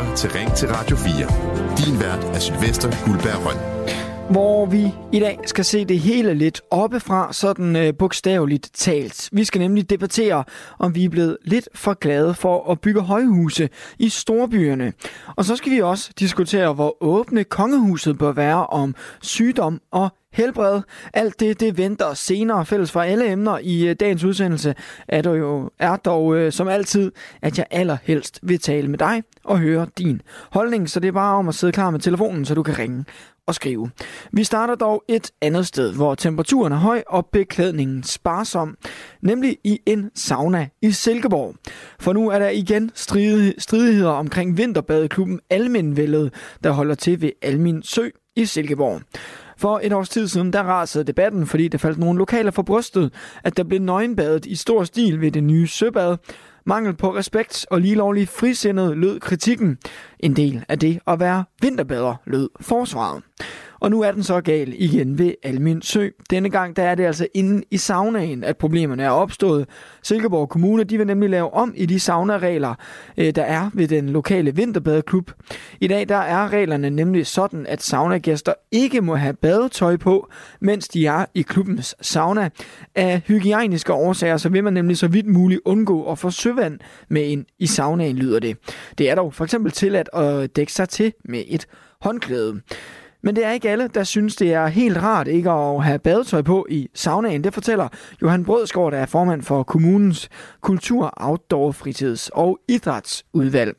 lytter til Ring til Radio 4. Din vært er Sylvester Guldberg Røn hvor vi i dag skal se det hele lidt oppefra, sådan øh, bogstaveligt talt. Vi skal nemlig debattere, om vi er blevet lidt for glade for at bygge højhuse i storbyerne. Og så skal vi også diskutere, hvor åbne kongehuset bør være om sygdom og helbred. Alt det, det venter senere fælles for alle emner i øh, dagens udsendelse, er, dog, jo, er dog øh, som altid, at jeg allerhelst vil tale med dig og høre din holdning. Så det er bare om at sidde klar med telefonen, så du kan ringe og skrive. Vi starter dog et andet sted, hvor temperaturen er høj og beklædningen sparsom, nemlig i en sauna i Silkeborg. For nu er der igen stridigheder omkring vinterbadeklubben Almenvældet, der holder til ved Almin Sø i Silkeborg. For et års tid siden, der rasede debatten, fordi der faldt nogle lokaler for brystet, at der blev nøgenbadet i stor stil ved det nye søbad, Mangel på respekt og lige lovlig frisindet lød kritikken. En del af det at være vinterbader lød forsvaret. Og nu er den så gal igen ved Almin Sø. Denne gang der er det altså inde i saunaen, at problemerne er opstået. Silkeborg Kommune de vil nemlig lave om i de saunaregler, øh, der er ved den lokale vinterbadeklub. I dag der er reglerne nemlig sådan, at saunagæster ikke må have badetøj på, mens de er i klubbens sauna. Af hygiejniske årsager så vil man nemlig så vidt muligt undgå at få søvand med ind i saunaen, lyder det. Det er dog for eksempel tilladt at dække sig til med et håndklæde. Men det er ikke alle, der synes, det er helt rart ikke at have badetøj på i saunaen. Det fortæller Johan Brødsgaard, der er formand for kommunens kultur, outdoor, fritids- og idrætsudvalg.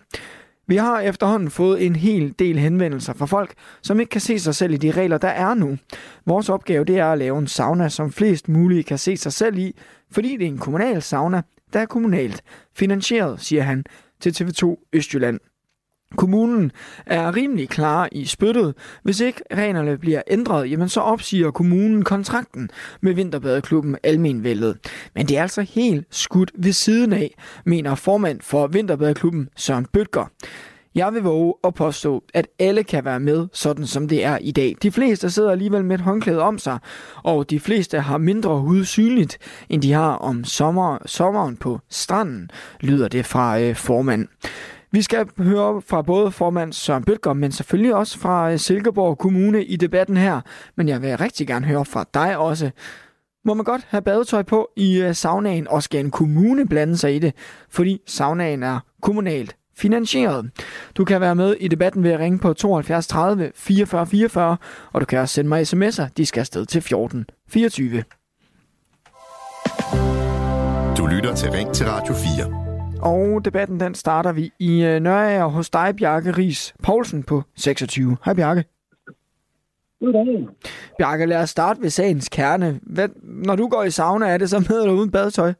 Vi har efterhånden fået en hel del henvendelser fra folk, som ikke kan se sig selv i de regler, der er nu. Vores opgave det er at lave en sauna, som flest mulige kan se sig selv i, fordi det er en kommunal sauna, der er kommunalt finansieret, siger han til TV2 Østjylland. Kommunen er rimelig klar i spyttet. Hvis ikke reglerne bliver ændret, jamen så opsiger kommunen kontrakten med Vinterbadeklubben Almenvældet. Men det er altså helt skudt ved siden af, mener formand for Vinterbadeklubben Søren Bøtger. Jeg vil våge at påstå, at alle kan være med, sådan som det er i dag. De fleste sidder alligevel med et håndklæde om sig, og de fleste har mindre hud synligt, end de har om sommer, sommeren på stranden, lyder det fra øh, formanden. Vi skal høre fra både formand Søren Bøtger, men selvfølgelig også fra øh, Silkeborg Kommune i debatten her. Men jeg vil rigtig gerne høre fra dig også. Må man godt have badetøj på i øh, saunaen, og skal en kommune blande sig i det, fordi saunaen er kommunalt finansieret. Du kan være med i debatten ved at ringe på 72 30 44 44, og du kan også sende mig sms'er. De skal afsted til 14 24. Du lytter til Ring til Radio 4. Og debatten den starter vi i øh, Nørager hos dig, Bjarke Ries Poulsen på 26. Hej Bjarke. Goddag. Bjarke, lad os starte ved sagens kerne. Hvad, når du går i sauna, er det så med eller uden badetøj?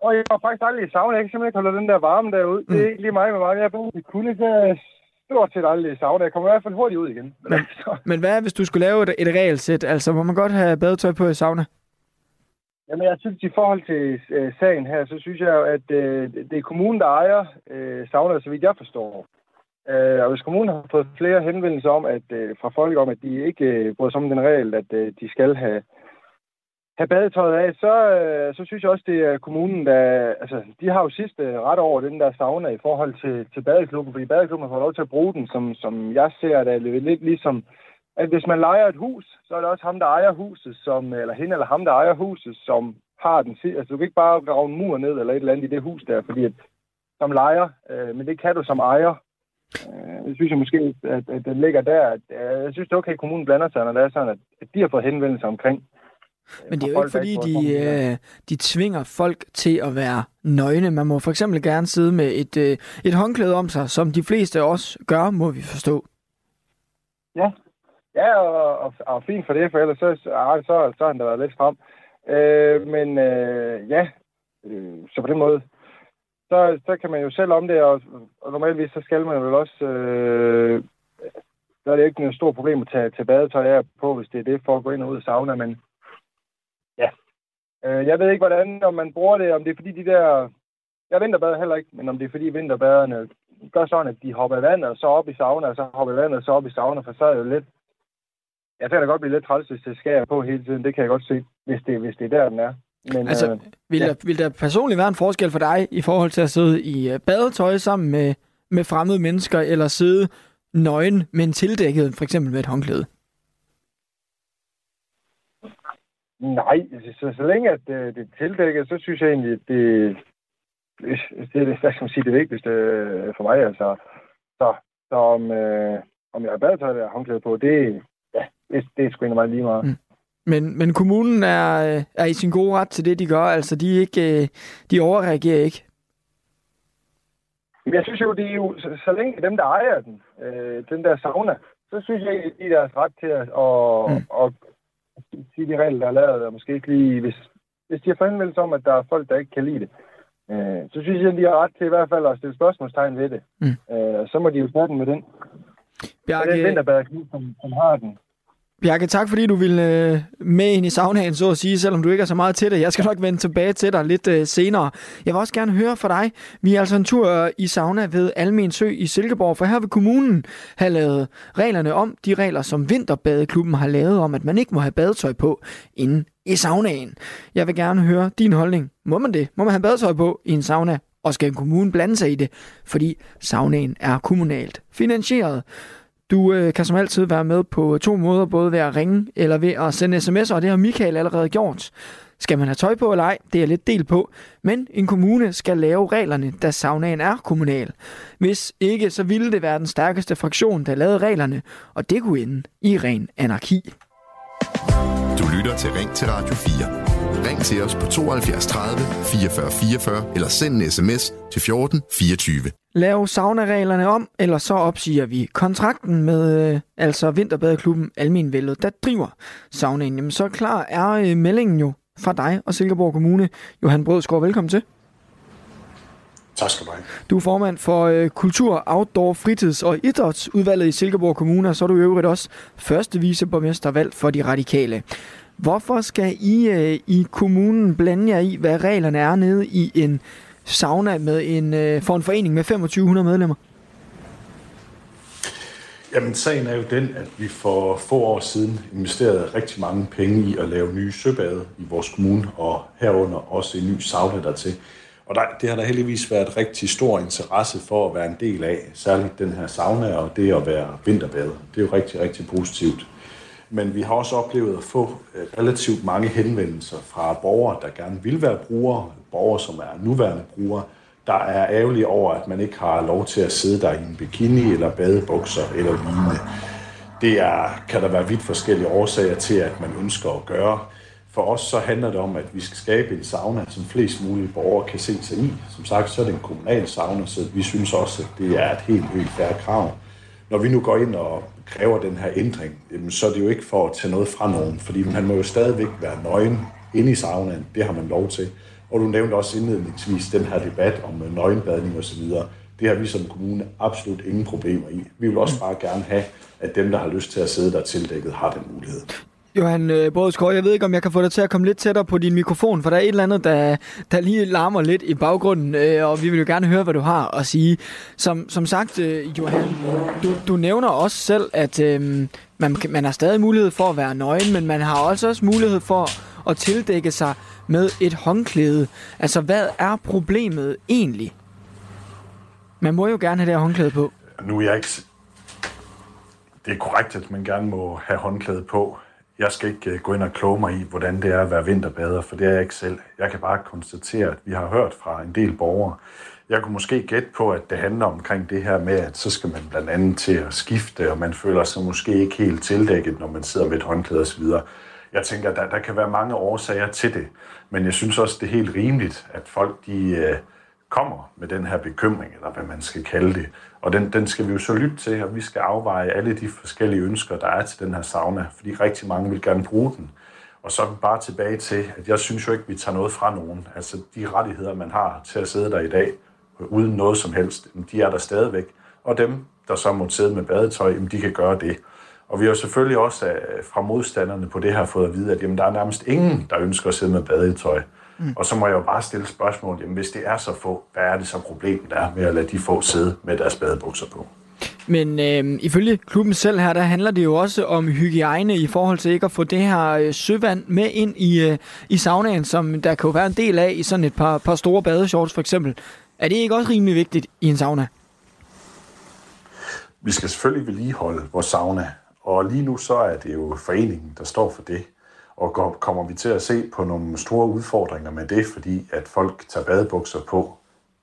Og jeg har faktisk aldrig i sauna. Jeg kan simpelthen ikke holde den der varme derude. Mm. Det er ikke lige mig med mig. Jeg er kunne så stort set aldrig i sauna. Jeg kommer i hvert fald hurtigt ud igen. Men, men hvad hvis du skulle lave et, et regelsæt? Altså, må man godt have badetøj på i sauna? Jamen, jeg synes, i forhold til øh, sagen her, så synes jeg at øh, det er kommunen, der ejer øh, sauna, så vidt jeg forstår. Øh, og hvis kommunen har fået flere henvendelser om, at øh, fra folk om, at de ikke øh, bryder sig om den regel, at øh, de skal have, have badetøjet af, så, øh, så synes jeg også, det er kommunen, der... Altså, de har jo sidste ret over den der sauna i forhold til, til badeklubben, fordi badeklubben har fået lov til at bruge den, som, som jeg ser det, lidt ligesom at hvis man leger et hus, så er det også ham, der ejer huset, som, eller hende eller ham, der ejer huset, som har den. Altså, du kan ikke bare grave en mur ned eller et eller andet i det hus der, fordi at, som lejer, øh, men det kan du som ejer. Øh, jeg synes jeg måske, at, at den ligger der. At, øh, jeg synes, det er okay, at kommunen blander sig, når det er sådan, at, at de har fået henvendelser omkring. Øh, men det er jo ikke, fordi de, øh, de tvinger folk til at være nøgne. Man må for eksempel gerne sidde med et, øh, et håndklæde om sig, som de fleste også gør, må vi forstå. Ja, Ja, og, og, og fint for det, for ellers så, så, så, så har han da været lidt frem. Øh, men øh, ja, øh, så på den måde, så, så kan man jo selv om det, og, og normalvis så skal man vel også, øh, der er det ikke noget stort problem at tage, tage badetøj af på, hvis det er det, for at gå ind og ud af sauna, men ja. Øh, jeg ved ikke, hvordan, om man bruger det, om det er fordi de der, jeg vinterbader heller ikke, men om det er fordi vinterbaderne gør sådan, at de hopper i vandet, og så op i sauna, og så hopper i vandet, og så op i sauna, for så er det jo lidt jeg kan da godt blive lidt træls, hvis det skærer på hele tiden. Det kan jeg godt se, hvis det, hvis det er der, den er. Men, altså, øh, vil, ja. der, vil der personligt være en forskel for dig i forhold til at sidde i øh, badetøj sammen med, med fremmede mennesker, eller sidde nøgen, men tildækket, for eksempel med et håndklæde? Nej, så, så længe at det, det er tildækket, så synes jeg egentlig, at det, det er det, hvad skal man sige, det vigtigste øh, for mig. Altså. Så, så om, øh, om jeg har badetøj eller håndklæde på, det, det, det er sgu egentlig meget lige meget. Mm. Men, men kommunen er, øh, er i sin gode ret til det, de gør. Altså, de, ikke, øh, de overreagerer ikke. Jeg synes jo, det er jo, så, så længe dem, der ejer den, øh, den der sauna, så synes jeg, det er deres ret til at, og, mm. og, sige de regler, der er lavet, og måske ikke lige, hvis, hvis de har forhenvendelse om, at der er folk, der ikke kan lide det, øh, så synes jeg, at de har red til i hvert fald at stille spørgsmålstegn ved det. Mm. Øh, så må de jo starte med den. Bjarke... Så den vinterbadeklub, som, som har den, Bjarke, tak fordi du ville øh, med ind i saunaen, så at sige, selvom du ikke er så meget til det. Jeg skal nok vende tilbage til dig lidt øh, senere. Jeg vil også gerne høre fra dig. Vi er altså en tur øh, i sauna ved Almen Sø i Silkeborg, for her vil kommunen have lavet reglerne om. De regler, som Vinterbadeklubben har lavet om, at man ikke må have badetøj på inden i saunaen. Jeg vil gerne høre din holdning. Må man det? Må man have badetøj på i en sauna? Og skal en kommune blande sig i det? Fordi saunaen er kommunalt finansieret. Du øh, kan som altid være med på to måder, både ved at ringe eller ved at sende sms'er, og det har Michael allerede gjort. Skal man have tøj på eller ej, det er lidt del på, men en kommune skal lave reglerne, da saunaen er kommunal. Hvis ikke, så ville det være den stærkeste fraktion, der lavede reglerne, og det kunne ende i ren anarki. Du lytter til Ring til Radio 4. Ring til os på 72 30 44 44 eller send en sms til 14 24 Lav sauna-reglerne om, eller så opsiger vi kontrakten med øh, altså Vinterbadeklubben Almenvældet, der driver saunaen. Jamen, så klar er øh, meldingen jo fra dig og Silkeborg Kommune. Johan Brødskov, velkommen til. Tak skal du have. Du er formand for øh, Kultur, Outdoor, Fritids- og Idrætsudvalget i Silkeborg Kommune, og så er du i øvrigt også første viceborgmester valgt for de radikale. Hvorfor skal I øh, i kommunen blande jer i, hvad reglerne er nede i en sauna med en, øh, for en forening med 2500 medlemmer? Jamen, sagen er jo den, at vi for få år siden investerede rigtig mange penge i at lave nye søbade i vores kommune, og herunder også en ny sauna dertil. Og der, det har der heldigvis været rigtig stor interesse for at være en del af, særligt den her sauna og det at være vinterbader. Det er jo rigtig, rigtig positivt. Men vi har også oplevet at få øh, relativt mange henvendelser fra borgere, der gerne vil være brugere, borgere, som er nuværende brugere, der er ærgerlige over, at man ikke har lov til at sidde der i en bikini eller badebukser eller lignende. Det er, kan der være vidt forskellige årsager til, at man ønsker at gøre. For os så handler det om, at vi skal skabe en sauna, som flest mulige borgere kan se sig i. Som sagt, så er det en kommunal sauna, så vi synes også, at det er et helt helt færre krav. Når vi nu går ind og kræver den her ændring, så er det jo ikke for at tage noget fra nogen, fordi man må jo stadigvæk være nøgen inde i saunaen. Det har man lov til. Og du nævnte også indledningsvis den her debat om øh, nøgenbadning osv. Det har vi som kommune absolut ingen problemer i. Vi vil også bare gerne have, at dem, der har lyst til at sidde der tildækket, har den mulighed. Johan øh, jeg ved ikke, om jeg kan få dig til at komme lidt tættere på din mikrofon, for der er et eller andet, der, der lige larmer lidt i baggrunden, øh, og vi vil jo gerne høre, hvad du har at sige. Som, som sagt, øh, Johan, du, du nævner også selv, at øh, man, man har stadig mulighed for at være nøgen, men man har også, også mulighed for at tildække sig med et håndklæde. Altså, hvad er problemet egentlig? Man må jo gerne have det her håndklæde på. Nu er jeg ikke... Det er korrekt, at man gerne må have håndklæde på. Jeg skal ikke øh, gå ind og kloge mig i, hvordan det er at være vinterbader, for det er jeg ikke selv. Jeg kan bare konstatere, at vi har hørt fra en del borgere. Jeg kunne måske gætte på, at det handler omkring det her med, at så skal man blandt andet til at skifte, og man føler sig måske ikke helt tildækket, når man sidder med et håndklæde osv. Jeg tænker, at der, der kan være mange årsager til det, men jeg synes også, det er helt rimeligt, at folk de øh, kommer med den her bekymring, eller hvad man skal kalde det. Og den, den skal vi jo så lytte til, og vi skal afveje alle de forskellige ønsker, der er til den her sauna, fordi rigtig mange vil gerne bruge den. Og så bare tilbage til, at jeg synes jo ikke, vi tager noget fra nogen. Altså de rettigheder, man har til at sidde der i dag, uden noget som helst, de er der stadigvæk. Og dem, der så må sidde med badetøj, de kan gøre det. Og vi har selvfølgelig også øh, fra modstanderne på det her fået at vide, at jamen, der er nærmest ingen, der ønsker at sidde med badetøj. Mm. Og så må jeg jo bare stille spørgsmål, jamen, hvis det er så få, hvad er det så problemet der med at lade de få sidde med deres badebukser på? Men øh, ifølge klubben selv her, der handler det jo også om hygiejne i forhold til ikke at få det her øh, søvand med ind i, øh, i saunaen, som der kan jo være en del af i sådan et par, par store badeshorts for eksempel. Er det ikke også rimelig vigtigt i en sauna? Vi skal selvfølgelig vedligeholde vores sauna, og lige nu så er det jo foreningen, der står for det. Og kommer vi til at se på nogle store udfordringer med det, fordi at folk tager badebukser på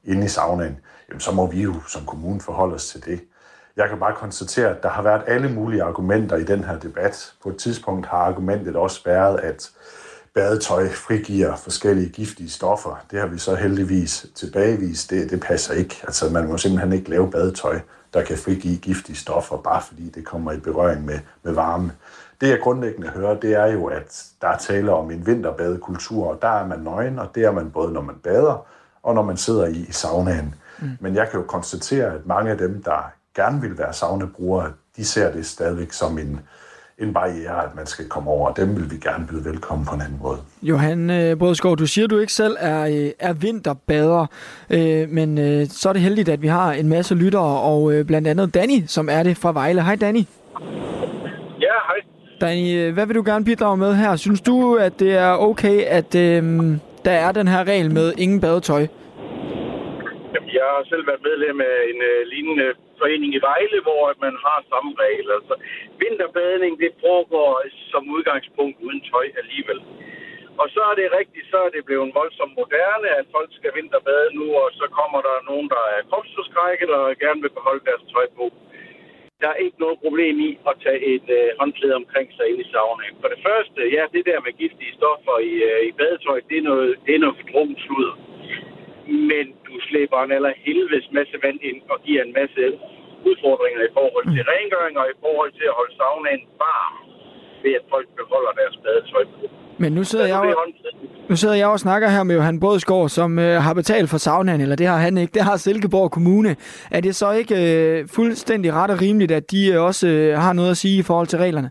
inde i saunaen, jamen så må vi jo som kommune forholde os til det. Jeg kan bare konstatere, at der har været alle mulige argumenter i den her debat. På et tidspunkt har argumentet også været, at badetøj frigiver forskellige giftige stoffer. Det har vi så heldigvis tilbagevist. Det, det passer ikke. Altså, man må simpelthen ikke lave badetøj, der kan frigive giftige stoffer, bare fordi det kommer i berøring med, med varme. Det jeg grundlæggende hører, det er jo, at der er tale om en vinterbadekultur, og der er man nøgen, og det er man både, når man bader, og når man sidder i, i saunaen. Mm. Men jeg kan jo konstatere, at mange af dem, der gerne vil være saunabrugere, de ser det stadigvæk som en, en barriere, at man skal komme over, og dem vil vi gerne byde velkommen på en anden måde. Johan øh, Brødskov, du siger, du ikke selv er, øh, er vinterbader, øh, men øh, så er det heldigt, at vi har en masse lyttere, og øh, blandt andet Danny, som er det fra Vejle. Hej Danny. Danny, øh, hvad vil du gerne bidrage med her? Synes du, at det er okay, at øh, der er den her regel med ingen badetøj? Jamen, jeg har selv været medlem af en øh, lignende forening i Vejle, hvor man har samme regel. Altså, vinterbadning, det foregår som udgangspunkt uden tøj alligevel. Og så er det rigtigt, så er det blevet voldsomt moderne, at folk skal vinterbade nu, og så kommer der nogen, der er kropsforskrækket og gerne vil beholde deres tøj på. Der er ikke noget problem i at tage et øh, håndklæde omkring sig ind i saunaen. For det første, ja, det der med giftige stoffer i, øh, i badetøj, det er noget, det er noget sludder. Men du slæber en eller helvedes masse vand ind og giver en masse udfordringer i forhold til rengøring og i forhold til at holde saunaen varm ved at folk beholder deres badetøj på. Men nu sidder, jeg jo, nu sidder jeg og snakker her med Johan Bådsgaard, som øh, har betalt for saunaen, eller det har han ikke, det har Silkeborg Kommune. Er det så ikke øh, fuldstændig ret og rimeligt, at de øh, også øh, har noget at sige i forhold til reglerne?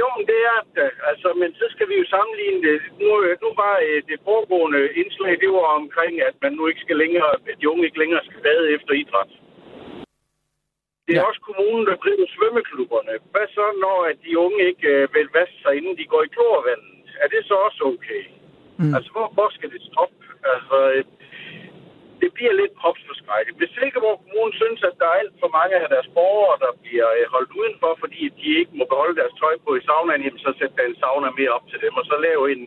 Jo, men det er det. Altså, men så skal vi jo sammenligne det. Nu, øh, nu var øh, det foregående indslag, det var omkring, at man nu ikke skal længere, at de unge ikke længere skal bade efter idræt. Det er ja. også kommunen, der driver svømmeklubberne. Hvad så, når at de unge ikke øh, vil vaske sig, inden de går i klorvandet? Er det så også okay? Mm. Altså, hvor, hvor skal det stoppe? Altså, det bliver lidt kropsforskrækket. Hvis Silkeborg Kommune synes, at der er alt for mange af deres borgere, der bliver øh, holdt udenfor, fordi de ikke må beholde deres tøj på i saunaen, jamen, så sætter der en sauna mere op til dem, og så lave en,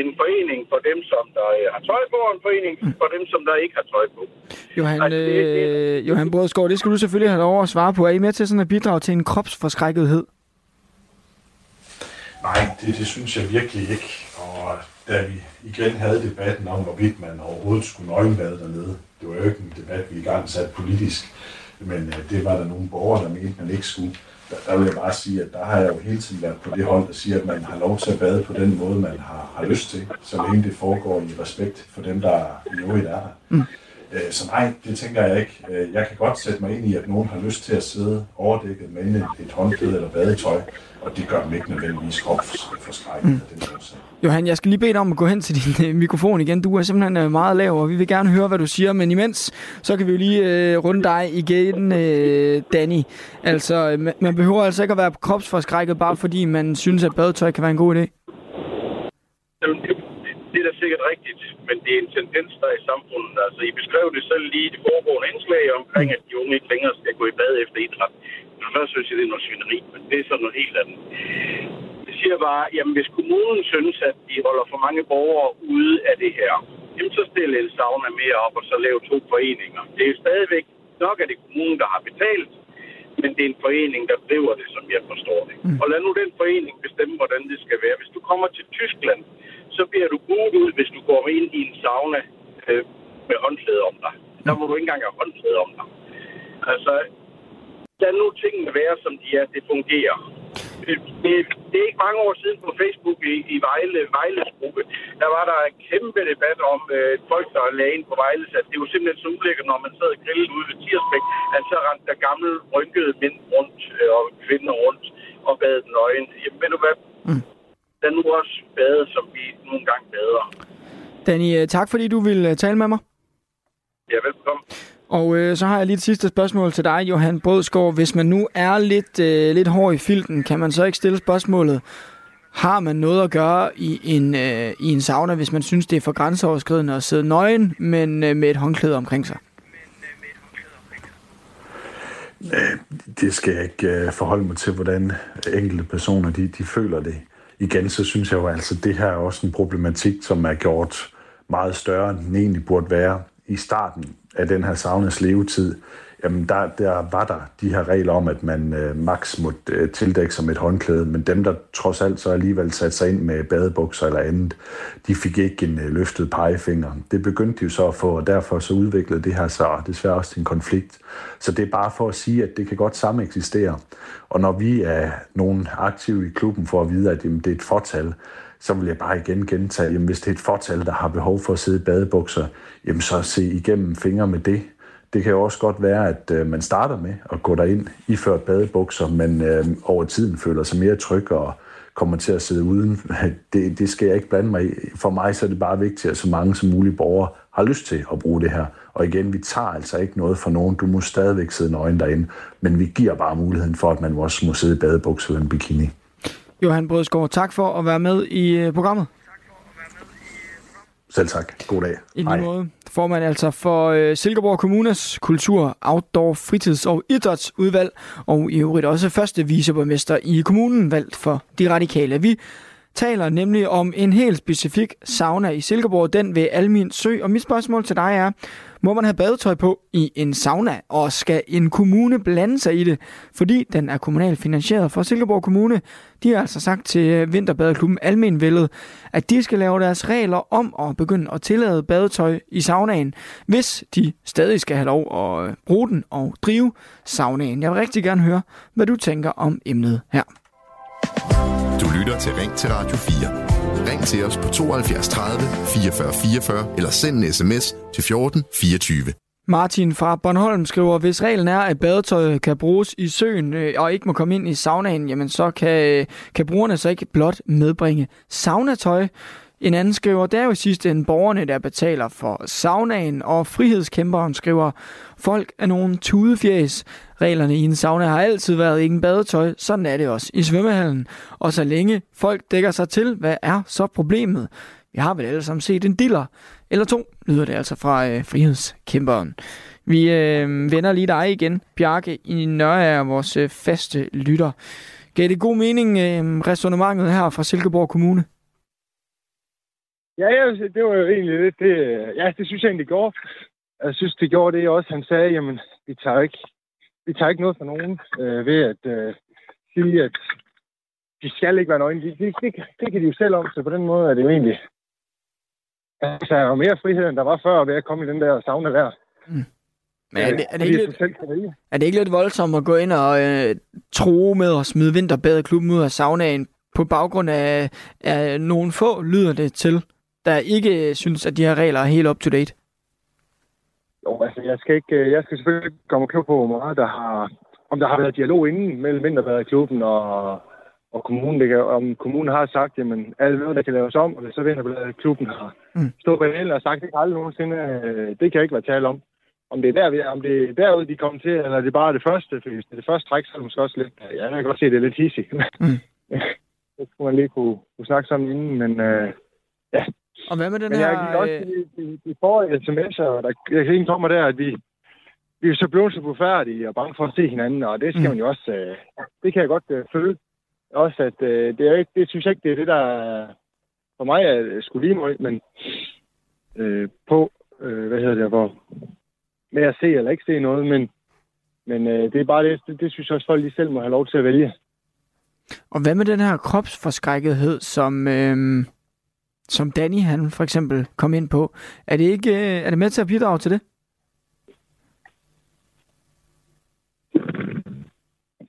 en forening for dem, som der øh, har tøj på, og en forening for dem, som der ikke har tøj på. Johan, altså, det, det, øh, Johan Brødskov, det skal du selvfølgelig have lov at svare på. Er I med til sådan at bidrage til en kropsforskrækkethed? Nej, det, det synes jeg virkelig ikke. Og da vi igen havde debatten om, hvorvidt man overhovedet skulle nøgenbade dernede. Det var jo ikke en debat, vi i gang sat politisk, men øh, det var der nogle borgere, der mente, man ikke skulle. Der, der vil jeg bare sige, at der har jeg jo hele tiden været på det hold, der siger, at man har lov til at bade på den måde, man har, har lyst til, så længe det foregår i respekt for dem, der i øvrigt er der. Mm. Uh, så nej, det tænker jeg ikke. Uh, jeg kan godt sætte mig ind i, at nogen har lyst til at sidde overdækket med et håndklæde eller badetøj, og det gør dem ikke nødvendigvis kropsforskrækket mm. den årsag. Johan, jeg skal lige bede dig om at gå hen til din øh, mikrofon igen. Du er simpelthen øh, meget lav, og vi vil gerne høre, hvad du siger. Men imens, så kan vi jo lige øh, runde dig igen, øh, Danny. Altså, man behøver altså ikke at være kropsforskrækket, bare fordi man synes, at badetøj kan være en god idé. Jamen, det, det da sikkert rigtigt, men det er en tendens, der er i samfundet. Altså, I beskrev det selv lige i det foregående indslag omkring, at de unge ikke længere skal gå i bad efter idræt. For først synes jeg, det er noget svineri, men det er så noget helt andet siger bare, jamen hvis kommunen synes, at de holder for mange borgere ude af det her, jamen så stille en sauna mere op, og så lave to foreninger. Det er jo stadigvæk nok, at det er kommunen, der har betalt, men det er en forening, der driver det, som jeg forstår det. Mm. Og lad nu den forening bestemme, hvordan det skal være. Hvis du kommer til Tyskland, så bliver du buet ud, hvis du går ind i en sauna øh, med håndklæde om dig. Der må du ikke engang have håndklæde om dig. Altså, lad nu tingene være, som de er. Det fungerer øh, det, det er ikke mange år siden på Facebook i, i Vejle, Vejles gruppe, der var der en kæmpe debat om øh, folk, der lagde ind på Vejle, at det var simpelthen så ulækkert, når man sad og grillede ude ved Tirsbæk, at så rendte der gamle, rynkede mænd rundt øh, og kvinder rundt og bad nøgen. Jamen, ved du hvad? Mm. Den nu også bade, som vi nogle gange bader. Danny, øh, tak fordi du ville øh, tale med mig. Ja, velkommen. Og øh, så har jeg lige et sidste spørgsmål til dig, Johan Bådsgaard. Hvis man nu er lidt, øh, lidt hård i filten, kan man så ikke stille spørgsmålet, har man noget at gøre i en, øh, i en sauna, hvis man synes, det er for grænseoverskridende at sidde nøgen, men øh, med et håndklæde omkring sig? Øh, det skal jeg ikke forholde mig til, hvordan enkelte personer de, de føler det. Igen, så synes jeg jo altså, det her er også en problematik, som er gjort meget større, end den egentlig burde være. I starten af den her savnes levetid, jamen der, der var der de her regler om, at man øh, maks måtte øh, tildække som et håndklæde, men dem, der trods alt så alligevel satte sig ind med badebukser eller andet, de fik ikke en øh, løftet pegefinger. Det begyndte de jo så at få, og derfor så udviklede det her så desværre også til en konflikt. Så det er bare for at sige, at det kan godt samme eksistere. Og når vi er nogen aktive i klubben for at vide, at jamen, det er et fortal, så vil jeg bare igen gentage, at hvis det er et fortal, der har behov for at sidde i badebukser, jamen så se igennem fingre med det. Det kan jo også godt være, at øh, man starter med at gå derind i ført badebukser, men øh, over tiden føler sig mere tryg og kommer til at sidde uden. Det, det skal jeg ikke blande mig i. For mig så er det bare vigtigt, at så mange som muligt borgere har lyst til at bruge det her. Og igen, vi tager altså ikke noget fra nogen. Du må stadigvæk sidde nøgen derinde, men vi giver bare muligheden for, at man også må sidde i badebukser eller en bikini. Johan Brødsgaard, tak for at være med i øh, programmet. Selv tak. God dag. I lige måde. Formand altså for øh, Silkeborg Kommunes kultur, outdoor, fritids- og idrætsudvalg, og i øvrigt også første viceborgmester i kommunen, valgt for de radikale. Vi taler nemlig om en helt specifik sauna i Silkeborg, den ved Almin Sø. Og mit spørgsmål til dig er, må man have badetøj på i en sauna, og skal en kommune blande sig i det, fordi den er kommunalt finansieret for Silkeborg Kommune? De har altså sagt til øh, Vinterbadeklubben Almenvældet, at de skal lave deres regler om at begynde at tillade badetøj i saunaen, hvis de stadig skal have lov at øh, bruge den og drive saunaen. Jeg vil rigtig gerne høre, hvad du tænker om emnet her. Du lytter til Ring til Radio 4. Ring til os på 72 30 44 44 eller send en sms til 14 24. Martin fra Bornholm skriver, hvis reglen er, at badetøj kan bruges i søen øh, og ikke må komme ind i saunaen, jamen så kan, øh, kan brugerne så ikke blot medbringe saunatøj. En anden skriver, det er jo i sidste ende borgerne, der betaler for saunaen, og frihedskæmperen skriver, folk er nogle tudefjæs. Reglerne i en sauna har altid været ingen badetøj, sådan er det også i svømmehallen. Og så længe folk dækker sig til, hvad er så problemet? Vi har vel alle sammen set en diller. Eller to, lyder det altså fra øh, frihedskæmperen. Vi øh, vender lige dig igen, Bjarke, i Nørre er vores øh, faste lytter. Gav det god mening, øh, resonemanget her fra Silkeborg Kommune? Ja, ja, det var jo egentlig lidt det. Ja, det synes jeg egentlig gjorde. Jeg synes, det gjorde det også. Han sagde, jamen, vi tager ikke, vi tager ikke noget fra nogen øh, ved at øh, sige, at de skal ikke være nøgne. Det, det, det, det kan de jo selv om, så på den måde er det jo egentlig... Altså, er jo mere frihed, end der var før ved at komme i den der sauna der. Mm. Men er det, er, det ikke lidt, er det ikke lidt voldsomt at gå ind og øh, tro med at smide vinterbadeklubben ud af saunaen på baggrund af, af nogle få, lyder det til, der ikke synes, at de her regler er helt up-to-date? Jo, altså, jeg skal, ikke, jeg skal selvfølgelig komme klog på, hvor meget der har, om der har været dialog inden mellem Vinterbadeklubben og, og kommunen. Det kan, om kommunen har sagt, jamen, alle noget, der kan laves om, og så Vinterbadeklubben har mm. stået på en og sagt, det kan aldrig nogensinde, øh, det kan ikke være tale om. Om det er der, om det er derude, de kommer til, eller det er bare det første, for hvis det er det første træk, så er det måske også lidt, ja, jeg kan godt se, at det er lidt hissigt. Mm. det skulle man lige kunne, kunne snakke sammen inden, men øh, ja, og hvad med den Men her... jeg også i, i, i forrige sms'er, der jeg kan komme der, at vi, vi er så blevet så forfærdige og bange for at se hinanden, og det skal mm. man jo også... Øh, det kan jeg godt øh, føle. Også at øh, det, er ikke, det synes jeg ikke, det er det, der for mig er sgu lige meget, men øh, på, øh, hvad hedder det, hvor med at se eller ikke se noget, men, men øh, det er bare det, det, det synes jeg også, folk lige selv må have lov til at vælge. Og hvad med den her kropsforskrækkethed, som, øh, som Danny han for eksempel kom ind på. Er det ikke øh, er det med til at bidrage til det?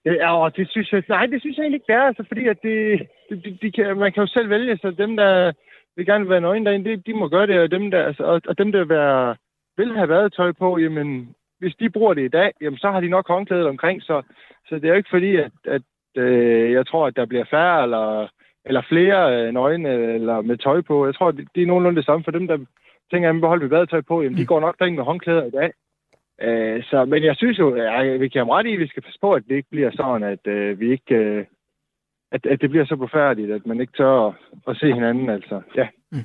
Øh, ja, og det synes jeg, nej, det synes jeg egentlig ikke, det er, altså, fordi at det, de, de kan, man kan jo selv vælge, så dem, der vil gerne være nøgen derinde, de, de må gøre det, og dem, der, altså, og, og dem, der være, vil have været tøj på, jamen, hvis de bruger det i dag, jamen, så har de nok håndklædet omkring, så, så det er jo ikke fordi, at, at øh, jeg tror, at der bliver færre, eller eller flere øh, nøgne eller med tøj på. Jeg tror, det, det er nogenlunde det samme for dem, der tænker, at beholder vi badetøj på. Jamen, de mm. går nok derind med håndklæder i dag. Øh, så, men jeg synes jo, at vi kan have ret i, at vi skal passe på, at det ikke bliver sådan, at øh, vi ikke... Øh, at, at det bliver så forfærdeligt, at man ikke tør at, at se hinanden, altså. Ja. Mm.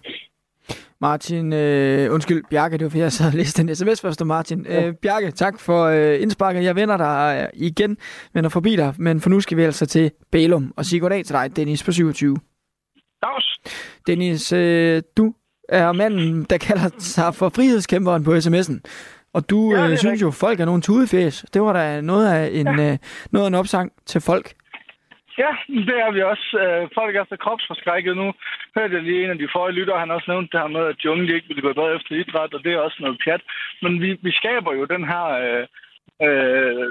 Martin, øh, undskyld, Bjarke, det var fordi, jeg sad og læste en sms først om Martin. Ja. Øh, Bjarke, tak for øh, indsparket. Jeg vender dig øh, igen, vender forbi dig, men for nu skal vi altså til Bælum og sige goddag til dig, Dennis på 27. Dags. Dennis, øh, du er manden, der kalder sig for frihedskæmperen på sms'en. Og du ja, øh, synes jo, folk er nogle tudefæs. Det var da noget af en, ja. øh, noget af en opsang til folk. Ja, det er vi også. Øh, folk er så kropsforskrækket nu. Hørte jeg lige en af de forrige lyttere, han også nævnt det her med, at de unge ikke ville gå bedre efter idræt, og det er også noget pjat. Men vi, vi skaber jo den her øh, øh,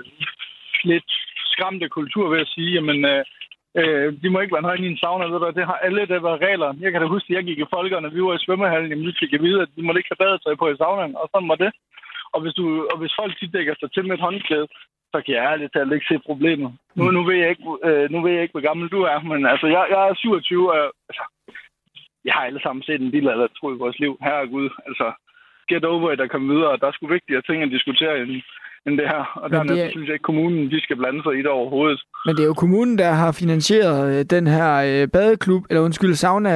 lidt skræmte kultur, ved at sige, jamen, øh, øh, de må ikke være nøgne i en sauna, ved du, det har alle, der var regler. Jeg kan da huske, at jeg gik i folkene, vi var i svømmehallen, jamen, vi fik at vide, at de måtte ikke have badetøj på i saunaen, og sådan var det. Og hvis, du, og hvis folk tit dækker sig til med et håndklæde, så kan jeg ærligt talt ikke se problemet. Nu, nu, ved jeg ikke, øh, nu ved jeg ikke, hvor gammel du er, men altså, jeg, jeg er 27, og altså, jeg har alle sammen set en lille eller tro i vores liv. Herregud, altså, get over it og komme videre. Der er sgu vigtigere ting at diskutere end, end det her. Og der er... synes jeg ikke, kommunen de skal blande sig i det overhovedet. Men det er jo kommunen, der har finansieret øh, den her øh, badeklub, eller undskyld, sauna,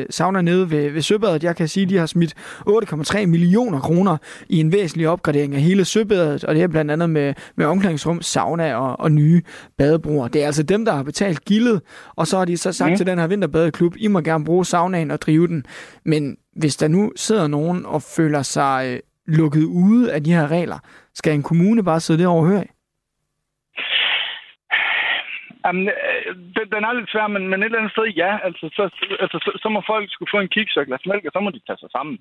øh, sauna nede ved, ved Søbadet. Jeg kan sige, at de har smidt 8,3 millioner kroner i en væsentlig opgradering af hele Søbadet, og det er blandt andet med, med omklædningsrum, sauna og, og nye badebroer. Det er altså dem, der har betalt gildet, og så har de så sagt mm. til den her vinterbadeklub, I må gerne bruge saunaen og drive den. Men hvis der nu sidder nogen og føler sig lukket ude af de her regler, skal en kommune bare sidde det overhøre? Jamen, øh, den er lidt svær, men, men et eller andet sted, ja. Altså, så, altså, så, så må folk skulle få en kiks og glas mælk, og så må de tage sig sammen.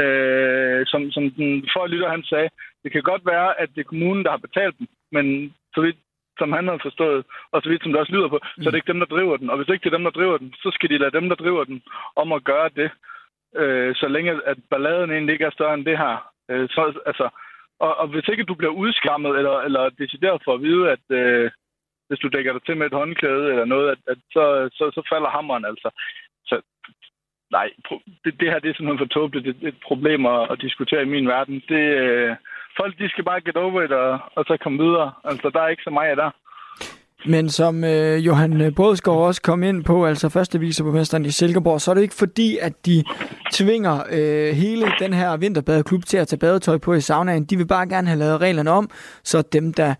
Øh, som, som den forrige lytter, han sagde, det kan godt være, at det er kommunen, der har betalt dem, men så vidt som han har forstået, og så vidt som det også lyder på, mm. så er det ikke dem, der driver den. Og hvis ikke det er dem, der driver den, så skal de lade dem, der driver den, om at gøre det, øh, så længe at balladen egentlig ikke er større end det her. Øh, så, altså, og, og hvis ikke du bliver udskammet, eller, eller decideret for at vide, at øh, hvis du dækker dig til med et håndklæde eller noget, at, at så, så, så falder hammeren altså. Så nej, det, det her det er simpelthen for tåbeligt. Det er et problem at, at diskutere i min verden. Det, øh, folk de skal bare get over it og, og så komme videre. Altså, der er ikke så meget der. Men som øh, Johan Bådskov også kom ind på, altså første viceborgmesteren i Silkeborg, så er det ikke fordi, at de tvinger øh, hele den her vinterbadeklub til at tage badetøj på i saunaen. De vil bare gerne have lavet reglerne om, så dem, der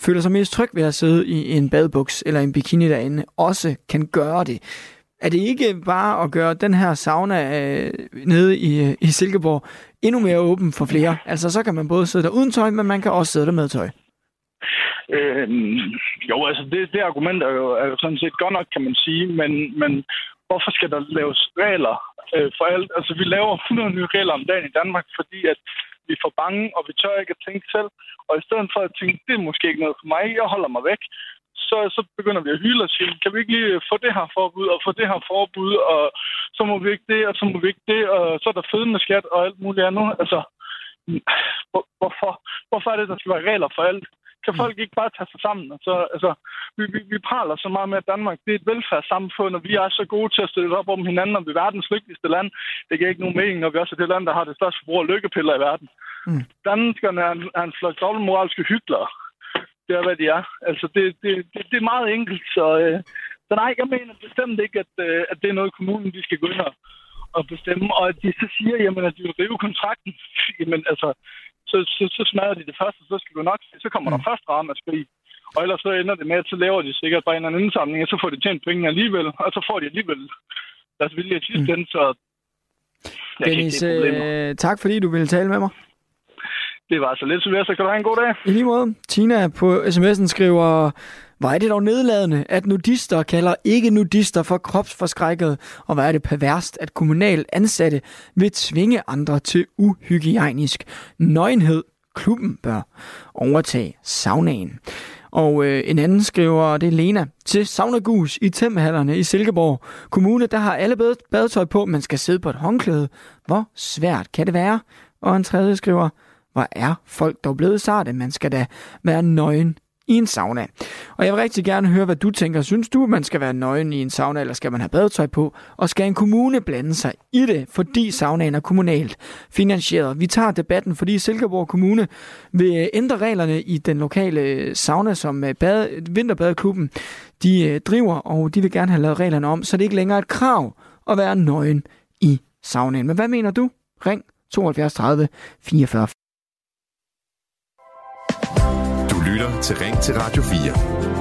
føler sig mest tryg ved at sidde i en badebuks eller en bikini derinde, også kan gøre det. Er det ikke bare at gøre den her sauna øh, nede i, øh, i Silkeborg endnu mere åben for flere? Altså så kan man både sidde der uden tøj, men man kan også sidde der med tøj. Øh, jo, altså det, det argument er jo, er jo sådan set godt nok, kan man sige, men, men hvorfor skal der laves regler øh, for alt? Altså vi laver 100 nye regler om dagen i Danmark, fordi at vi er for bange, og vi tør ikke at tænke selv. Og i stedet for at tænke, det er måske ikke noget for mig, jeg holder mig væk, så, så begynder vi at hylde og sige, kan vi ikke lige få det her forbud, og få det her forbud, og så må vi ikke det, og så må vi ikke det, og så er der fødende skat og alt muligt andet. Altså, hvorfor, hvorfor er det, der skal være regler for alt? Kan folk ikke bare tage sig sammen? Altså, altså, vi, vi, vi praler så meget med, at Danmark det er et velfærdssamfund, og vi er så gode til at stille op om hinanden, og vi er verdens lykkeligste land. Det giver ikke nogen mening, når vi også er det land, der har det største forbrug af lykkepiller i verden. Mm. Danskerne er en, er en slags dobbeltmoralske hyklere. Det er, hvad de er. Altså, det, det, det, det er meget enkelt, så, øh, så nej, jeg mener bestemt ikke, at, øh, at det er noget, kommunen de skal gå ind og, og bestemme, og at de så siger, jamen, at de vil rive kontrakten. Jamen, altså, så, så, så smadrer de det første, så skal du nok så kommer mm. der først ramaskrig. Og ellers så ender det med, at så laver de sikkert bare en anden indsamling, og så får de tjent penge alligevel, og så får de alligevel deres vilje i sidste mm. så Dennis, øh, tak fordi du ville tale med mig. Det var så lidt, så kan du have en god dag. I lige måde. Tina på sms'en skriver, hvor er det dog nedladende, at nudister kalder ikke nudister for kropsforskrækket, og hvor er det perverst, at kommunal ansatte vil tvinge andre til uhygiejnisk nøgenhed. Klubben bør overtage saunaen. Og øh, en anden skriver, det er Lena, til saunagus i Temhallerne i Silkeborg Kommune, der har alle badetøj på, man skal sidde på et håndklæde. Hvor svært kan det være? Og en tredje skriver, hvor er folk dog blevet sarte, man skal da være nøgen i en sauna. Og jeg vil rigtig gerne høre, hvad du tænker. Synes du, man skal være nøgen i en sauna, eller skal man have badetøj på? Og skal en kommune blande sig i det, fordi saunaen er kommunalt finansieret? Vi tager debatten, fordi Silkeborg Kommune vil øh, ændre reglerne i den lokale øh, sauna, som bad, bade, Vinterbadeklubben de driver, og de vil gerne have lavet reglerne om, så det ikke længere er et krav at være nøgen i saunaen. Men hvad mener du? Ring 72 30 44. lytter til Ring til Radio 4.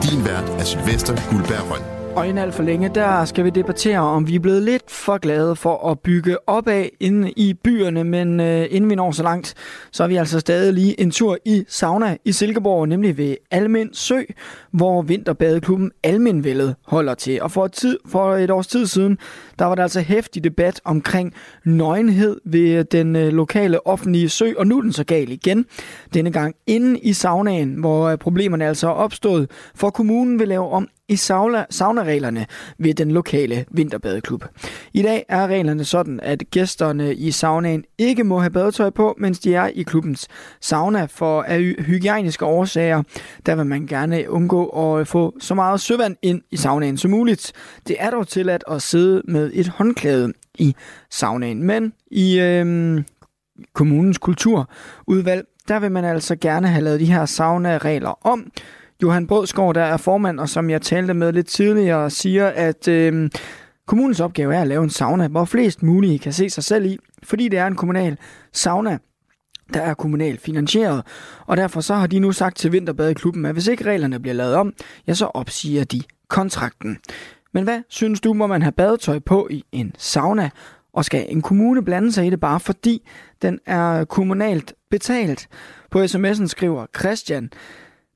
Din vært er Sylvester Guldberg Røn. Og inden alt for længe, der skal vi debattere, om vi er blevet lidt for glade for at bygge opad inde i byerne. Men øh, inden vi når så langt, så er vi altså stadig lige en tur i sauna i Silkeborg, nemlig ved Almen Sø, hvor vinterbadeklubben Almenvældet holder til. Og for et, tid, for et års tid siden, der var der altså hæftig debat omkring nøgenhed ved den øh, lokale offentlige sø, og nu er den så gal igen. Denne gang inde i saunaen, hvor øh, problemerne altså er opstået, for kommunen vil lave om i sauna, saunareglerne ved den lokale vinterbadeklub. I dag er reglerne sådan, at gæsterne i saunaen ikke må have badetøj på, mens de er i klubbens sauna for af hygiejniske årsager. Der vil man gerne undgå at øh, få så meget søvand ind i saunaen som muligt. Det er dog tilladt at sidde med et håndklæde i saunaen, men i øh, kommunens kulturudvalg, der vil man altså gerne have lavet de her sauna-regler om, Johan Brødskov, der er formand, og som jeg talte med lidt tidligere, siger, at øh, kommunens opgave er at lave en sauna, hvor flest mulige kan se sig selv i, fordi det er en kommunal sauna, der er kommunalt finansieret, og derfor så har de nu sagt til Vinterbadeklubben, at hvis ikke reglerne bliver lavet om, ja, så opsiger de kontrakten. Men hvad synes du, må man have badetøj på i en sauna? Og skal en kommune blande sig i det bare fordi den er kommunalt betalt? På sms'en skriver Christian,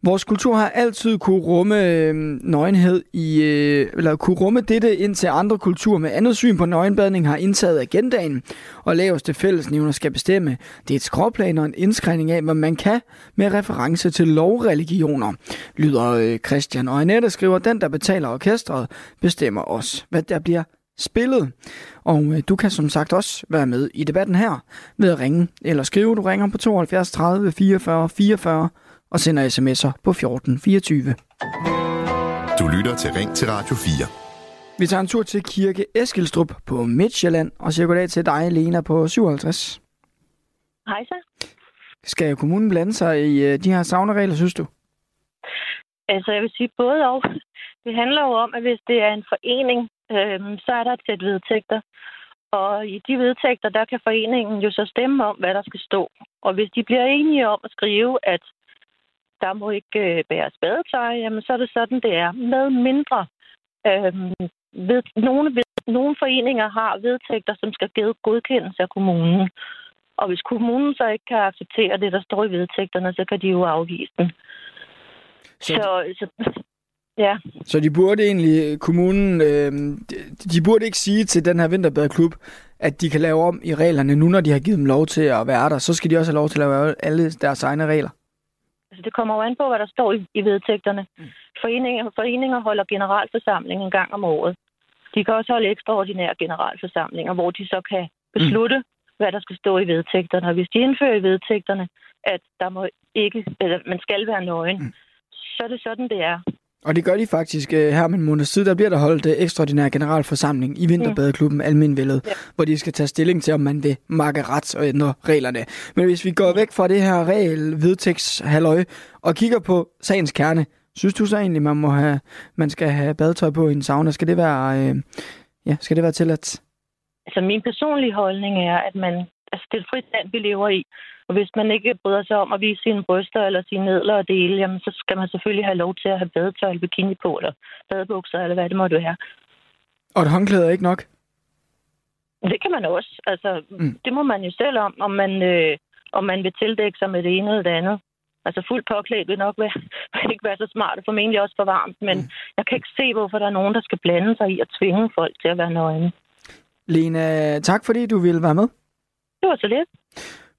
Vores kultur har altid kunne rumme øh, nøgenhed i, øh, eller kunne rumme dette indtil andre kulturer med andet syn på nøgenbadning har indtaget agendaen, og laveste fællesnævner skal bestemme. Det er et skråplan og en indskrænkning af, hvad man kan med reference til lovreligioner, lyder øh, Christian. Og Annette skriver, den der betaler orkestret bestemmer os, hvad der bliver spillet. Og øh, du kan som sagt også være med i debatten her ved at ringe eller skrive. Du ringer på 72 30 44 44 og sender sms'er på 1424. Du lytter til Ring til Radio 4. Vi tager en tur til Kirke Eskilstrup på Midtjylland og siger goddag til dig, Lena, på 57. Hej så. Skal kommunen blande sig i uh, de her savneregler, synes du? Altså, jeg vil sige både og. Det handler jo om, at hvis det er en forening, øhm, så er der et sæt vedtægter. Og i de vedtægter, der kan foreningen jo så stemme om, hvad der skal stå. Og hvis de bliver enige om at skrive, at der må ikke øh, bæres badetøj, jamen så er det sådan, det er. Med mindre øh, ved, nogle, ved, nogle foreninger har vedtægter, som skal godkendes af kommunen. Og hvis kommunen så ikke kan acceptere det, der står i vedtægterne, så kan de jo afvise den. Så, så, så ja. Så de burde egentlig, kommunen, øh, de burde ikke sige til den her vinterbadeklub, at de kan lave om i reglerne nu, når de har givet dem lov til at være der. Så skal de også have lov til at lave alle deres egne regler. Altså, det kommer jo an på, hvad der står i, i vedtægterne. Mm. Foreninger, foreninger holder generalforsamling en gang om året. De kan også holde ekstraordinære generalforsamlinger, hvor de så kan beslutte, mm. hvad der skal stå i vedtægterne. Og hvis de indfører i vedtægterne, at der må ikke, eller man skal være nøgen, mm. så er det sådan, det er. Og det gør de faktisk øh, her med en måned siden. Der bliver der holdt øh, ekstraordinær generalforsamling i Vinterbadeklubben mm. Alminvældet, ja. hvor de skal tage stilling til, om man vil makke ret og ændre reglerne. Men hvis vi går væk fra det her regel vedtægtshalløj og kigger på sagens kerne, synes du så egentlig, man må have, man skal have badetøj på i en sauna? Skal det være, øh, ja, skal det være tilladt? Altså min personlige holdning er, at man, altså det er et frit land, vi lever i. Og hvis man ikke bryder sig om at vise sine bryster eller sine nedler og dele, jamen, så skal man selvfølgelig have lov til at have badetøj eller bikini på, eller badebukser, eller hvad det måtte være. Og et håndklæde er ikke nok? Det kan man også. Altså, mm. det må man jo selv om, om man, øh, om man vil tildække sig med det ene eller det andet. Altså fuldt påklædt vil nok være, vil ikke være så smart, og formentlig også for varmt, men mm. jeg kan ikke se, hvorfor der er nogen, der skal blande sig i at tvinge folk til at være nøgne. Lena, tak fordi du ville være med. Det var så lidt.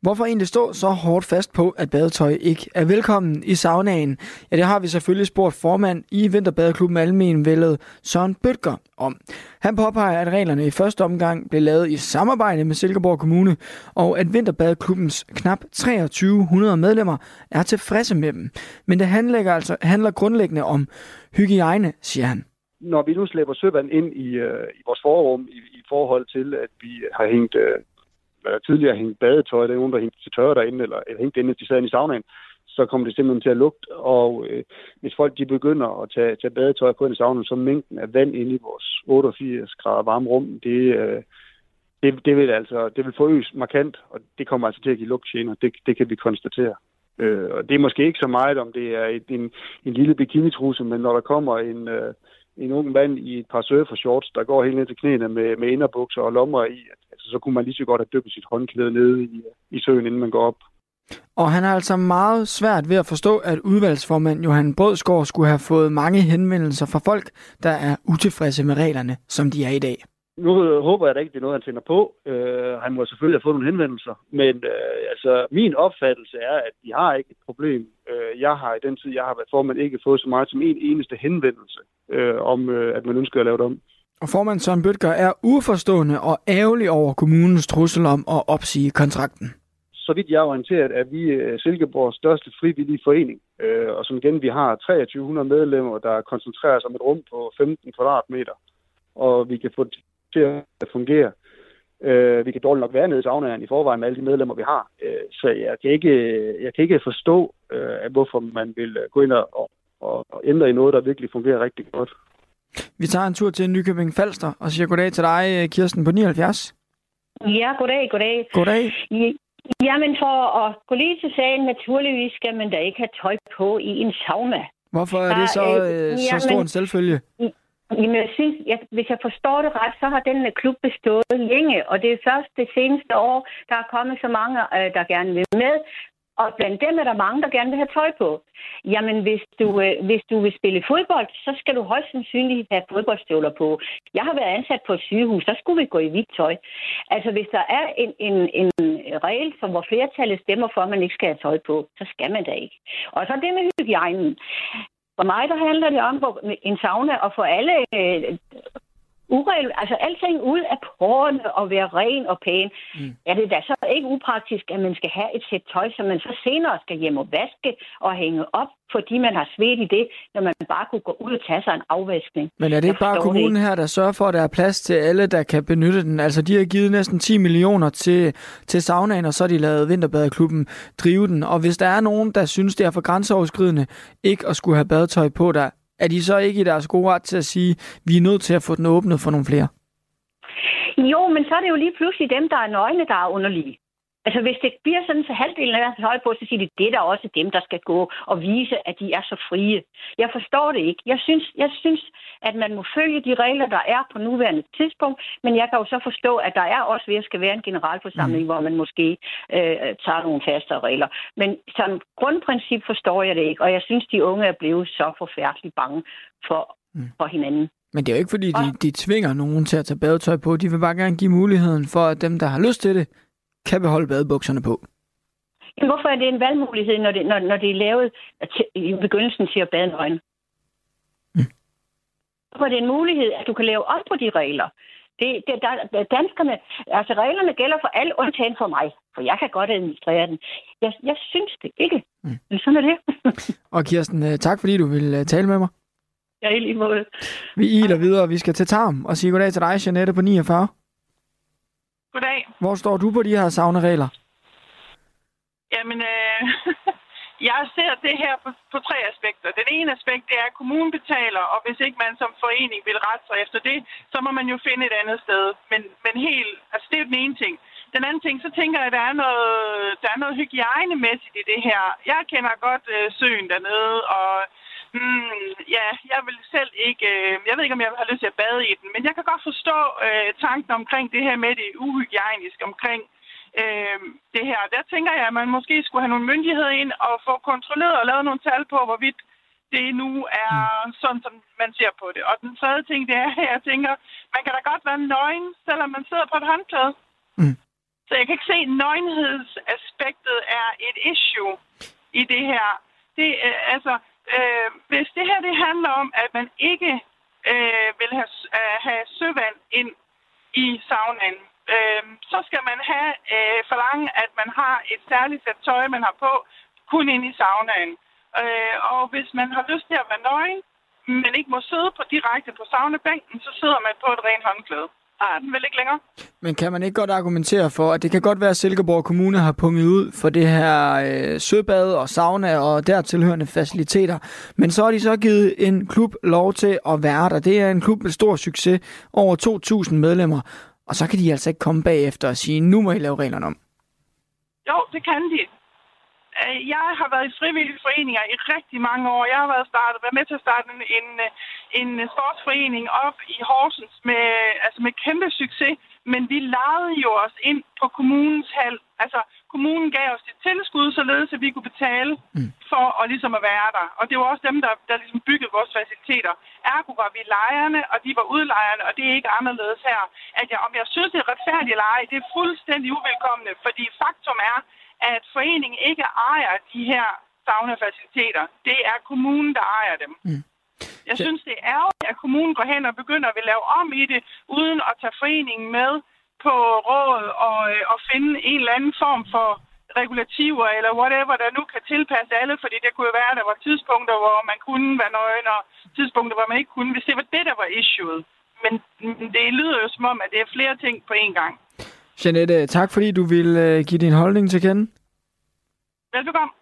Hvorfor egentlig stå så hårdt fast på, at badetøj ikke er velkommen i saunaen? Ja, det har vi selvfølgelig spurgt formand i Vinterbadeklubben Almen Vældet, Søren Bøtger, om. Han påpeger, at reglerne i første omgang blev lavet i samarbejde med Silkeborg Kommune, og at Vinterbadeklubbens knap 2300 medlemmer er tilfredse med dem. Men det handler, altså, handler grundlæggende om hygiejne, siger han. Når vi nu slæber søvand ind i, øh, i vores forrum i, i forhold til, at vi har hængt øh, eller tidligere hængt badetøj, der er nogen, der hængte til tørre derinde, eller, eller hængte inde, de sad inde i saunaen, så kommer det simpelthen til at lugte. Og øh, hvis folk de begynder at tage, tage badetøj på i sauna, så mængden af vand inde i vores 88 grader varme rum, det, øh, det, det, vil altså det vil forøges markant, og det kommer altså til at give lugtgener. Det, det kan vi konstatere. Øh, og det er måske ikke så meget, om det er et, en, en lille bikinitruse, men når der kommer en, øh, en ung mand i et par surfershorts, der går helt ned til knæene med, med inderbukser og lommer i, altså, så kunne man lige så godt have dyppet sit håndklæde nede i, i søen, inden man går op. Og han har altså meget svært ved at forstå, at udvalgsformand Johan Brødsgaard skulle have fået mange henvendelser fra folk, der er utilfredse med reglerne, som de er i dag. Nu håber jeg da ikke, det er noget, han tænder på. Uh, han må selvfølgelig have fået nogle henvendelser. Men uh, altså, min opfattelse er, at de har ikke et problem. Uh, jeg har i den tid, jeg har været formand, ikke fået så meget som en eneste henvendelse uh, om, uh, at man ønsker at lave det om. Og formand Søren Bøtger er uforstående og ærgerlig over kommunens trussel om at opsige kontrakten så vidt jeg er orienteret, er vi øh, Silkeborgs største frivillige forening. Øh, og som igen, vi har 2300 medlemmer, der koncentrerer sig om et rum på 15 kvadratmeter. Og vi kan få det til at fungere. Øh, vi kan dårligt nok være nede i saunaen i forvejen med alle de medlemmer, vi har. så jeg kan ikke, jeg kan ikke forstå, hvorfor man vil gå ind og, og, og ændre i noget, der virkelig fungerer rigtig godt. Vi tager en tur til Nykøbing Falster og siger goddag til dig, Kirsten på 79. Ja, goddag, goddag. Goddag. Jamen, for at gå lige til sagen, naturligvis skal man da ikke have tøj på i en sauna. Hvorfor er det så, øh, øh, så stor en selvfølge? Jamen, jeg synes, jeg, hvis jeg forstår det ret, så har den klub bestået længe, og det er først det seneste år, der er kommet så mange, øh, der gerne vil med, og blandt dem er der mange, der gerne vil have tøj på. Jamen, hvis du, øh, hvis du vil spille fodbold, så skal du højst sandsynligt have fodboldstøvler på. Jeg har været ansat på et sygehus, så skulle vi gå i hvidt tøj. Altså, hvis der er en, en, en regel, som hvor flertallet stemmer for, at man ikke skal have tøj på, så skal man da ikke. Og så det med hygiejnen. For mig, der handler det om en sauna og få alle øh, urel, altså alting ud af porerne og være ren og pæn, mm. er det da så ikke upraktisk, at man skal have et sæt tøj, som man så senere skal hjem og vaske og hænge op, fordi man har svedt i det, når man bare kunne gå ud og tage sig en afvaskning. Men er det ikke bare kommunen her, der sørger for, at der er plads til alle, der kan benytte den? Altså, de har givet næsten 10 millioner til, til saunaen, og så har de lavet Vinterbadeklubben drive den. Og hvis der er nogen, der synes, det er for grænseoverskridende ikke at skulle have badetøj på, der er de så ikke i deres gode ret til at sige, at vi er nødt til at få den åbnet for nogle flere? Jo, men så er det jo lige pludselig dem, der er nøgne, der er underlige. Altså, hvis det bliver sådan, så halvdelen af deres høj på, så siger de, det er der også dem, der skal gå og vise, at de er så frie. Jeg forstår det ikke. Jeg synes, jeg synes, at man må følge de regler, der er på nuværende tidspunkt, men jeg kan jo så forstå, at der er også ved at skal være en generalforsamling, mm. hvor man måske øh, tager nogle faste regler. Men som grundprincip forstår jeg det ikke, og jeg synes, de unge er blevet så forfærdeligt bange for, mm. for hinanden. Men det er jo ikke, fordi de, de tvinger nogen til at tage badetøj på. De vil bare gerne give muligheden for, at dem, der har lyst til det, kan beholde badebukserne på. Jamen, hvorfor er det en valgmulighed, når det, når, når det er lavet i begyndelsen til at bade nøgen? Mm. Hvorfor er det en mulighed, at du kan lave op på de regler? Det, det, der, danskerne, altså reglerne gælder for alle, undtagen for mig, for jeg kan godt administrere den. Jeg, jeg synes det ikke. Mm. Men sådan er det. og Kirsten, øh, tak fordi du vil øh, tale med mig. Ja, i lige måde. Vi iler videre, vi skal til Tarm og sige goddag til dig, Jeanette på 49. Goddag. Hvor står du på de her savneregler? Jamen, øh, jeg ser det her på, på tre aspekter. Den ene aspekt, det er, at kommunen betaler, og hvis ikke man som forening vil rette sig efter det, så må man jo finde et andet sted. Men, men helt, altså det er jo den ene ting. Den anden ting, så tænker jeg, at der er noget, der er noget hygiejnemæssigt i det her. Jeg kender godt øh, søen dernede, og Mm, ja, jeg vil selv ikke... Øh, jeg ved ikke, om jeg har lyst til at bade i den, men jeg kan godt forstå øh, tanken omkring det her med det uhygiejniske omkring øh, det her. Der tænker jeg, at man måske skulle have nogle myndigheder ind og få kontrolleret og lavet nogle tal på, hvorvidt det nu er sådan, som man ser på det. Og den tredje ting, det er, at jeg tænker, man kan da godt være nøgen, selvom man sidder på et håndklæde. Mm. Så jeg kan ikke se, at nøgenhedsaspektet er et issue i det her. Det, øh, altså, øh, hvis det her det handler om, at man ikke øh, vil have, øh, have søvand ind i saunaen, øh, så skal man have øh, forlange, at man har et særligt sæt tøj, man har på, kun ind i saunaen. Øh, og hvis man har lyst til at være nøgen, men ikke må sidde på direkte på saunabænken, så sidder man på et rent håndklæde er den vel ikke længere. Men kan man ikke godt argumentere for, at det kan godt være, at Silkeborg Kommune har punget ud for det her øh, søbad og sauna og der tilhørende faciliteter, men så har de så givet en klub lov til at være der. Det er en klub med stor succes, over 2.000 medlemmer. og så kan de altså ikke komme bagefter og sige, nu må I lave reglerne om. Jo, det kan de. Øh, jeg har været i frivillige foreninger i rigtig mange år. Jeg har været, startet, været med til at starte en, en, en sportsforening op i Horsens med, altså med kæmpe succes. Men vi lejede jo os ind på kommunens hal. Altså, kommunen gav os et tilskud, således at vi kunne betale mm. for at, ligesom at være der. Og det var også dem, der, der ligesom byggede vores faciliteter. Ergo var vi lejerne, og de var udlejerne, og det er ikke anderledes her. At jeg, om jeg synes, det er retfærdigt eller ej, det er fuldstændig uvelkomne, fordi faktum er, at foreningen ikke ejer de her sauna-faciliteter. Det er kommunen, der ejer dem. Mm. Jeg synes, det er ærgerligt, at kommunen går hen og begynder at vil lave om i det, uden at tage foreningen med på råd og, øh, og finde en eller anden form for regulativer eller whatever, der nu kan tilpasse alle, fordi det kunne jo være, at der var tidspunkter, hvor man kunne være nøgen, og tidspunkter, hvor man ikke kunne, hvis det var det, der var issueet. Men det lyder jo som om, at det er flere ting på én gang. Jeanette, tak fordi du vil øh, give din holdning til kende. Velbekomme.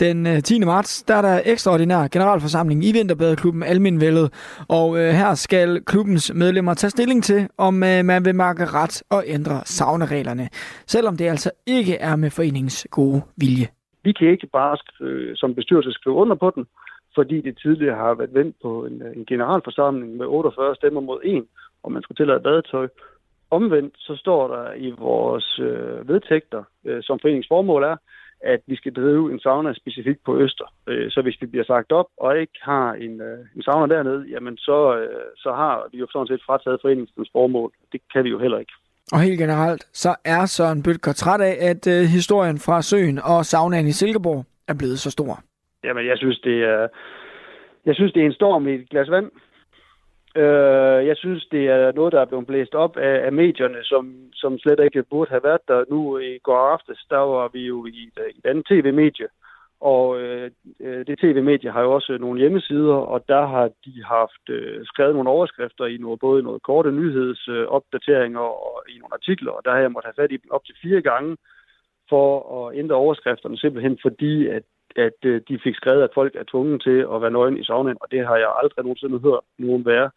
Den 10. Øh, marts der er der ekstraordinær generalforsamling i Vinterbadeklubben Alminvældet, og øh, her skal klubbens medlemmer tage stilling til, om øh, man vil markere ret og ændre savnereglerne, selvom det altså ikke er med foreningens gode vilje. Vi kan ikke bare skrive, som bestyrelse skrive under på den, fordi det tidligere har været vendt på en, en generalforsamling med 48 stemmer mod en, og man skulle tillade badetøj. Omvendt så står der i vores øh, vedtægter, øh, som foreningsformål er, at vi skal drive en sauna specifikt på Øster. Øh, så hvis vi bliver sagt op og ikke har en, øh, en sauna dernede, jamen så, øh, så har vi jo sådan set frataget foreningens formål. Det kan vi jo heller ikke. Og helt generelt, så er Søren Bøtker træt af, at uh, historien fra søen og saunaen i Silkeborg er blevet så stor. Jamen, jeg synes, det er, jeg synes, det er en storm i et glas vand. Øh, jeg synes, det er noget, der er blevet blæst op af, af medierne, som, som slet ikke burde have været der. Nu i går aftes, der var vi jo i et, et andet tv-medie, og øh, det tv-medie har jo også nogle hjemmesider, og der har de haft øh, skrevet nogle overskrifter i noget, både noget korte nyhedsopdateringer øh, og i nogle artikler, og der har jeg måttet have fat i dem op til fire gange for at ændre overskrifterne, simpelthen fordi, at at øh, de fik skrevet, at folk er tvunget til at være nøgen i saunaen, og det har jeg aldrig nogensinde hørt nogen være.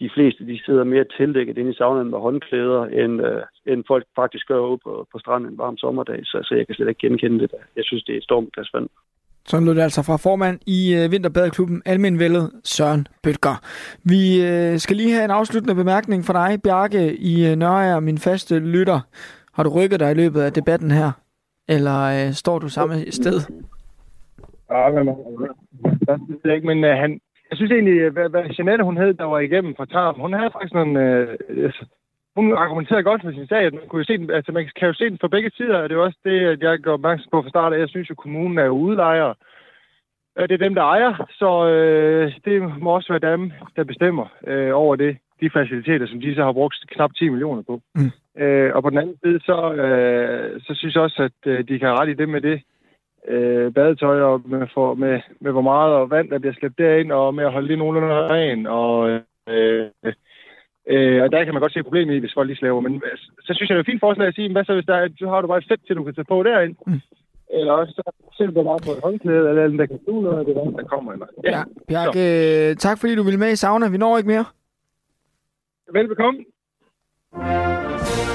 De fleste de sidder mere tildækket inde i saunaen med håndklæder, end, øh, end folk faktisk gør ude på, på stranden en varm sommerdag, så, så jeg kan slet ikke genkende det der. Jeg synes, det er et stormglas vand. Sådan lød det altså fra formand i øh, Vinterbadeklubben Almenvældet, Søren Bøtger. Vi øh, skal lige have en afsluttende bemærkning fra dig, Bjarke i øh, Nørre, min faste lytter. Har du rykket dig i løbet af debatten her? Eller øh, står du samme sted? Ja, men, det er ikke, men uh, han, jeg synes egentlig, hvad, hvad Jeanette hun hed, der var igennem fra Tarm, hun havde faktisk nogle... Uh, hun argumenterede godt for sin sag, at man, kunne se den, altså man kan jo se den fra begge sider, og det er også det, jeg går opmærksom på fra start af. Jeg synes jo, at kommunen er jo udlejer. Det er dem, der ejer, så øh, det må også være dem, der bestemmer øh, over det, de faciliteter, som de så har brugt knap 10 millioner på. Mm. Øh, og på den anden side, så, øh, så synes jeg også, at øh, de kan rette i det med det, øh, badetøj og med, for, med, med hvor meget og vand, der bliver slæbt derind, og med at holde det nogenlunde ren. Og, øh, øh, og der kan man godt se problemet i, hvis folk lige slæver. Men så synes jeg, det er et fint forslag at sige, hvad så hvis der er, så har du bare et sæt til, du kan tage på derind. Mm. Eller også så sætter du bare på et håndklæde, eller der kan du noget af det, der kommer. Eller. Ja, ja Bjarke, øh, tak fordi du ville med i sauna. Vi når ikke mere. Velbekomme.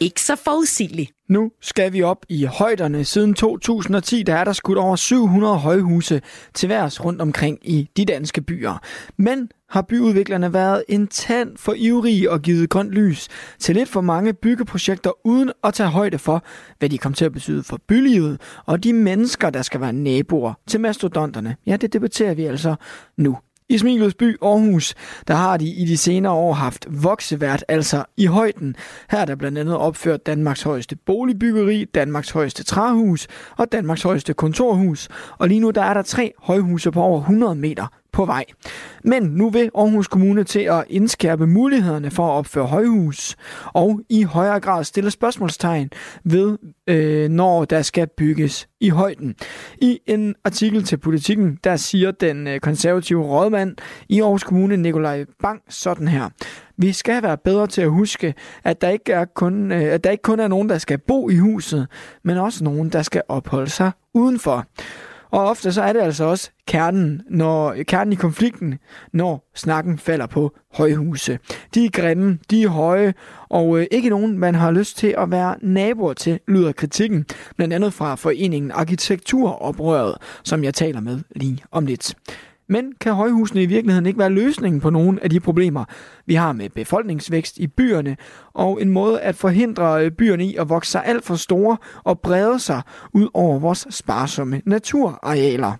ikke så forudsigelig. Nu skal vi op i højderne. Siden 2010 der er der skudt over 700 højhuse til værs rundt omkring i de danske byer. Men har byudviklerne været en tand for ivrige og givet grønt lys til lidt for mange byggeprojekter uden at tage højde for, hvad de kommer til at betyde for bylivet og de mennesker, der skal være naboer til mastodonterne. Ja, det debatterer vi altså nu. I Smilets by Aarhus, der har de i de senere år haft voksevært, altså i højden. Her er der blandt andet opført Danmarks højeste boligbyggeri, Danmarks højeste træhus og Danmarks højeste kontorhus. Og lige nu der er der tre højhuse på over 100 meter på vej. Men nu vil Aarhus Kommune til at indskærpe mulighederne for at opføre højhus, og i højere grad stille spørgsmålstegn ved, øh, når der skal bygges i højden. I en artikel til Politiken, der siger den øh, konservative rådmand i Aarhus Kommune, Nikolaj Bang, sådan her. Vi skal være bedre til at huske, at der ikke er kun, øh, at der ikke kun er nogen, der skal bo i huset, men også nogen, der skal opholde sig udenfor. Og ofte så er det altså også kernen, når, kernen i konflikten, når snakken falder på højhuse. De er grimme, de er høje, og øh, ikke nogen, man har lyst til at være naboer til, lyder kritikken, blandt andet fra foreningen Arkitekturoprøret, som jeg taler med lige om lidt. Men kan højhusene i virkeligheden ikke være løsningen på nogle af de problemer, vi har med befolkningsvækst i byerne, og en måde at forhindre øh, byerne i at vokse sig alt for store og brede sig ud over vores sparsomme naturarealer?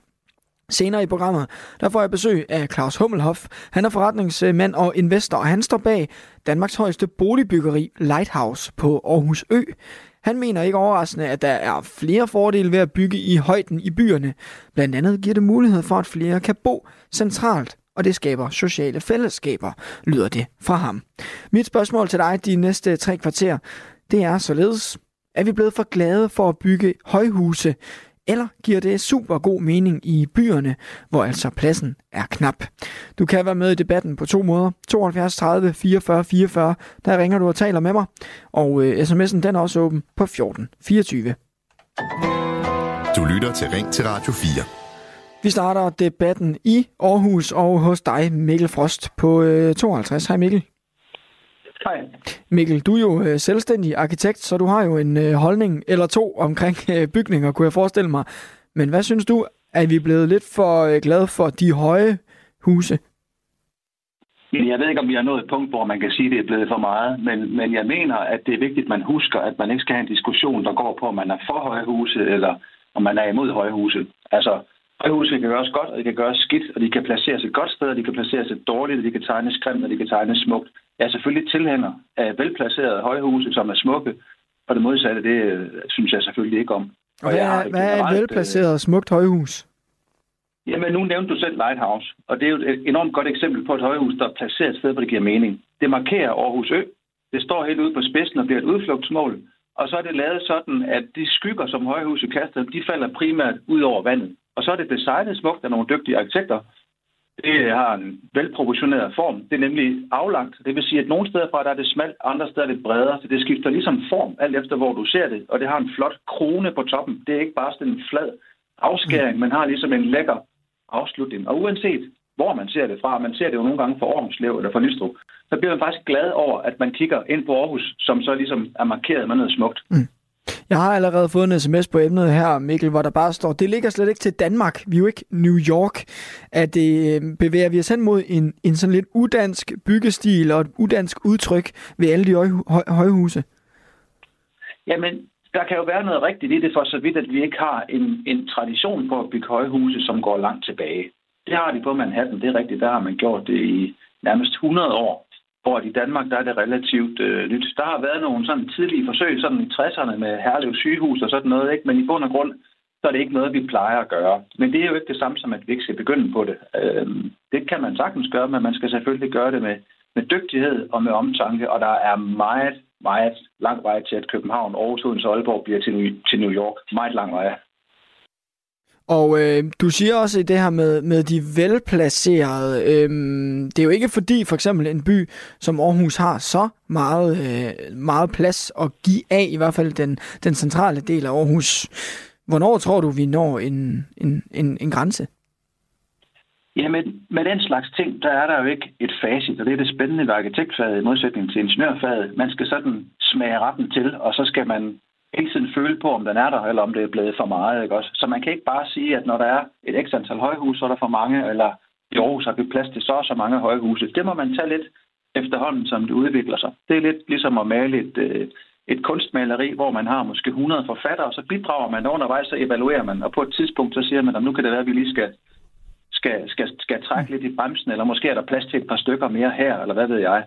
Senere i programmet, der får jeg besøg af Claus Hummelhoff. Han er forretningsmand og investor, og han står bag Danmarks højeste boligbyggeri Lighthouse på Aarhus Ø. Han mener ikke overraskende, at der er flere fordele ved at bygge i højden i byerne. Blandt andet giver det mulighed for, at flere kan bo centralt, og det skaber sociale fællesskaber, lyder det fra ham. Mit spørgsmål til dig de næste tre kvarter, det er således, er vi blevet for glade for at bygge højhuse, eller giver det super god mening i byerne, hvor altså pladsen er knap? Du kan være med i debatten på to måder. 72 30 44 44, der ringer du og taler med mig. Og øh, sms'en den er også åben på 14 24. Du lytter til Ring til Radio 4. Vi starter debatten i Aarhus og hos dig, Mikkel Frost, på øh, 52. Hej Mikkel. Hej. Mikkel, du er jo øh, selvstændig arkitekt, så du har jo en øh, holdning eller to omkring øh, bygninger, kunne jeg forestille mig. Men hvad synes du, er vi blevet lidt for glade for de høje huse? Jeg ved ikke, om vi har nået et punkt, hvor man kan sige, at det er blevet for meget, men, men jeg mener, at det er vigtigt, at man husker, at man ikke skal have en diskussion, der går på, om man er for høje huse, eller om man er imod høje huse. Altså, højhuse kan gøres godt, og de kan gøres skidt, og de kan placeres et godt sted, og de kan placeres et dårligt, og de kan tegnes grimt, og de kan tegnes smukt. Jeg er selvfølgelig tilhænger af velplacerede højhuse, som er smukke, og det modsatte, det øh, synes jeg selvfølgelig ikke om. Og, og hvad, er, hvad er et velplaceret øh, smukt højhus? Jamen, nu nævnte du selv Lighthouse, og det er jo et enormt godt eksempel på et højhus, der er placeret et sted, hvor det giver mening. Det markerer Aarhus Ø. Det står helt ude på spidsen og bliver et udflugtsmål. Og så er det lavet sådan, at de skygger, som højhuset kaster, de falder primært ud over vandet. Og så er det designet smukt af nogle dygtige arkitekter, det har en velproportioneret form. Det er nemlig aflagt. Det vil sige, at nogle steder fra der er det smalt, andre steder er det bredere. Så det skifter ligesom form, alt efter hvor du ser det. Og det har en flot krone på toppen. Det er ikke bare sådan en flad afskæring, man har ligesom en lækker afslutning. Og uanset hvor man ser det fra, man ser det jo nogle gange for Aarhuslev eller for Lystrup, så bliver man faktisk glad over, at man kigger ind på Aarhus, som så ligesom er markeret med noget smukt. Mm. Jeg har allerede fået en sms på emnet her, Mikkel, hvor der bare står, det ligger slet ikke til Danmark. Vi er jo ikke New York. At det bevæger vi os hen mod en, en sådan lidt udansk byggestil og et udansk udtryk ved alle de høj, høj, højhuse. Jamen, der kan jo være noget rigtigt i det, for så vidt, at vi ikke har en, en tradition på at bygge højhuse, som går langt tilbage. Det har de på Manhattan, det er rigtigt. Der har man gjort det i nærmest 100 år hvor i Danmark der er det relativt øh, nyt. Der har været nogle sådan tidlige forsøg sådan i 60'erne med Herlev sygehus og sådan noget, ikke? men i bund og grund så er det ikke noget, vi plejer at gøre. Men det er jo ikke det samme som, at vi ikke skal begynde på det. Øh, det kan man sagtens gøre, men man skal selvfølgelig gøre det med, med dygtighed og med omtanke, og der er meget, meget lang vej til, at København, Aarhus, Odense og Aalborg bliver til, til New York. Meget lang vej. Og øh, du siger også i det her med, med de velplacerede, øh, det er jo ikke fordi for eksempel en by som Aarhus har så meget, øh, meget plads at give af, i hvert fald den, den centrale del af Aarhus. Hvornår tror du, vi når en, en, en, en grænse? Ja, med, med den slags ting, der er der jo ikke et facit, og det er det spændende ved arkitektfaget i modsætning til ingeniørfaget. Man skal sådan smage retten til, og så skal man hele tiden føle på, om den er der, eller om det er blevet for meget. Ikke også? Så man kan ikke bare sige, at når der er et ekstra antal højhuse, så er der for mange, eller i Aarhus har vi plads til så og så mange højhuse. Det må man tage lidt efterhånden, som det udvikler sig. Det er lidt ligesom at male et, øh, et kunstmaleri, hvor man har måske 100 forfattere, og så bidrager man undervejs, så evaluerer man, og på et tidspunkt så siger man, at nu kan det være, at vi lige skal skal, skal, skal trække lidt i bremsen, eller måske er der plads til et par stykker mere her, eller hvad ved jeg.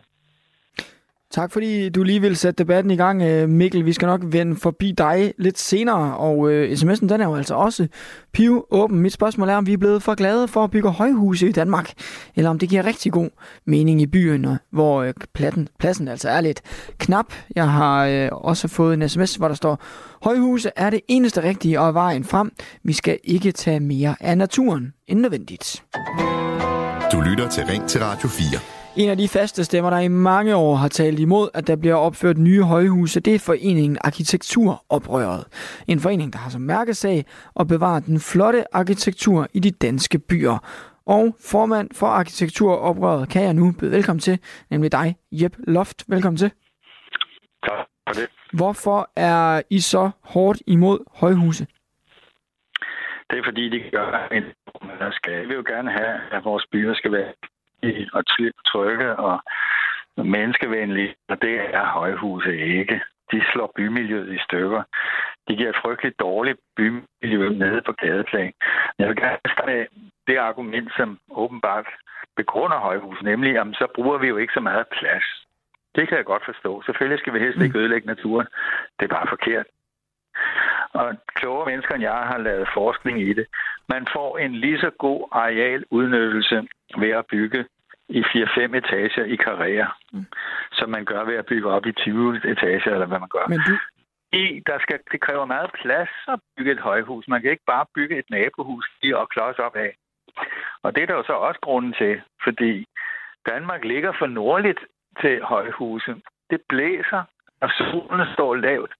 Tak fordi du lige vil sætte debatten i gang, øh, Mikkel. Vi skal nok vende forbi dig lidt senere, og øh, sms'en den er jo altså også piv åben. Mit spørgsmål er, om vi er blevet for glade for at bygge højhuse i Danmark, eller om det giver rigtig god mening i byen, hvor øh, pladsen, pladsen altså er lidt knap. Jeg har øh, også fået en sms, hvor der står, højhuse er det eneste rigtige og vejen frem. Vi skal ikke tage mere af naturen end nødvendigt. Du lytter til Ring til Radio 4. En af de faste stemmer, der i mange år har talt imod, at der bliver opført nye højhuse, det er foreningen Arkitekturoprøret. En forening, der har som mærkesag at bevare den flotte arkitektur i de danske byer. Og formand for Arkitekturoprøret kan jeg nu byde velkommen til, nemlig dig, Jep Loft. Velkommen til. Tak for det. Hvorfor er I så hårdt imod højhuse? Det er fordi, de gør en... Der skal vi jo gerne have, at vores byer skal være og trygge og menneskevenlige, og det er højhuse ikke. De slår bymiljøet i stykker. De giver et frygteligt dårligt bymiljø nede på gadeplan. Jeg vil gerne starte det argument, som åbenbart begrunder højhus, nemlig, at så bruger vi jo ikke så meget plads. Det kan jeg godt forstå. Selvfølgelig skal vi helst ikke mm. ødelægge naturen. Det er bare forkert. Og kloge mennesker end jeg har lavet forskning i det. Man får en lige så god arealudnyttelse ved at bygge i 4-5 etager i karriere, mm. som man gør ved at bygge op i 20 etager, eller hvad man gør. Men du... I, der skal, det kræver meget plads at bygge et højhus. Man kan ikke bare bygge et nabohus og klods op af. Og det er der jo så også grunden til, fordi Danmark ligger for nordligt til højhuse. Det blæser, og solen står lavt.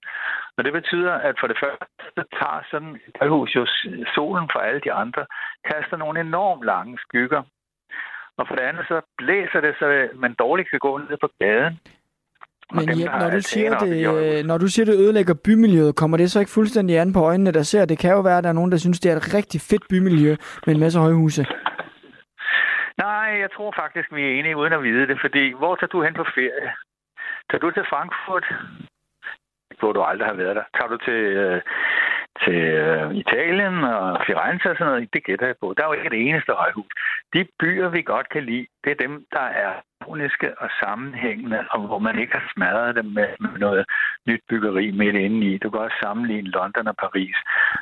Og det betyder, at for det første tager sådan et højhus jo solen fra alle de andre, kaster nogle enormt lange skygger og for det andet, så blæser det, så man dårligt kan gå ned på gaden. Men dem, ja, når, du siger det, når du siger, det ødelægger bymiljøet, kommer det så ikke fuldstændig an på øjnene, der ser? Det kan jo være, at der er nogen, der synes, det er et rigtig fedt bymiljø med en masse højhuse. Nej, jeg tror faktisk, vi er enige uden at vide det, fordi hvor tager du hen på ferie? Tager du til Frankfurt? Hvor du aldrig har været der. Tager du til øh, til øh, Italien og Firenze og sådan noget, det gætter jeg på. Der er jo ikke det eneste højhus. De byer, vi godt kan lide, det er dem, der er harmoniske og sammenhængende, og hvor man ikke har smadret dem med, med noget nyt byggeri midt inde i. Du kan også sammenligne London og Paris.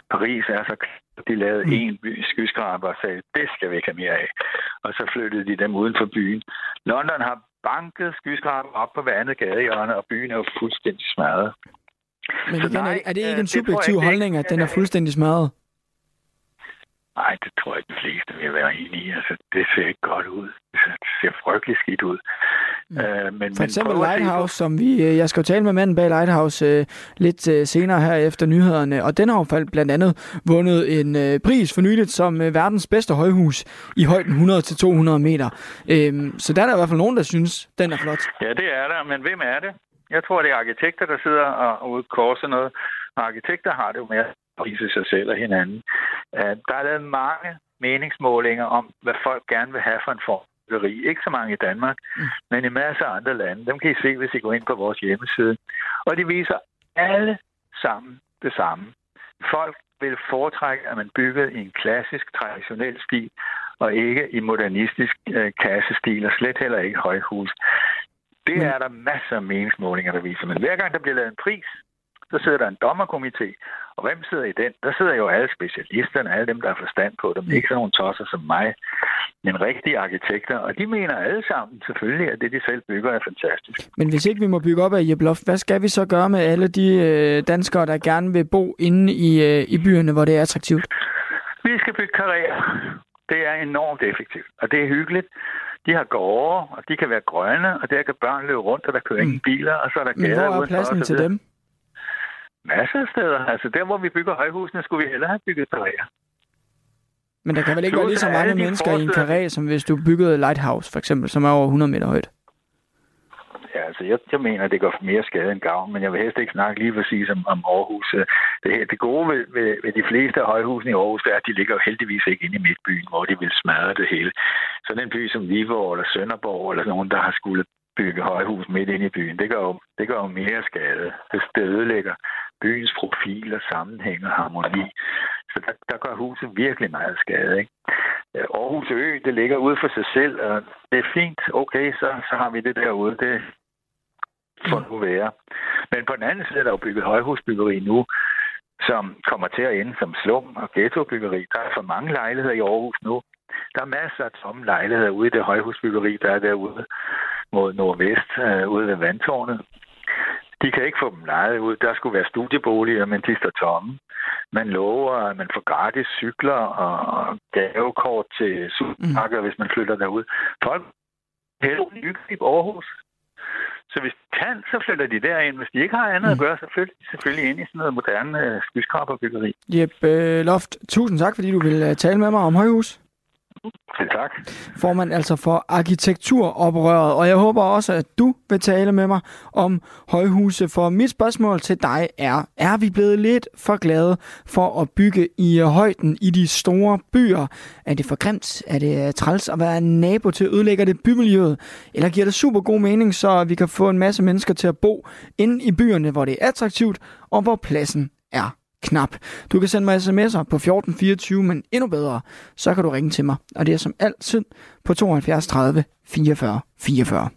Paris er så de lavede mm. en by skyskraber og sagde, det skal vi ikke have mere af. Og så flyttede de dem uden for byen. London har banket skyskraber op på hver andet gadehjørne, og byen er jo fuldstændig smadret. Men igen, nej, er det ikke en subjektiv ikke, holdning, at den er fuldstændig smadret? Nej, det tror jeg, de fleste vil være enige i. Altså, det ser ikke godt ud. Det ser frygteligt skidt ud. Mm. Uh, men, For eksempel men Lighthouse, som vi... Øh, jeg skal jo tale med manden bag Lighthouse uh, lidt uh, senere her efter nyhederne, og den har jo blandt andet vundet en uh, pris for nyligt som uh, verdens bedste højhus i højden 100-200 meter. Uh, så der er der i hvert fald nogen, der synes, den er flot. Ja, det er der, men hvem er det? Jeg tror, det er arkitekter, der sidder og udkorser noget. Og arkitekter har det jo med at prise sig selv og hinanden. Der er lavet mange meningsmålinger om, hvad folk gerne vil have for en form ikke så mange i Danmark, mm. men i masser af andre lande. Dem kan I se, hvis I går ind på vores hjemmeside. Og de viser alle sammen det samme. Folk vil foretrække, at man bygger i en klassisk, traditionel stil, og ikke i modernistisk øh, kassestil, og slet heller ikke højhus. Det men... er der masser af meningsmålinger, der viser. Men hver gang der bliver lavet en pris, så sidder der en dommerkomité. Og hvem sidder i den? Der sidder jo alle specialisterne, alle dem, der har forstand på dem. Ikke sådan nogle tosser som mig, men rigtige arkitekter. Og de mener alle sammen selvfølgelig, at det, de selv bygger, er fantastisk. Men hvis ikke vi må bygge op af Jeblof, hvad skal vi så gøre med alle de øh, danskere, der gerne vil bo inde i, øh, i byerne, hvor det er attraktivt? Vi skal bygge karriere. Det er enormt effektivt, og det er hyggeligt. De har gårde, og de kan være grønne, og der kan børn løbe rundt, og der kører mm. ingen biler, og så er der Men hvor er pladsen til dem? Masser af steder. Altså der, hvor vi bygger højhusene, skulle vi hellere have bygget karriere. Men der kan vel ikke være lige så mange mennesker i en karré, som hvis du byggede Lighthouse, for eksempel, som er over 100 meter højt? Altså jeg, jeg mener, at det går mere skade end gavn, men jeg vil helst ikke snakke lige præcis om, om Aarhus. Øh, det, her, det gode ved, ved, ved de fleste af højhusene i Aarhus, det er, at de ligger jo heldigvis ikke inde i midtbyen, hvor de vil smadre det hele. Sådan en by som Viborg eller Sønderborg, eller nogen, der har skulle bygge højhus midt inde i byen, det gør jo, det gør jo mere skade. Det, det ødelægger byens profil og sammenhæng og harmoni. Så der, der gør huset virkelig meget skade. Ikke? Aarhus Ø, det ligger ude for sig selv, og det er fint. Okay, så, så har vi det derude. Det får nu være. Men på den anden side er der jo bygget højhusbyggeri nu, som kommer til at ende som slum og ghettobyggeri. Der er for mange lejligheder i Aarhus nu. Der er masser af tomme lejligheder ude i det højhusbyggeri, der er derude mod nordvest, øh, ude ved vandtårnet. De kan ikke få dem lejet ud. Der skulle være studieboliger, men de står tomme. Man lover, at man får gratis cykler og gavekort til supermarkeder, mm. hvis man flytter derud. Folk hyggeligt i Aarhus. Så hvis de kan, så flytter de derind. Hvis de ikke har andet mm. at gøre, så flytter de selvfølgelig ind i sådan noget moderne øh, skyskraberbyggeri. Jep, øh, Loft, tusind tak, fordi du vil øh, tale med mig om højhus. Tak. Formand altså for arkitekturoprøret, og jeg håber også, at du vil tale med mig om højhuse, for mit spørgsmål til dig er, er vi blevet lidt for glade for at bygge i højden i de store byer? Er det for grimt? Er det øh, træls at være nabo til at ødelægger det bymiljøet? Eller giver det super god mening, så vi kan få en masse mennesker til at bo inde i byerne, hvor det er attraktivt, og hvor pladsen er knap. Du kan sende mig sms'er på 1424, men endnu bedre, så kan du ringe til mig. Og det er som altid på 72 30 44 44.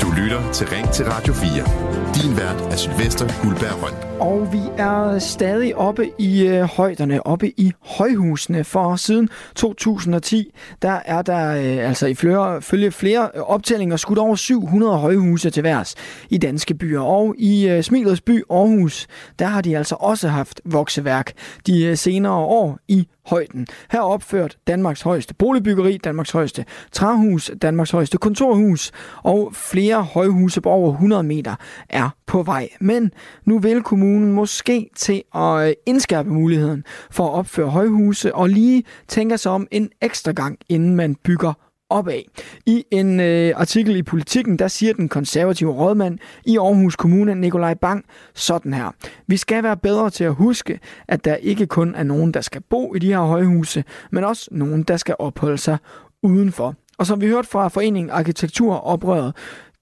Du lytter til Ring til Radio 4. Din vært er Sylvester Guldberg Røn. Og vi er stadig oppe i øh, højderne, oppe i højhusene, for siden 2010, der er der øh, altså i flere, følge flere optællinger skudt over 700 højhuse til værs i danske byer. Og i øh, Smilets by Aarhus, der har de altså også haft vokseværk de øh, senere år i højden. Her er opført Danmarks højeste boligbyggeri, Danmarks højeste træhus, Danmarks højeste kontorhus og flere højhuse på over 100 meter er på vej. Men nu vil kommunen måske til at øh, indskærpe muligheden for at opføre højhuse og lige tænke sig om en ekstra gang, inden man bygger opad. I en øh, artikel i Politiken, der siger den konservative rådmand i Aarhus Kommune, Nikolaj Bang, sådan her. Vi skal være bedre til at huske, at der ikke kun er nogen, der skal bo i de her højhuse, men også nogen, der skal opholde sig udenfor. Og som vi hørte fra foreningen Arkitekturoprøret,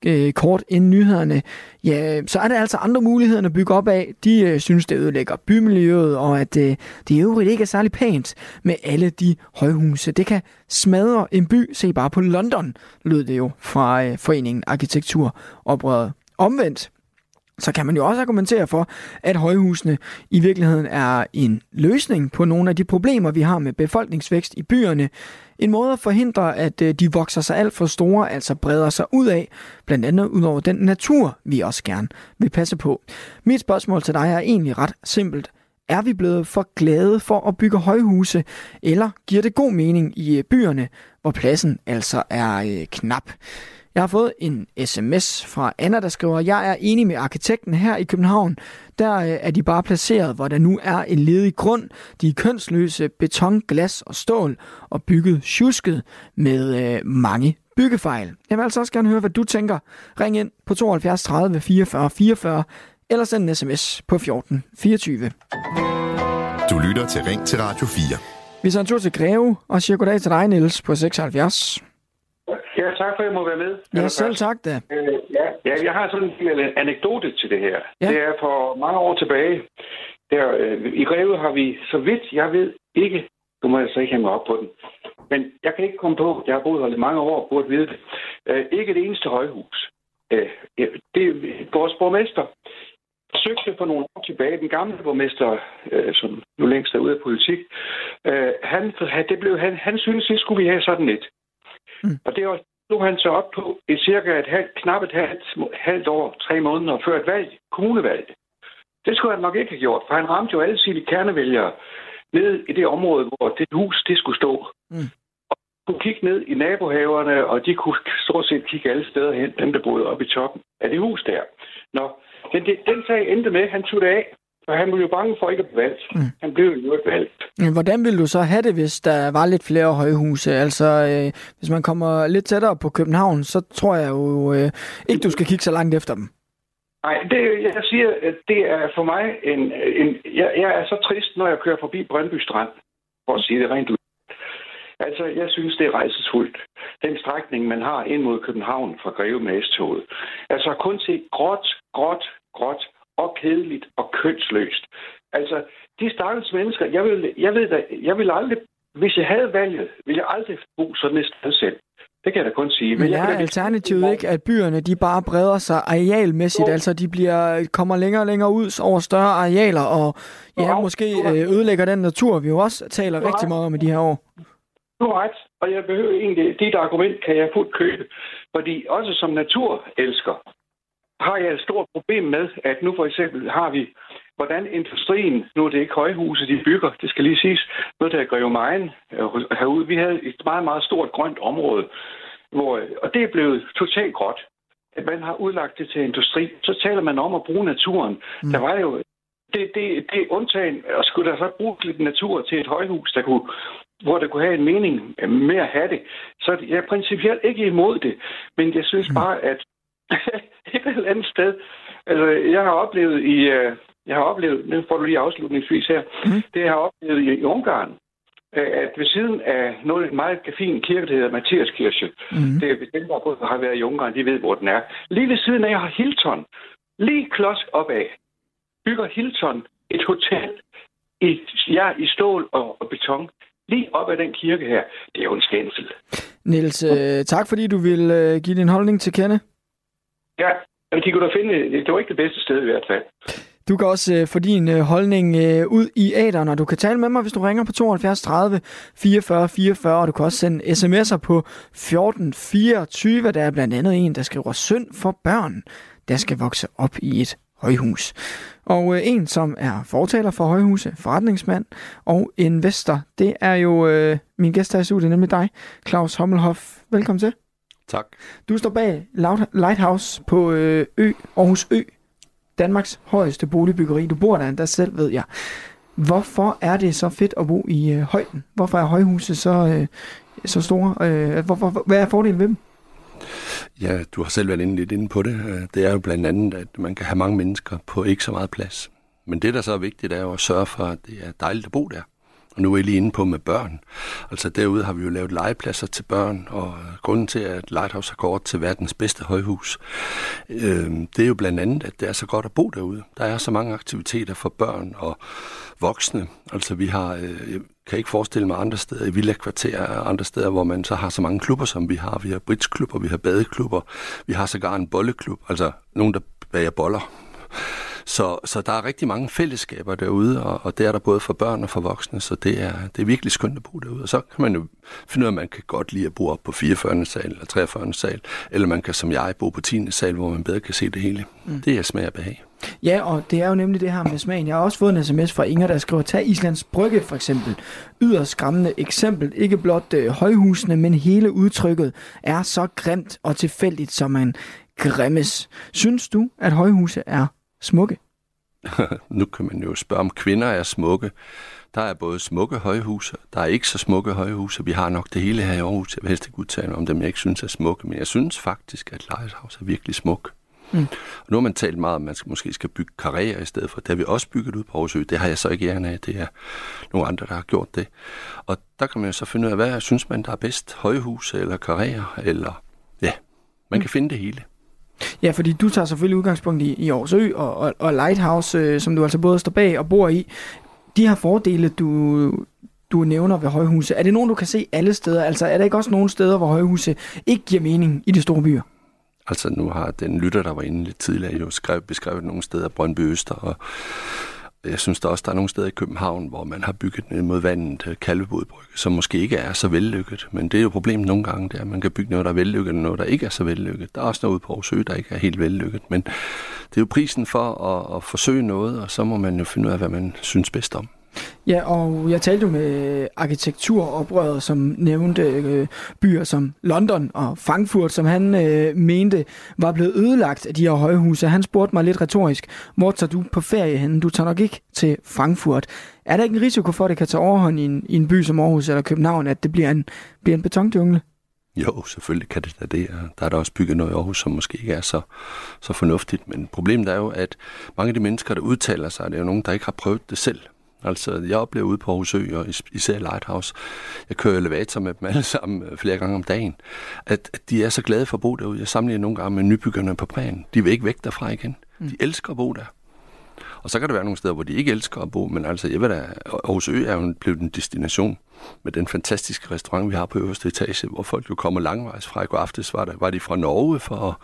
øh, kort inden nyhederne, ja, så er der altså andre muligheder at bygge op af. De øh, synes, det ødelægger bymiljøet, og at øh, det i øvrigt ikke er særlig pænt med alle de højhuse. Det kan smadre en by. Se bare på London, lød det jo fra øh, foreningen Arkitekturoprøret. Omvendt, så kan man jo også argumentere for, at højhusene i virkeligheden er en løsning på nogle af de problemer, vi har med befolkningsvækst i byerne. En måde at forhindre, at øh, de vokser sig alt for store, altså breder sig ud af, blandt andet ud over den natur, vi også gerne vil passe på. Mit spørgsmål til dig er egentlig ret simpelt. Er vi blevet for glade for at bygge højhuse, eller giver det god mening i øh, byerne, hvor pladsen altså er øh, knap? Jeg har fået en sms fra Anna, der skriver, jeg er enig med arkitekten her i København. Der øh, er de bare placeret, hvor der nu er en ledig grund. De er kønsløse beton, glas og stål og bygget tjusket med øh, mange byggefejl. Jeg vil altså også gerne høre, hvad du tænker. Ring ind på 72 30 44 44 eller send en sms på 14 24. Du lytter til Ring til Radio 4. Vi tager en tur til Greve og siger goddag til dig, Niels, på 76. Ja, tak for, at jeg må være med. Ja, selv tak da. Øh, ja, ja, jeg har sådan en anekdote til det her. Ja. Det er for mange år tilbage. Der, øh, I Greve har vi, så vidt jeg ved, ikke... Du må altså ikke hænge op på den. Men jeg kan ikke komme på, jeg har boet her i mange år, burde vide det. Øh, ikke det eneste højhus. Øh, det er vores borgmester forsøgte for nogle år tilbage, den gamle borgmester, øh, som nu længst er ude af politik, øh, han, det blev, han, han synes, at skulle vi have sådan et. Mm. Og det var nu han så op på i cirka et halvt, knap et halvt, halvt år, tre måneder før et valg, kommunevalg. Det skulle han nok ikke have gjort, for han ramte jo alle sine kernevælgere ned i det område, hvor det hus det skulle stå. Mm. Og kunne kigge ned i nabohaverne, og de kunne stort set kigge alle steder hen, dem der boede oppe i toppen af det hus der. Nå, men det, den sag endte med, at han tog det af, og han blev jo bange for ikke at blive valgt. Mm. Han blev jo ikke valgt. Hvordan ville du så have det, hvis der var lidt flere højhuse? Altså, øh, hvis man kommer lidt tættere på København, så tror jeg jo øh, ikke, du skal kigge så langt efter dem. Nej, det, jeg siger, det er for mig en... en jeg, jeg er så trist, når jeg kører forbi Brøndby Strand, for at sige det rent ud. Altså, jeg synes, det er rejsesfuldt. Den strækning, man har ind mod København fra Greve med S-toget. Altså, kun se gråt, gråt, gråt og kedeligt og kønsløst. Altså, de stakkels mennesker, jeg vil, jeg ved da, jeg vil aldrig, hvis jeg havde valget, ville jeg aldrig bo sådan et sted selv. Det kan jeg da kun sige. Men, er alternativet ikke, at byerne de bare breder sig arealmæssigt? Jo. Altså, de bliver, kommer længere og længere ud over større arealer, og ja, jo, måske øh, ødelægger den natur, vi jo også taler jo, rigtig meget om i de her år. Du har ret, og jeg behøver egentlig, dit argument kan jeg fuldt købe. Fordi også som naturelsker, har jeg et stort problem med, at nu for eksempel har vi, hvordan industrien, nu er det ikke højhuse, de bygger, det skal lige siges, noget der Greve Majen øh, herude, vi havde et meget, meget stort grønt område, hvor, og det er blevet totalt gråt, at man har udlagt det til industri. Så taler man om at bruge naturen. Mm. Der var jo, det, det, det er undtagen, og skulle der så bruge lidt natur til et højhus, der kunne hvor det kunne have en mening med at have det. Så jeg er principielt ikke imod det, men jeg synes mm. bare, at et eller andet sted. Altså, jeg har oplevet i... Uh, jeg har oplevet, nu får du lige afslutningsvis her, mm. det jeg har oplevet i, i Ungarn, øh, at ved siden af noget meget fin kirke, der hedder Mathias Kirche, mm. det er dem, der har været i Ungarn, de ved, hvor den er. Lige ved siden af har Hilton, lige klods opad, bygger Hilton et hotel i, ja, i stål og, og beton lige op ad den kirke her. Det er jo en skændsel. Niels, øh, tak fordi du vil øh, give din holdning til kende. Ja, men de kunne da finde, det var ikke det bedste sted i hvert fald. Du kan også øh, få din øh, holdning øh, ud i æderen, og du kan tale med mig, hvis du ringer på 72 30 44 44, og du kan også sende sms'er på 1424. Der er blandt andet en, der skriver synd for børn, der skal vokse op i et højhus. Og øh, en, som er fortaler for højhuse, forretningsmand og investor, det er jo øh, min gæst her i studiet, nemlig dig, Claus Hommelhoff. Velkommen til. Tak. Du står bag Lighthouse på øh, Ø, Aarhus Ø, Danmarks højeste boligbyggeri. Du bor der endda selv, ved jeg. Hvorfor er det så fedt at bo i øh, højden? Hvorfor er højhuse så, øh, så store? Øh, hvor, hvor, hvad er fordelen ved dem? Ja, du har selv været lidt inde på det. Øh, det er jo blandt andet, at man kan have mange mennesker på ikke så meget plads. Men det, der så er vigtigt, er jo at sørge for, at det er dejligt at bo der. Og nu er jeg lige inde på med børn. Altså derude har vi jo lavet legepladser til børn, og øh, grunden til, at Lighthouse har gået til verdens bedste højhus, øh, det er jo blandt andet, at det er så godt at bo derude. Der er så mange aktiviteter for børn og voksne. Altså vi har, øh, jeg kan ikke forestille mig andre steder, i Villa Kvarter og andre steder, hvor man så har så mange klubber, som vi har. Vi har bridgeklubber, vi har badeklubber, vi har sågar en bolleklub, altså nogen, der bager boller. Så, så der er rigtig mange fællesskaber derude, og, og det er der både for børn og for voksne, så det er, det er virkelig skønt at bo derude. Og så kan man jo finde ud af, at man kan godt lide at bo op på 44. sal eller 43. sal, eller man kan som jeg bo på 10. sal, hvor man bedre kan se det hele. Mm. Det er smag og behag. Ja, og det er jo nemlig det her med smagen. Jeg har også fået en sms fra Inger, der skriver, tag Islands Brygge for eksempel. Yderst skræmmende eksempel. Ikke blot øh, højhusene, men hele udtrykket er så grimt og tilfældigt, som man grimmes. Synes du, at højhuse er smukke? nu kan man jo spørge, om kvinder er smukke. Der er både smukke højhuse, der er ikke så smukke højhuse. Vi har nok det hele her i Aarhus. Jeg vil helst ikke udtale om dem, jeg ikke synes er smukke, men jeg synes faktisk, at Lighthouse er virkelig smuk. Mm. Og nu har man talt meget om, at man skal, måske skal bygge karrierer i stedet for. Det har vi også bygget ud på Aarhus Ø. Det har jeg så ikke gerne af. Det er nogle andre, der har gjort det. Og der kan man jo så finde ud af, hvad synes man, der er bedst? Højhuse eller karrierer? Eller ja, man mm. kan finde det hele. Ja, fordi du tager selvfølgelig udgangspunkt i, i Aarhus og, og, og Lighthouse, øh, som du altså både står bag og bor i. De her fordele, du, du nævner ved højhuse, er det nogen, du kan se alle steder? Altså er der ikke også nogen steder, hvor højhuse ikke giver mening i de store byer? Altså nu har den lytter, der var inde lidt tidligere, jo skrev, beskrevet nogle steder, Brøndby Øster og jeg synes der også, der er nogle steder i København, hvor man har bygget ned mod vandet øh, Kalvebodbrygge, som måske ikke er så vellykket. Men det er jo problemet nogle gange, det er, at man kan bygge noget, der er vellykket, og noget, der ikke er så vellykket. Der er også noget ude på Aarhusø, der ikke er helt vellykket. Men det er jo prisen for at, at forsøge noget, og så må man jo finde ud af, hvad man synes bedst om. Ja, og jeg talte jo med arkitekturoprøret, som nævnte øh, byer som London og Frankfurt, som han øh, mente var blevet ødelagt af de her højhuse. Han spurgte mig lidt retorisk, hvor tager du på ferie hen? Du tager nok ikke til Frankfurt. Er der ikke en risiko for, at det kan tage overhånd i en, i en by som Aarhus eller København, at det bliver en, bliver en betonjungle? Jo, selvfølgelig kan det da det. Der er der også bygget noget i Aarhus, som måske ikke er så, så fornuftigt. Men problemet er jo, at mange af de mennesker, der udtaler sig, det er jo nogen, der ikke har prøvet det selv. Altså, jeg oplever ude på Aarhus Ø, og især Lighthouse, jeg kører elevator med dem alle sammen øh, flere gange om dagen, at, at de er så glade for at bo derude. Jeg sammenligner nogle gange med nybyggerne på prægen. De vil ikke væk derfra igen. De mm. elsker at bo der. Og så kan der være nogle steder, hvor de ikke elsker at bo, men altså, jeg ved da, Aarhus Ø er jo blevet en destination med den fantastiske restaurant, vi har på øverste etage, hvor folk jo kommer langvejs fra. I går aftes var, der, var de fra Norge for at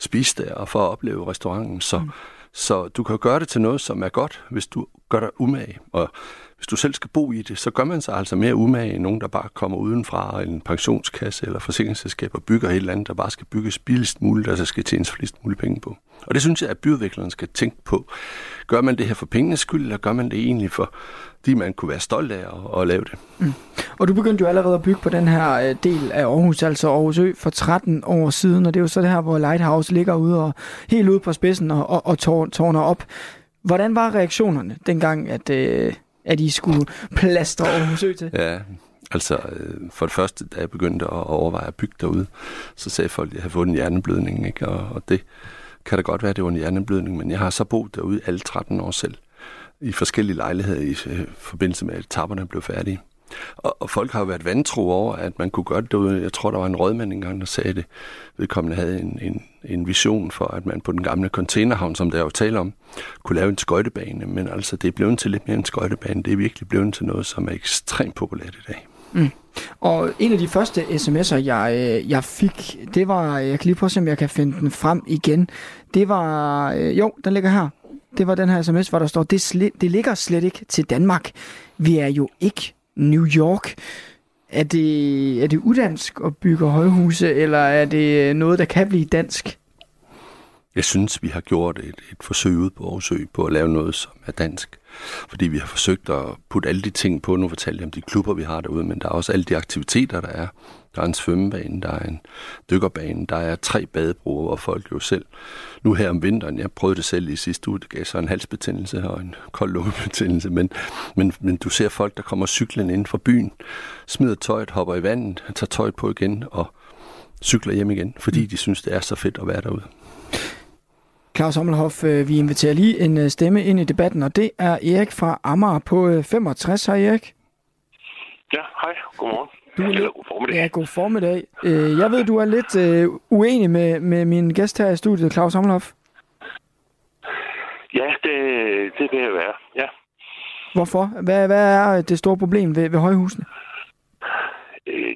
spise der og for at opleve restauranten. Så, mm så du kan gøre det til noget, som er godt, hvis du gør dig umage. Og hvis du selv skal bo i det, så gør man sig altså mere umage end nogen, der bare kommer udenfra, en pensionskasse eller forsikringsselskab og bygger et eller andet, der bare skal bygges billigst muligt, og så skal tjenes flest mulige penge på. Og det synes jeg, at byudvikleren skal tænke på. Gør man det her for pengenes skyld, eller gør man det egentlig for, de man kunne være stolt af at, at lave det? Mm. Og du begyndte jo allerede at bygge på den her øh, del af Aarhus, altså Aarhus Ø, for 13 år siden, og det er jo så det her, hvor Lighthouse ligger ude og helt ude på spidsen og, og, og tårner op. Hvordan var reaktionerne dengang, at, øh, at I skulle plastre Aarhus Ø til? Ja, altså øh, for det første, da jeg begyndte at overveje at bygge derude, så sagde folk, at jeg havde fået en hjerneblødning, ikke? Og, og det kan da godt være, at det var en hjerneblødning, men jeg har så boet derude alle 13 år selv, i forskellige lejligheder i øh, forbindelse med, at etapperne blev færdige. Og, og folk har jo været vantro over, at man kunne gøre det. Jeg tror, der var en rådmand engang, der sagde det. Vedkommende havde en, en, en vision for, at man på den gamle containerhavn, som der jo taler om, kunne lave en skøjtebane. Men altså, det er blevet til lidt mere en skøjtebane. Det er virkelig blevet til noget, som er ekstremt populært i dag. Mm. Og en af de første sms'er, jeg, øh, jeg fik, det var, jeg kan lige prøve at se, om jeg kan finde den frem igen. Det var, øh, jo, den ligger her. Det var den her sms, hvor der står, det, slet, det ligger slet ikke til Danmark. Vi er jo ikke New York. Er det, er det udansk at bygge højhuse, eller er det øh, noget, der kan blive dansk? Jeg synes, vi har gjort et, et forsøg ud på Aarhus på at lave noget, som er dansk. Fordi vi har forsøgt at putte alle de ting på. Nu fortalte jeg om de klubber, vi har derude, men der er også alle de aktiviteter, der er. Der er en svømmebane, der er en dykkerbane, der er tre badebroer, hvor folk jo selv... Nu her om vinteren, jeg prøvede det selv i sidste uge, det gav så en halsbetændelse og en kold lungebetændelse, men, men, men du ser folk, der kommer cyklen ind fra byen, smider tøjet, hopper i vandet, tager tøjet på igen og cykler hjem igen, fordi de synes, det er så fedt at være derude. Claus Hommelhoff, øh, vi inviterer lige en øh, stemme ind i debatten, og det er Erik fra Amager på 65. Øh, hej Erik. Ja, hej. Godmorgen. Du er god formiddag. Ja, god formiddag. Jeg ved, du er lidt uenig med, med min gæst her i studiet, Claus Hommelhoff. Ja, det, det vil jeg være, ja. Hvorfor? Hvad, hvad er det store problem ved, ved højhusene?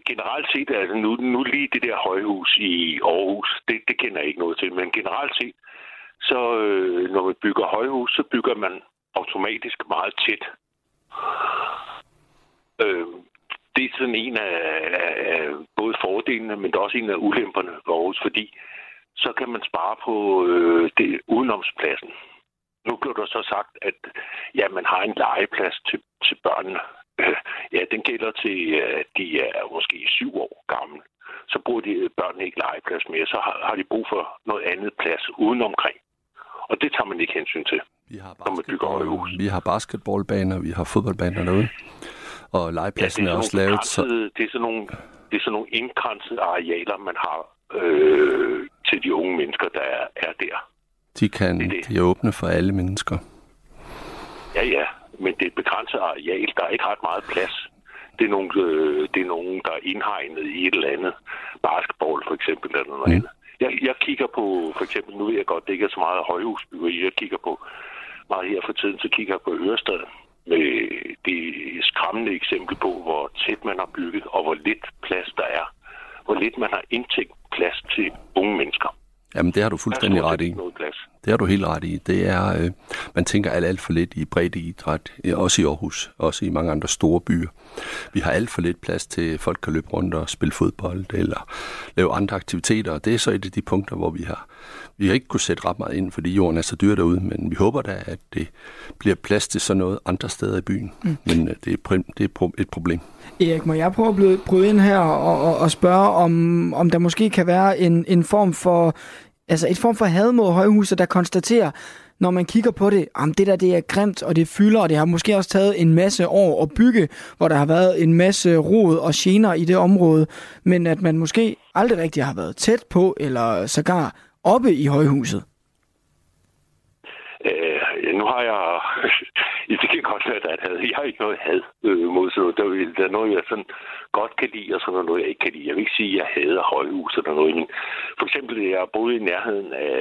generelt set, altså nu, nu lige det der højhus i Aarhus, det, det kender jeg ikke noget til, men generelt set, så øh, når man bygger højhus, så bygger man automatisk meget tæt. Øh, det er sådan en af, af, af både fordelene, men også en af ulemperne ved Aarhus, fordi så kan man spare på øh, det udenomspladsen. Nu blev der så sagt, at ja, man har en legeplads til, til børnene. Øh, ja, den gælder til, at de er måske syv år gamle. Så bruger de børnene ikke legeplads mere. Så har, har de brug for noget andet plads udenomkring. Og det tager man ikke hensyn til, vi har når man bygger højhus. Vi har basketballbaner, vi har fodboldbaner derude. Og legepladsen ja, er, er også lavet. Så... Det er sådan nogle, det er sådan nogle indgrænsede arealer, man har øh, til de unge mennesker, der er, er der. De, kan, det det. de er åbne for alle mennesker. Ja, ja, men det er et begrænset areal. Der er ikke ret meget plads. Det er nogle, øh, det er nogen, der er indhegnet i et eller andet basketball, for eksempel, eller noget mm. andet. Jeg, jeg kigger på, for eksempel, nu ved jeg godt, det ikke er så meget højhusbyggeri, jeg kigger på meget her for tiden, så kigger jeg på Ørestad med det skræmmende eksempel på, hvor tæt man har bygget, og hvor lidt plads der er. Hvor lidt man har indtænkt plads til unge mennesker. Jamen, det har du fuldstændig ret i. Det har du helt ret i. Det er, øh, man tænker alt, alt for lidt i bredde idræt, også i Aarhus, også i mange andre store byer. Vi har alt for lidt plads til, at folk kan løbe rundt og spille fodbold eller lave andre aktiviteter, og det er så et af de punkter, hvor vi har vi har ikke kunne sætte ret meget ind, fordi jorden er så dyr derude, men vi håber da, at det bliver plads til sådan noget andre steder i byen. Mm. Men øh, det er, det er et problem. Erik, må jeg prøve at bryde ind her og, og, og spørge, om, om der måske kan være en, en form for altså et form for had mod højhuset, der konstaterer, når man kigger på det, om det der det er grimt, og det fylder, og det har måske også taget en masse år at bygge, hvor der har været en masse rod og gener i det område, men at man måske aldrig rigtig har været tæt på, eller sågar oppe i højhuset. Har jeg... det kan godt være, at. Jeg har ikke noget had øh, mod sådan noget. Der, der er noget, jeg sådan godt kan lide, og så er der noget, jeg ikke kan lide. Jeg vil ikke sige, at jeg hader højhus eller noget. Men for eksempel, jeg har boet i nærheden af...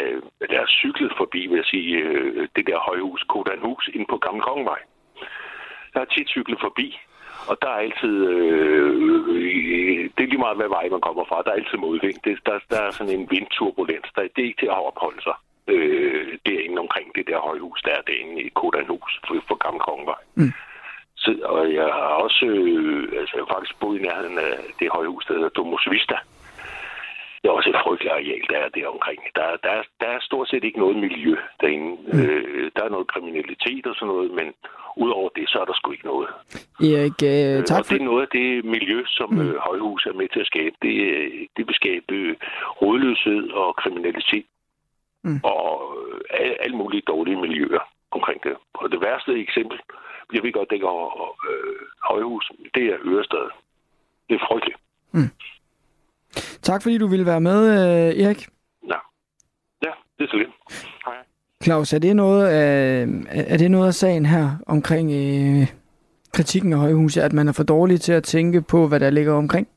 Der er cyklet forbi, vil jeg sige, øh, det der højhus, Kodanhus, inde på Gamle Kongevej. Der er tit cyklet forbi, og der er altid, øh, det er lige meget, hvad vej man kommer fra, der er altid modvind. Det, der, der er sådan en vindturbulens, der det er ikke til at opholde sig øh, derinde omkring det der højhus, der er derinde i Kodanhus for, for Gamle Kongevej. Mm. Så, og jeg har også, øh, altså jeg har faktisk boet i nærheden af det højhus, der hedder Domus Vista. Det er også et frygteligt areal, der er der omkring. Der, der, der er stort set ikke noget miljø derinde. Mm. Øh, der er noget kriminalitet og sådan noget, men udover det, så er der sgu ikke noget. Erik, øh, tak og det er noget af det miljø, som mm. øh, højhus er med til at skabe. Det, det vil skabe øh, rådløshed og kriminalitet mm. og øh, alle, alle mulige dårlige miljøer omkring det. Og det værste eksempel, jeg ved godt, det er øh, højhus, det er Ørestad. Det er frygteligt. Mm. Tak fordi du ville være med, øh, Erik. Ja, ja det er så lidt. Hej. Claus, er det noget af, er det noget af sagen her omkring øh, kritikken af højhuset, at man er for dårlig til at tænke på, hvad der ligger omkring?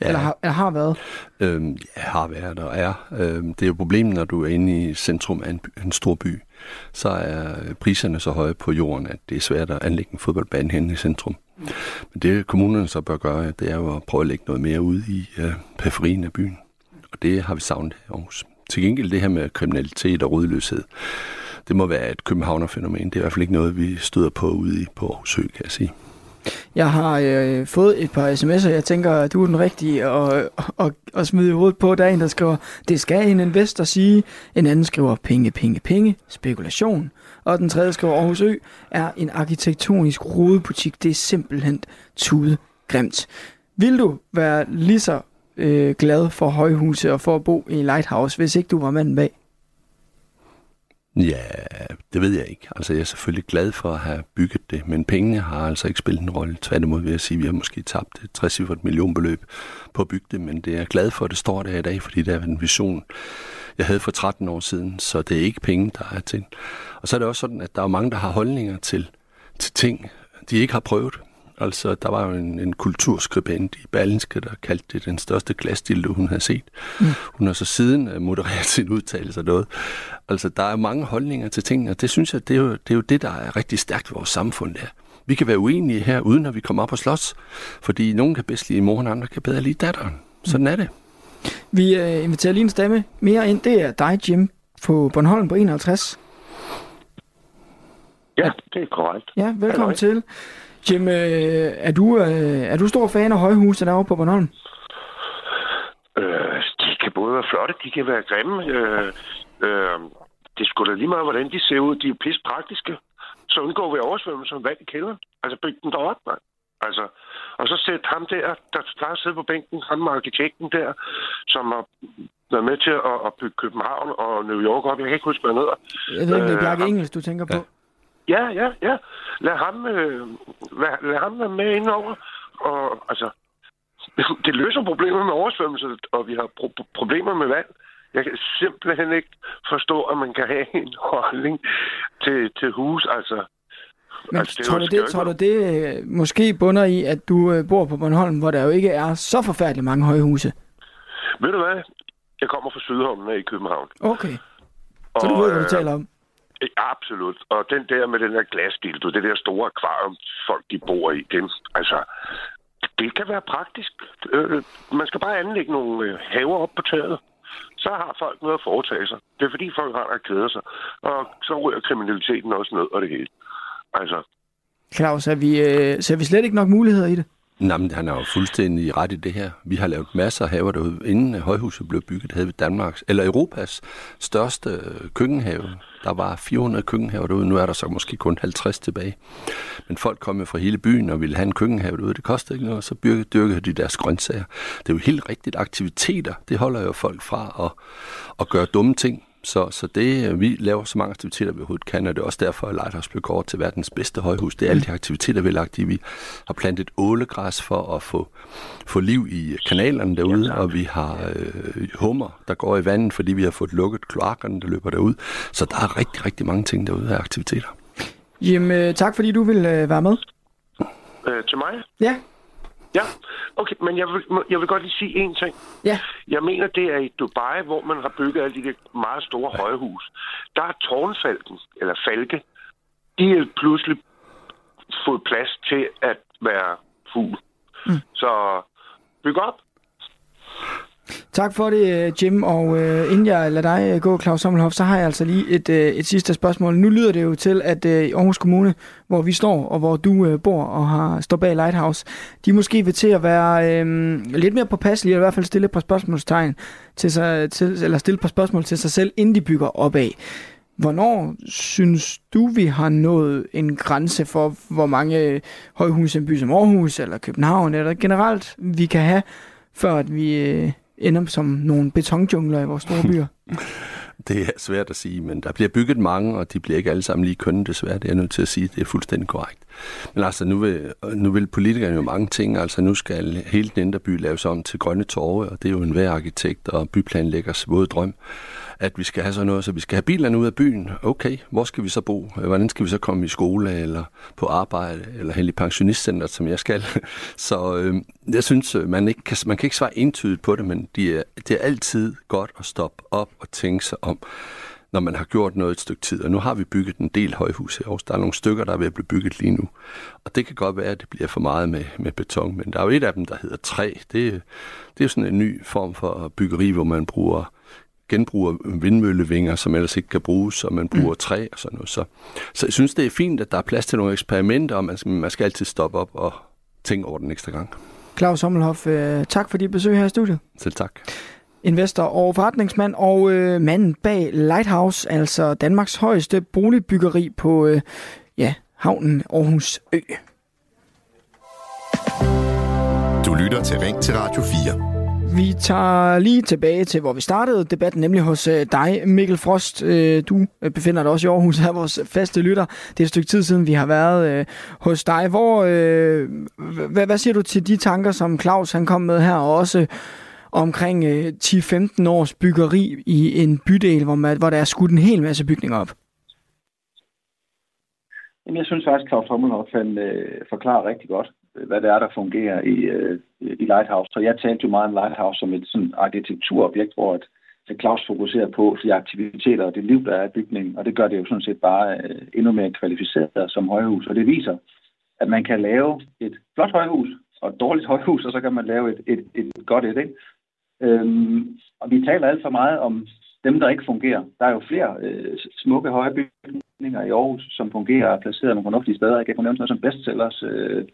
Ja. Eller har, eller har været? Øhm, ja, har været og er. Øhm, det er jo problemet, når du er inde i centrum af en, en stor by. Så er priserne så høje på jorden, at det er svært at anlægge en fodboldbane hen i centrum. Men det kommunerne så bør gøre, det er jo at prøve at lægge noget mere ud i uh, periferien af byen. Og det har vi savnet i Aarhus. Til gengæld det her med kriminalitet og rødløshed, det må være et københavnerfænomen. Det er i hvert fald ikke noget, vi støder på ude i på Aarhus Ø, kan jeg sige. Jeg har øh, fået et par sms'er, jeg tænker, at du er den rigtige at, at, at smide i hovedet på. Der er en, der skriver, det skal en investor sige. En anden skriver, penge, penge, penge, spekulation. Og den tredje skriver, Aarhus Ø er en arkitektonisk rodebutik. Det er simpelthen tude grimt. Vil du være lige så øh, glad for højhuse og for at bo i Lighthouse, hvis ikke du var manden bag? Ja, det ved jeg ikke. Altså, jeg er selvfølgelig glad for at have bygget det, men pengene har altså ikke spillet en rolle. Tværtimod vil jeg sige, at vi har måske tabt et 60 millionbeløb på at bygge det, men det er jeg glad for, at det står der i dag, fordi det er en vision, jeg havde for 13 år siden, så det er ikke penge, der er til. Og så er det også sådan, at der er mange, der har holdninger til, til ting, de ikke har prøvet. Altså, der var jo en, en kulturskribent i Berlinske, der kaldte det den største glasdilde, hun havde set. Mm. Hun har så siden uh, modereret sin udtalelse og noget. Altså, der er mange holdninger til tingene, og det synes jeg, det er, jo, det er jo det, der er rigtig stærkt ved vores samfund der. Vi kan være uenige her, uden at vi kommer op og slås, fordi nogen kan bedst lide moren, andre kan bedre lide datteren. Sådan er det. Vi uh, inviterer lige en stemme mere ind. Det er dig, Jim, på Bornholm på 51. Ja, det er korrekt. Ja, velkommen Halløj. til. Jim, øh, er, du, øh, er du stor fan af højhuse derovre på Bornholm? Øh, de kan både være flotte, de kan være grimme. Øh, øh, det skulle da lige meget, hvordan de ser ud. De er pisse praktiske. Så undgår vi oversvømmelse som vand i kælderen. Altså byg den derop, man. Altså, og så sæt ham der, der plejer at sidde på bænken, ham med arkitekten der, som har været med til at, at bygge København og New York op. Jeg kan ikke huske, hvad han hedder. Jeg ved ikke, det er Bjarke Engels, du tænker på. Ja, ja, ja. Lad ham, øh, lad, lad ham være med indover. Og altså, det løser problemer med oversvømmelse, og vi har pro- problemer med vand. Jeg kan simpelthen ikke forstå, at man kan have en holdning til, til hus. Altså, men altså, det tror, du det, tror du det øh, måske bunder i, at du øh, bor på Bornholm, hvor der jo ikke er så forfærdeligt mange højhuse? Ved du hvad? Jeg kommer fra Sydholmen i København. Okay. Så og, du ved, hvad du taler om? Absolut. Og den der med den der glasdildo, det der store akvarium, folk de bor i, dem, altså, det kan være praktisk. Øh, man skal bare anlægge nogle øh, haver op på taget. Så har folk noget at foretage sig. Det er fordi folk har at kede sig. Og så ryger kriminaliteten også ned og det hele. Altså. Claus, er vi, øh, ser vi slet ikke nok muligheder i det? Nej, men han er jo fuldstændig ret i det her. Vi har lavet masser af haver derude. Inden højhuset blev bygget, havde vi Danmarks, eller Europas største køkkenhave. Der var 400 køkkenhaver derude, nu er der så måske kun 50 tilbage. Men folk kom jo fra hele byen og ville have en køkkenhave derude. Det kostede ikke noget, så dyrkede de deres grøntsager. Det er jo helt rigtigt. Aktiviteter, det holder jo folk fra at, at gøre dumme ting. Så, så det, vi laver så mange aktiviteter, vi overhovedet kan, og det er også derfor, at Lighthouse blev kort til verdens bedste højhus. Det er alle de aktiviteter, vi har lagt i. Vi har plantet ålegræs for at få, få liv i kanalerne derude, ja, og vi har øh, hummer, der går i vandet, fordi vi har fået lukket kloakkerne, der løber derud. Så der er rigtig, rigtig mange ting derude af aktiviteter. Jamen, tak fordi du vil øh, være med. Øh, til mig? Ja. Ja, okay, men jeg vil, jeg vil godt lige sige én ting. Ja. Jeg mener, det er i Dubai, hvor man har bygget alle de der meget store ja. højhus. Der er tårnfalken, eller falke, de er pludselig fået plads til at være fugl. Mm. Så byg op. Tak for det, øh, Jim. Og øh, inden jeg lader dig øh, gå, Claus Sommelhoff, så har jeg altså lige et, øh, et sidste spørgsmål. Nu lyder det jo til, at øh, Aarhus Kommune, hvor vi står, og hvor du øh, bor og har står bag Lighthouse, de måske vil til at være øh, lidt mere påpasselige, eller i hvert fald stille et par spørgsmålstegn til sig, til, eller stille et par spørgsmål til sig selv, inden de bygger opad. Hvornår synes du, vi har nået en grænse for, hvor mange øh, højhuse i en by som Aarhus eller København, eller generelt vi kan have, før at vi... Øh, ender som nogle betonjungler i vores store byer? Det er svært at sige, men der bliver bygget mange, og de bliver ikke alle sammen lige kønne, desværre. Det er jeg nødt til at sige, det er fuldstændig korrekt. Men altså, nu vil, nu vil politikerne jo mange ting. Altså, nu skal hele den indre by laves om til grønne torve, og det er jo en hver arkitekt og byplanlæggers våde drøm at vi skal have sådan noget, så vi skal have bilerne ud af byen. Okay, hvor skal vi så bo? Hvordan skal vi så komme i skole, eller på arbejde, eller hen i pensionistcenteret, som jeg skal? Så øh, jeg synes, øh, man, ikke kan, man kan ikke svare entydigt på det, men det er, det er altid godt at stoppe op og tænke sig om når man har gjort noget et stykke tid. Og nu har vi bygget en del højhus i Aarhus. Der er nogle stykker, der er ved at blive bygget lige nu. Og det kan godt være, at det bliver for meget med, med beton. Men der er jo et af dem, der hedder træ. Det, det er jo sådan en ny form for byggeri, hvor man bruger genbruger vindmøllevinger, som ellers ikke kan bruges, og man bruger mm. træ og sådan noget. Så, så jeg synes, det er fint, at der er plads til nogle eksperimenter, og man skal, man skal altid stoppe op og tænke over den ekstra gang. Claus Sommelhoff, øh, tak for dit besøg her i studiet. Selv tak. Investor og forretningsmand og øh, manden bag Lighthouse, altså Danmarks højeste boligbyggeri på øh, ja, havnen Aarhus Ø. Du lytter til Ring til Radio 4. Vi tager lige tilbage til, hvor vi startede debatten, nemlig hos øh, dig, Mikkel Frost. Øh, du øh, befinder dig også i Aarhus, er vores faste lytter. Det er et stykke tid siden, vi har været hos dig. Hvor, hvad, hvad siger du til de tanker, som Claus han kom med her, og også omkring 10-15 års byggeri i en bydel, hvor, man, hvor der er skudt en hel masse bygninger op? Jamen, jeg synes faktisk, Claus Tommelhoff han øh, forklarer rigtig godt, hvad det er, der fungerer i, øh, Øh, i Lighthouse. Så jeg talte jo meget om Lighthouse som et sådan arkitekturobjekt, hvor at, at Claus fokuserer på de aktiviteter og det liv, der er i bygningen, og det gør det jo sådan set bare øh, endnu mere kvalificeret som højhus. Og det viser, at man kan lave et flot højhus og et dårligt højhus, og så kan man lave et, et, et godt et. Ikke? Øhm, og vi taler alt for meget om dem, der ikke fungerer. Der er jo flere øh, smukke høje bygninger i Aarhus, som fungerer og er placeret nogle fornuftige steder. Jeg kan nævne noget som bestsellers, øh,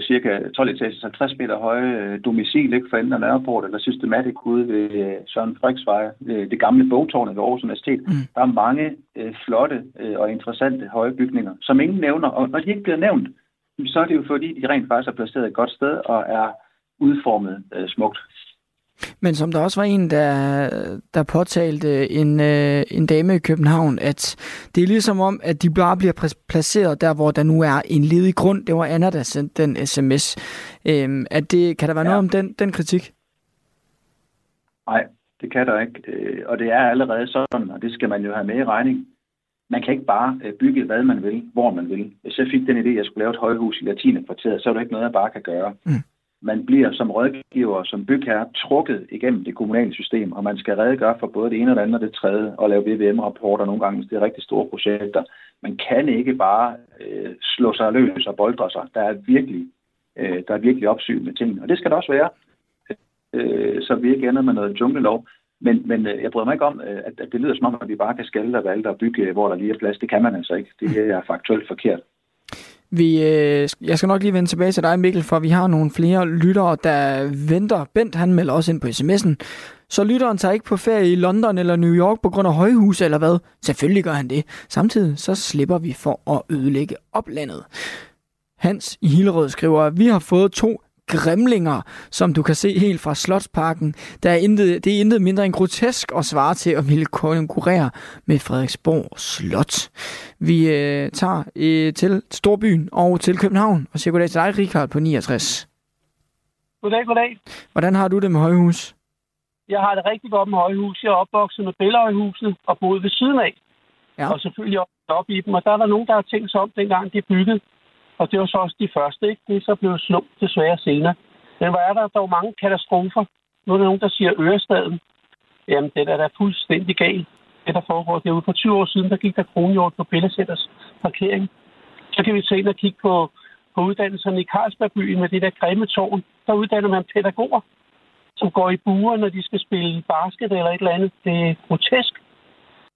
cirka 12 etager, 50 meter høje øh, domicil ikke for enden af Nørreport, eller Systematic ude ved øh, Søren Friksvej, øh, det gamle bogtårn ved Aarhus Universitet. Mm. Der er mange øh, flotte øh, og interessante høje bygninger, som ingen nævner, og når de ikke bliver nævnt, så er det jo fordi, de rent faktisk er placeret et godt sted og er udformet øh, smukt. Men som der også var en, der, der påtalte en, øh, en dame i København, at det er ligesom om, at de bare bliver placeret der, hvor der nu er en ledig grund. Det var Anna, der sendte den sms. Øhm, at det, kan der være ja. noget om den, den kritik? Nej, det kan der ikke. Øh, og det er allerede sådan, og det skal man jo have med i regning. Man kan ikke bare øh, bygge, hvad man vil, hvor man vil. Hvis jeg fik den idé, at jeg skulle lave et højhus i latinekvarteret, så er det ikke noget, jeg bare kan gøre. Mm man bliver som rådgiver, som bygherre, trukket igennem det kommunale system, og man skal redegøre for både det ene og det andet og det tredje, og lave VVM-rapporter nogle gange, hvis det er rigtig store projekter. Man kan ikke bare øh, slå sig løs og boldre sig. Der er virkelig, øh, der er virkelig opsyn med tingene, og det skal der også være, øh, så vi ikke ender med noget junglelov. Men, men øh, jeg bryder mig ikke om, øh, at, at det lyder som om, at vi bare kan skalte og valgte og bygge, hvor der lige er plads. Det kan man altså ikke. Det er faktuelt forkert. Vi, øh, jeg skal nok lige vende tilbage til dig, Mikkel, for vi har nogle flere lyttere, der venter. Bent, han melder også ind på sms'en. Så lytteren tager ikke på ferie i London eller New York på grund af højhus eller hvad? Selvfølgelig gør han det. Samtidig så slipper vi for at ødelægge oplandet. Hans i Hillerød skriver, at vi har fået to grimlinger, som du kan se helt fra Slotsparken. Der er intet, det er intet mindre end grotesk og svare til at ville konkurrere med Frederiksborg Slot. Vi øh, tager øh, til Storbyen og til København og siger goddag til dig, Richard, på 69. Goddag, goddag. Hvordan har du det med højhus? Jeg har det rigtig godt med højhus. Jeg er opvokset med Bellehøjhuset og boet ved siden af. Ja. Og selvfølgelig også op i dem. Og der er der nogen, der har tænkt sig om, dengang de byggede. Og det var så også de første, ikke? Det er så blevet slumt desværre senere. Men hvor er der dog mange katastrofer? Nu er der nogen, der siger Ørestaden. Jamen, det er da fuldstændig galt. Det, der foregår derude for 20 år siden, der gik der kronhjort på Bellesætters parkering. Så kan vi se ind og kigge på, på uddannelserne i Carlsbergbyen med det der grimme tårn. Der uddanner man pædagoger, som går i buer, når de skal spille basket eller et eller andet. Det er grotesk.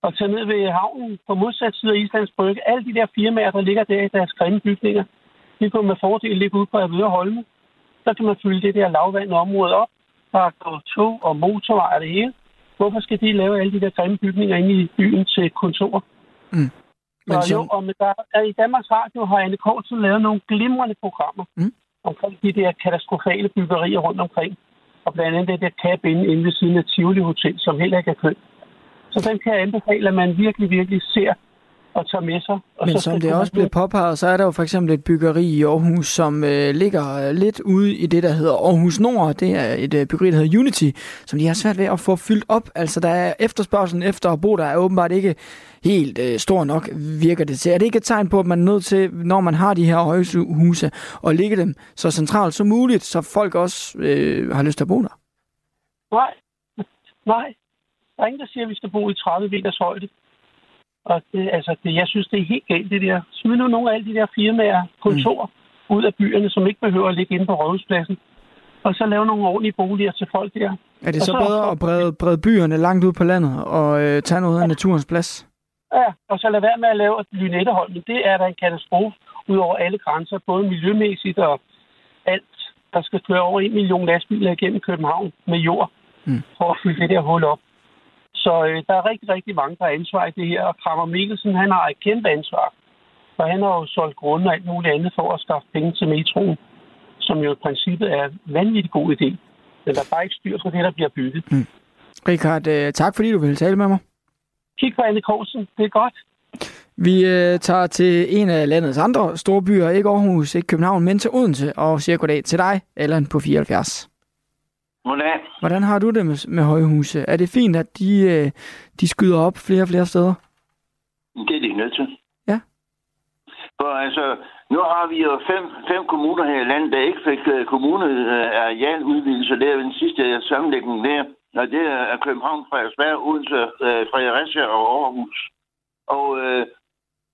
Og tage ned ved havnen på modsat side af Islands Brygge. Alle de der firmaer, der ligger der i deres grimme bygninger, de kunne med fordel ligge ud på Avedøre Holme. Så kan man fylde det der lavvandede område op. Der er tog og motorvej og det hele. Hvorfor skal de lave alle de der grimme bygninger inde i byen til kontor? Mm. Men så, jo, og med der, er, i Danmarks Radio har Anne Kortsen lavet nogle glimrende programmer mm. omkring de der katastrofale byggerier rundt omkring. Og blandt andet det der kab inde, inde ved siden af Tivoli Hotel, som heller ikke er kønt. Så den kan jeg anbefale, at man virkelig, virkelig ser og tager med sig. Og Men så som det også blev påpeget, så er der jo for eksempel et byggeri i Aarhus, som øh, ligger øh, lidt ude i det, der hedder Aarhus Nord. Det er et øh, byggeri, der hedder Unity, som de har svært ved at få fyldt op. Altså, der er efterspørgselen efter at bo der er åbenbart ikke helt øh, stor nok, virker det til. Er det ikke et tegn på, at man er nødt til, når man har de her højhuse, at ligge dem så centralt som muligt, så folk også øh, har lyst til at bo der? Nej, nej. Der er ingen, der siger, at vi skal bo i 30 meters højde. Og det, altså, det, jeg synes, det er helt galt, det der. Smid nu nogle af alle de der firmaer, kontor, mm. ud af byerne, som ikke behøver at ligge inde på rådhuspladsen. Og så lave nogle ordentlige boliger til folk der. Er det Og så bedre at brede, brede byerne langt ud på landet og øh, tage noget af naturens plads? Ja, og så lad være med at lave et lynettehold. Men det er da en katastrofe ud over alle grænser, både miljømæssigt og alt. Der skal køre over en million lastbiler igennem København med jord mm. for at fylde det der hul op. Så øh, der er rigtig, rigtig mange, der har ansvar i det her. Og Krammer Mikkelsen, han har et kæmpe ansvar. For han har jo solgt grunde og alt muligt andet for at skaffe penge til metroen, som jo i princippet er en vanvittig god idé. Men der er bare ikke styr på det, der bliver bygget. Mm. Richard, øh, tak fordi du ville tale med mig. Kig på Anne Korsen. Det er godt. Vi øh, tager til en af landets andre store byer, ikke Aarhus, ikke København, men til Odense, og siger goddag til dig, Allan på 74. Goddag. Hvordan har du det med, med højhuse? Er det fint, at de, øh, de skyder op flere og flere steder? Det er de nødt til. Ja. For altså, nu har vi jo fem, fem kommuner her i landet, der ikke fik uh, kommune uh, areal udvidelse. Det er den sidste sammenlægning der. Og det er København, Frederiksberg, Odense, uh, Fredericia og Aarhus. Og uh,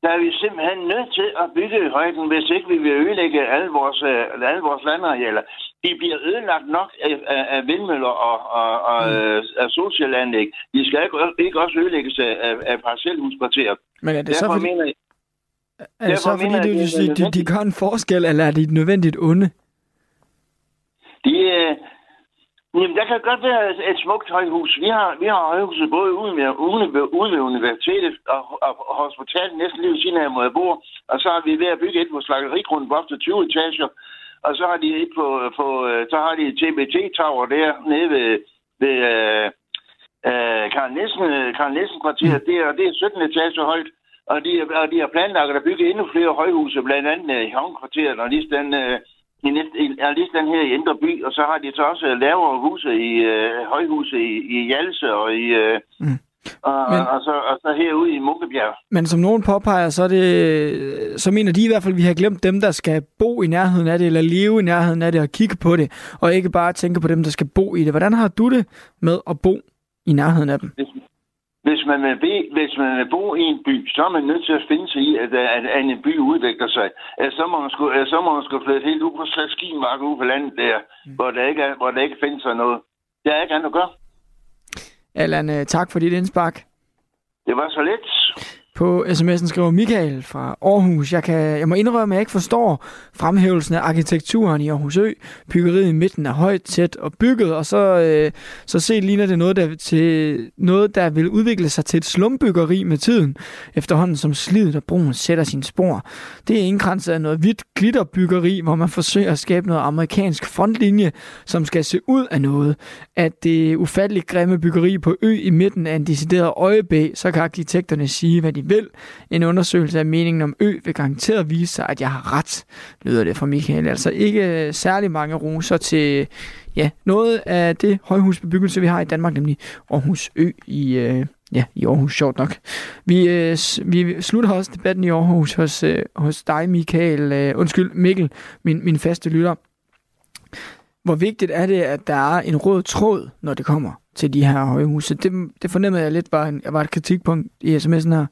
der er vi simpelthen nødt til at bygge i højden, hvis ikke vi vil ødelægge alle vores, uh, alle vores landarealer. De bliver ødelagt nok af, af, af vindmøller og, og, og mm. af socialanlæg. De skal ikke, ikke også ødelægges af, af, parcelhuskvarterer. Men er det så Derfor fordi, mener er det så fordi mener det er siger, de, de gør en forskel, eller er de et nødvendigt onde? De, øh, jamen, der kan godt være et, et smukt højhus. Vi har, vi har højhuset både ude, med, ude, ved- ude ved universitetet og, og, og hospitalet næsten lige ved siden af, hvor jeg bor. Og så har vi ved at bygge et på slagterigrunden på op til 20 etager. Og så har de et på, på øh, så har de TBT-tower der nede ved, ved øh, øh, Karl Nielsen, Karl Nielsen kvarter. Det er, det er 17 etager højt. Og de, og de har planlagt at bygge endnu flere højhuse, blandt andet øh, i Havnkvarteret og lige den, øh, i, næste, er lige den her i Indre By. Og så har de så også øh, lavere huse i øh, højhuse i, i Hjalse og i... Øh, Mm. Og, Men- og, så, og så herude i Munkebjerg. Men som nogen påpeger, så, er det, så mener de i hvert fald, at vi har glemt dem, der skal bo i nærheden af det, eller leve i nærheden af det og kigge på det, og ikke bare tænke på dem, der skal bo i det. Hvordan har du det med at bo i nærheden af dem? Hvis man, vil be, hvis man vil bo i en by, så er man nødt til at finde sig i, at, at, at en by udvikler sig. At så, må man sgu, at så må man sgu flytte helt ud på Slaskimark ude på landet der, mm. hvor, der ikke er, hvor der ikke findes sig noget. Det er ikke andet at gøre. Allan, øh, tak for dit indspark. Det var så lidt. På sms'en skriver Michael fra Aarhus. Jeg, kan, jeg må indrømme, at jeg ikke forstår fremhævelsen af arkitekturen i Aarhus Ø. Byggeriet i midten er højt, tæt og bygget, og så, øh, så set ligner det noget der, til, noget, der vil udvikle sig til et slumbyggeri med tiden, efterhånden som slidet og broen sætter sine spor. Det er indkranset af noget hvidt glitterbyggeri, hvor man forsøger at skabe noget amerikansk frontlinje, som skal se ud af noget. At det ufatteligt grimme byggeri på Ø i midten af en decideret øjebæg, så kan arkitekterne sige, hvad de vil. En undersøgelse af meningen om ø vil garanteret vise sig, at jeg har ret, lyder det fra Michael. Altså ikke øh, særlig mange roser til ja, noget af det højhusbebyggelse, vi har i Danmark, nemlig Aarhus Ø i, øh, ja, i Aarhus, sjovt nok. Vi, øh, vi slutter også debatten i Aarhus hos, øh, hos dig, Michael, øh, undskyld, Mikkel, min, min faste lytter. Hvor vigtigt er det, at der er en rød tråd, når det kommer til de her højhuse? Det, det fornemmede jeg lidt var, en, var et kritikpunkt i sms'en her.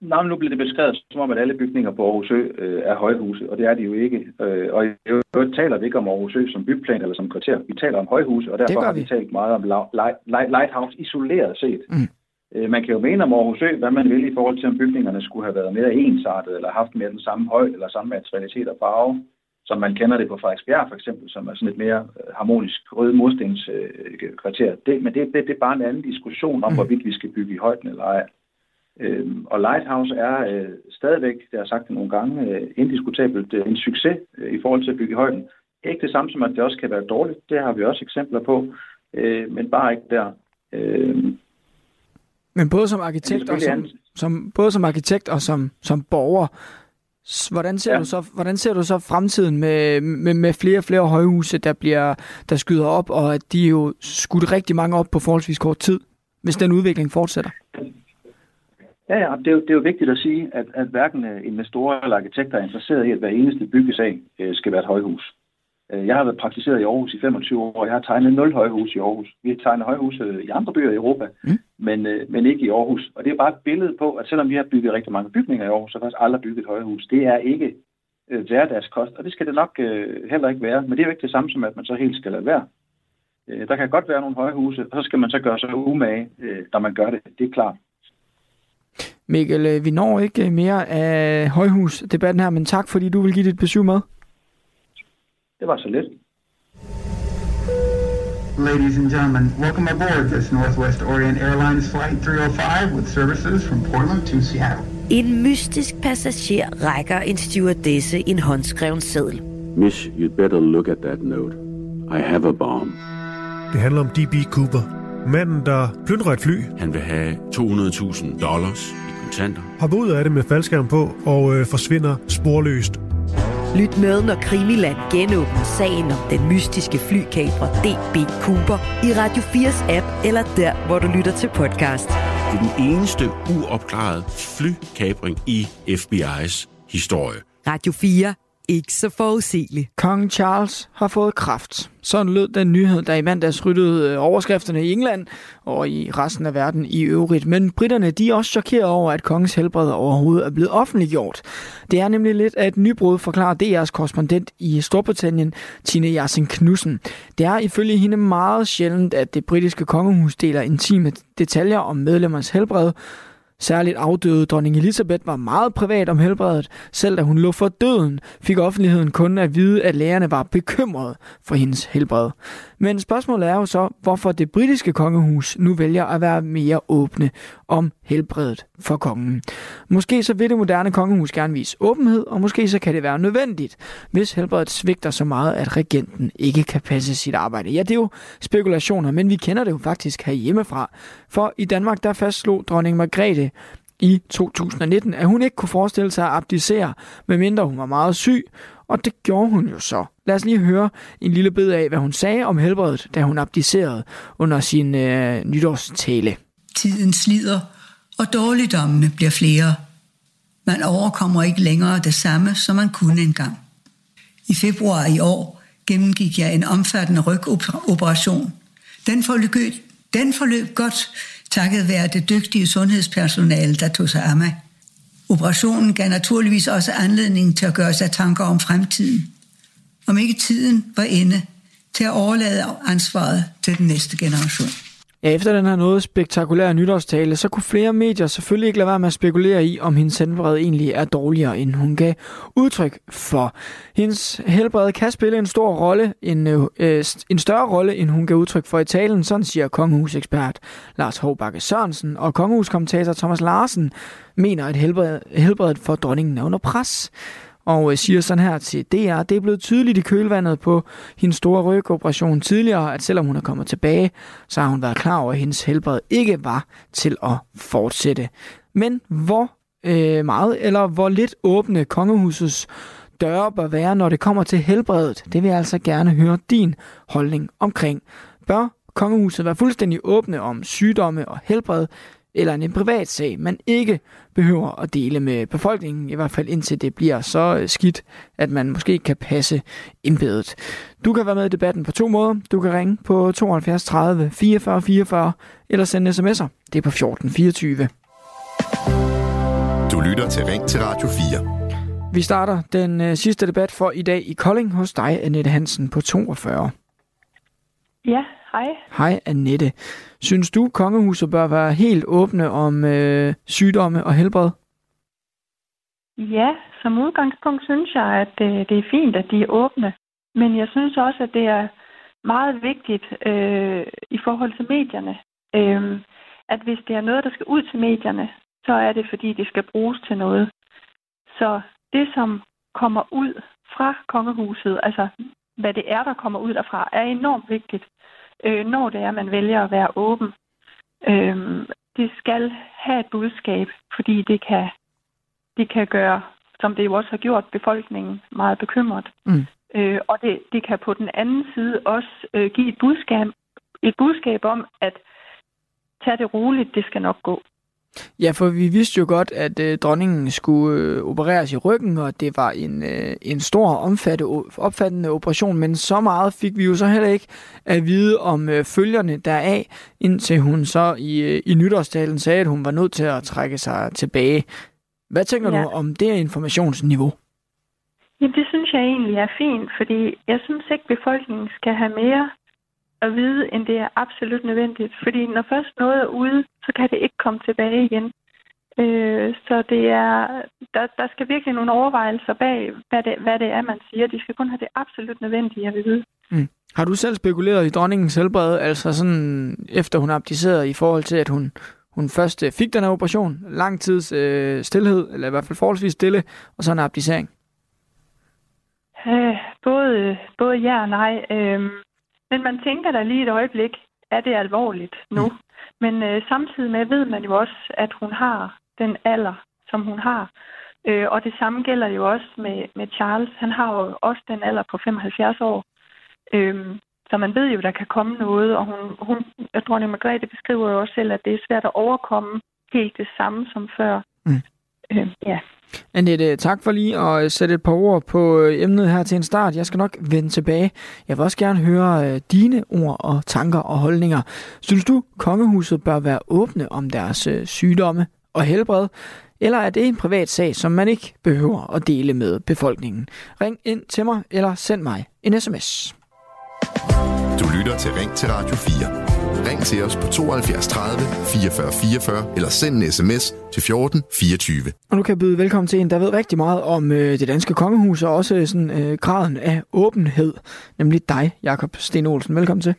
Nej, nu bliver det beskrevet som om, at alle bygninger på Aarhus Ø øh, er højhuse, og det er de jo ikke. Øh, og i øvrigt taler vi ikke om Aarhus Ø som byplan eller som kvarter. Vi taler om højhuse, og derfor har vi talt meget om Lighthouse isoleret set. Mm. Øh, man kan jo mene om Aarhus Ø, hvad man vil i forhold til, om bygningerne skulle have været mere ensartet, eller haft mere den samme højde, eller samme materialitet og farve, som man kender det på Frederiksbjerg for eksempel, som er sådan et mere øh, harmonisk rød murstenskvarter. Det, men det, det, det er bare en anden diskussion om, mm. hvorvidt vi skal bygge i højden eller ej. Øhm, og Lighthouse er øh, stadigvæk, det har jeg sagt det nogle gange, øh, indiskutabelt øh, en succes øh, i forhold til at bygge i højden. Ikke det samme som, at det også kan være dårligt. Det har vi også eksempler på, øh, men bare ikke der. Øh, men både som arkitekt og som, som, både som arkitekt og som, som borger, hvordan ser, ja. du så, hvordan ser du så fremtiden med, med, med flere og flere højhuse, der, bliver, der skyder op, og at de jo skudt rigtig mange op på forholdsvis kort tid, hvis den udvikling fortsætter? Ja, ja, det er, jo, det er jo vigtigt at sige, at, at hverken øh, investorer eller arkitekter er interesseret i, at hver eneste byggesag øh, skal være et højhus. Øh, jeg har været praktiseret i Aarhus i 25 år, og jeg har tegnet 0 højhus i Aarhus. Vi har tegnet højhus i andre byer i Europa, mm. men, men ikke i Aarhus. Og det er bare et billede på, at selvom vi har bygget rigtig mange bygninger i Aarhus, så har vi faktisk aldrig bygget et højhus. Det er ikke øh, hverdagskost, og det skal det nok øh, heller ikke være. Men det er jo ikke det samme som, at man så helt skal lade være. Øh, der kan godt være nogle højhuse, og så skal man så gøre sig umage, øh, når man gør det. Det er klart. Mikkel, øh, vi når ikke mere af højhusdebatten her, men tak fordi du vil give dit besøg med. Det var så lidt. Ladies and gentlemen, welcome aboard this Northwest Orient Airlines Flight 305 with services from Portland to Seattle. En mystisk passager rækker en stewardesse en håndskreven seddel. Miss, you'd better look at that note. I have a bomb. Det handler om D.B. Cooper, manden, der plyndrer et fly. Han vil have 200.000 dollars kontanter. Hopper ud af det med faldskærm på og øh, forsvinder sporløst. Lyt med, når Krimiland genåbner sagen om den mystiske flykabrer DB Cooper i Radio 4's app, eller der, hvor du lytter til podcast. Det er den eneste uopklarede flykabring i FBI's historie. Radio 4 ikke så forudsigelig. Kong Charles har fået kraft. Sådan lød den nyhed, der i mandags ryttede øh, overskrifterne i England og i resten af verden i øvrigt. Men britterne de er også chokeret over, at kongens helbred overhovedet er blevet offentliggjort. Det er nemlig lidt af et nybrud, forklarer DR's korrespondent i Storbritannien, Tine Jarsen Knudsen. Det er ifølge hende meget sjældent, at det britiske kongehus deler intime detaljer om medlemmernes helbred, Særligt afdøde dronning Elisabeth var meget privat om helbredet. Selv da hun lå for døden, fik offentligheden kun at vide, at lægerne var bekymrede for hendes helbred. Men spørgsmålet er jo så, hvorfor det britiske kongehus nu vælger at være mere åbne om helbredet for kongen. Måske så vil det moderne kongehus gerne vise åbenhed, og måske så kan det være nødvendigt, hvis helbredet svigter så meget, at regenten ikke kan passe sit arbejde. Ja, det er jo spekulationer, men vi kender det jo faktisk her hjemmefra. For i Danmark, der fastslog dronning Margrethe i 2019, at hun ikke kunne forestille sig at abdicere, medmindre hun var meget syg, og det gjorde hun jo så. Lad os lige høre en lille bid af, hvad hun sagde om helbredet, da hun abdicerede under sin øh, nytårstale. Tiden slider, og dårligdommene bliver flere. Man overkommer ikke længere det samme, som man kunne engang. I februar i år gennemgik jeg en omfattende rygoperation. Den forløb, den forløb godt, takket være det dygtige sundhedspersonale, der tog sig af mig. Operationen gav naturligvis også anledning til at gøre sig tanker om fremtiden. Om ikke tiden var inde til at overlade ansvaret til den næste generation. Ja, efter den her noget spektakulære nytårstale, så kunne flere medier selvfølgelig ikke lade være med at spekulere i, om hendes helbred egentlig er dårligere, end hun gav udtryk for. Hendes helbred kan spille en stor rolle, en, øh, øh en større rolle, end hun gav udtryk for i talen, sådan siger kongehusekspert Lars Håbakke Sørensen, og kongehuskommentator Thomas Larsen mener, at helbred, helbredet for dronningen er under pres og øh, siger sådan her til DR, det er blevet tydeligt i kølvandet på hendes store rygoperation tidligere, at selvom hun er kommet tilbage, så har hun været klar over, at hendes helbred ikke var til at fortsætte. Men hvor øh, meget eller hvor lidt åbne kongehusets døre bør være, når det kommer til helbredet, det vil jeg altså gerne høre din holdning omkring. Bør kongehuset være fuldstændig åbne om sygdomme og helbred, eller en privat sag, man ikke behøver at dele med befolkningen, i hvert fald indtil det bliver så øh, skidt, at man måske kan passe embedet. Du kan være med i debatten på to måder. Du kan ringe på 72 30 44 44 eller sende sms'er. Det er på 14 24. Du lytter til Ring til Radio 4. Vi starter den øh, sidste debat for i dag i Kolding hos dig, Annette Hansen på 42. Ja, hej. Hej Annette. Synes du, kongehuset bør være helt åbne om øh, sygdomme og helbred? Ja, som udgangspunkt synes jeg, at det, det er fint, at de er åbne. Men jeg synes også, at det er meget vigtigt øh, i forhold til medierne, øh, at hvis det er noget, der skal ud til medierne, så er det, fordi det skal bruges til noget. Så det, som kommer ud fra kongehuset, altså hvad det er, der kommer ud derfra, er enormt vigtigt øh, når det er, man vælger at være åben. Øh, det skal have et budskab, fordi det kan, det kan gøre, som det jo også har gjort, befolkningen meget bekymret. Mm. Øh, og det, det kan på den anden side også øh, give et budskab, et budskab om, at tag det roligt, det skal nok gå. Ja, for vi vidste jo godt, at øh, dronningen skulle øh, opereres i ryggen, og det var en, øh, en stor, omfatte, opfattende operation, men så meget fik vi jo så heller ikke at vide om øh, følgerne deraf, indtil hun så i, øh, i nytårstalen sagde, at hun var nødt til at trække sig tilbage. Hvad tænker ja. du om det informationsniveau? Jamen, det synes jeg egentlig er fint, fordi jeg synes ikke, befolkningen skal have mere at vide, end det er absolut nødvendigt. Fordi når først noget er ude, så kan det ikke komme tilbage igen. Øh, så det er, der, der skal virkelig nogle overvejelser bag, hvad det, hvad det er, man siger. De skal kun have det absolut nødvendige at vide. Mm. Har du selv spekuleret i dronningens helbred, altså sådan efter hun abdicerede i forhold til, at hun, hun først øh, fik den her operation, lang tids øh, stillhed, eller i hvert fald forholdsvis stille, og så en abdicering? Øh, både, både ja og nej. Øh, men man tænker da lige et øjeblik, er det alvorligt nu? Mm. Men øh, samtidig med ved man jo også, at hun har den alder, som hun har. Øh, og det samme gælder jo også med, med Charles. Han har jo også den alder på 75 år. Øh, så man ved jo, der kan komme noget, og hun, hun, dronning Margrethe beskriver jo også selv, at det er svært at overkomme helt det samme som før. Mm. Øh, ja. Annette, tak for lige at sætte et par ord på øh, emnet her til en start. Jeg skal nok vende tilbage. Jeg vil også gerne høre øh, dine ord og tanker og holdninger. Synes du, kongehuset bør være åbne om deres øh, sygdomme og helbred? Eller er det en privat sag, som man ikke behøver at dele med befolkningen? Ring ind til mig, eller send mig en sms. Du lytter til Ring til Radio 4. Ring til os på 72 30 44 44 eller send en sms til 14 24. Og nu kan jeg byde velkommen til en, der ved rigtig meget om øh, det danske kongehus og også sådan, øh, graden af åbenhed, nemlig dig, Jakob Sten Olsen. Velkommen til.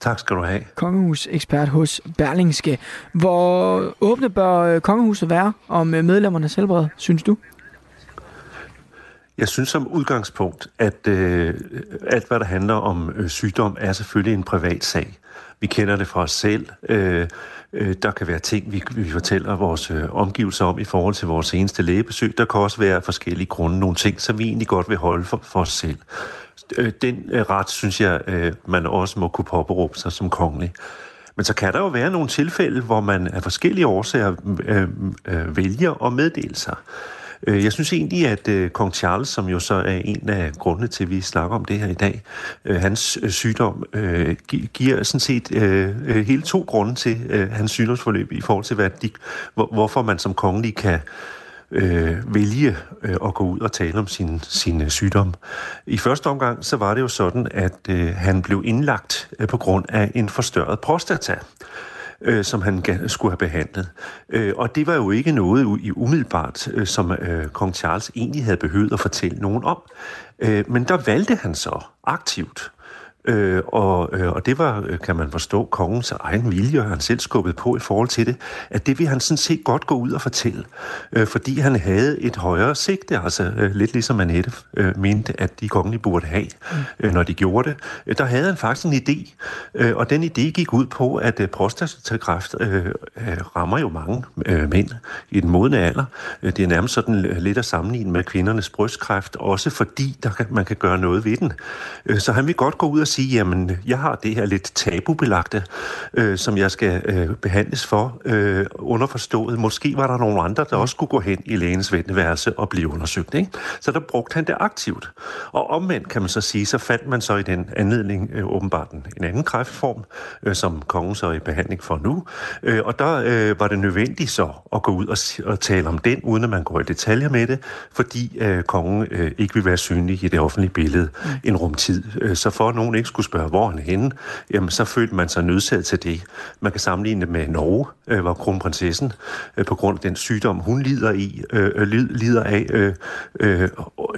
Tak skal du have. Kongehusekspert hos Berlingske. Hvor åbne bør øh, kongehuset være om øh, medlemmernes helbred, synes du? Jeg synes som udgangspunkt, at øh, alt hvad der handler om øh, sygdom, er selvfølgelig en privat sag. Vi kender det fra os selv. Øh, øh, der kan være ting, vi, vi fortæller vores øh, omgivelser om i forhold til vores eneste lægebesøg. Der kan også være forskellige grunde, nogle ting, som vi egentlig godt vil holde for, for os selv. Øh, den øh, ret, synes jeg, øh, man også må kunne påberåbe sig som kongelig. Men så kan der jo være nogle tilfælde, hvor man af forskellige årsager øh, øh, vælger at meddele sig. Øh, jeg synes egentlig, at øh, kong Charles, som jo så er en af grundene til, at vi snakker om det her i dag, øh, hans sygdom giver sådan set hele to grunde til hans sygdomsforløb i forhold til, hvad de, hvorfor man som kongelig kan øh, vælge øh, at gå ud og tale om sin, sin sygdom. I første omgang så var det jo sådan, at øh, han blev indlagt øh, på grund af en forstørret prostata øh, som han skulle have behandlet. Øh, og det var jo ikke noget i umiddelbart, øh, som øh, kong Charles egentlig havde behøvet at fortælle nogen om. Øh, men der valgte han så aktivt Øh, og, øh, og det var, øh, kan man forstå, kongens egen vilje, og han selv skubbet på i forhold til det, at det vil han sådan set godt gå ud og fortælle, øh, fordi han havde et højere sigte, altså øh, lidt ligesom Annette øh, mente, at de kongelige burde have, øh, når de gjorde det. Øh, der havde han faktisk en idé, øh, og den idé gik ud på, at øh, prostatakræft øh, øh, rammer jo mange øh, mænd i den modne alder. Det er nærmest sådan lidt at sammenligne med kvindernes brystkræft, også fordi der man kan gøre noget ved den. Så han vil godt gå ud og sige, jamen, jeg har det her lidt tabubelagte, øh, som jeg skal øh, behandles for, øh, underforstået. Måske var der nogle andre, der også skulle gå hen i lægens venteværelse og blive undersøgt. Ikke? Så der brugte han det aktivt. Og omvendt kan man så sige, så fandt man så i den anledning øh, åbenbart en, en anden kræftform, øh, som kongen så er i behandling for nu. Øh, og der øh, var det nødvendigt så at gå ud og, og tale om den, uden at man går i detaljer med det, fordi øh, kongen øh, ikke vil være synlig i det offentlige billede mm. en rumtid. Øh, så for nogen ikke skulle spørge, hvor han er henne, jamen så følte man sig nødsaget til det. Man kan sammenligne det med Norge, øh, hvor kronprinsessen øh, på grund af den sygdom, hun lider, i, øh, øh lider af, øh, øh,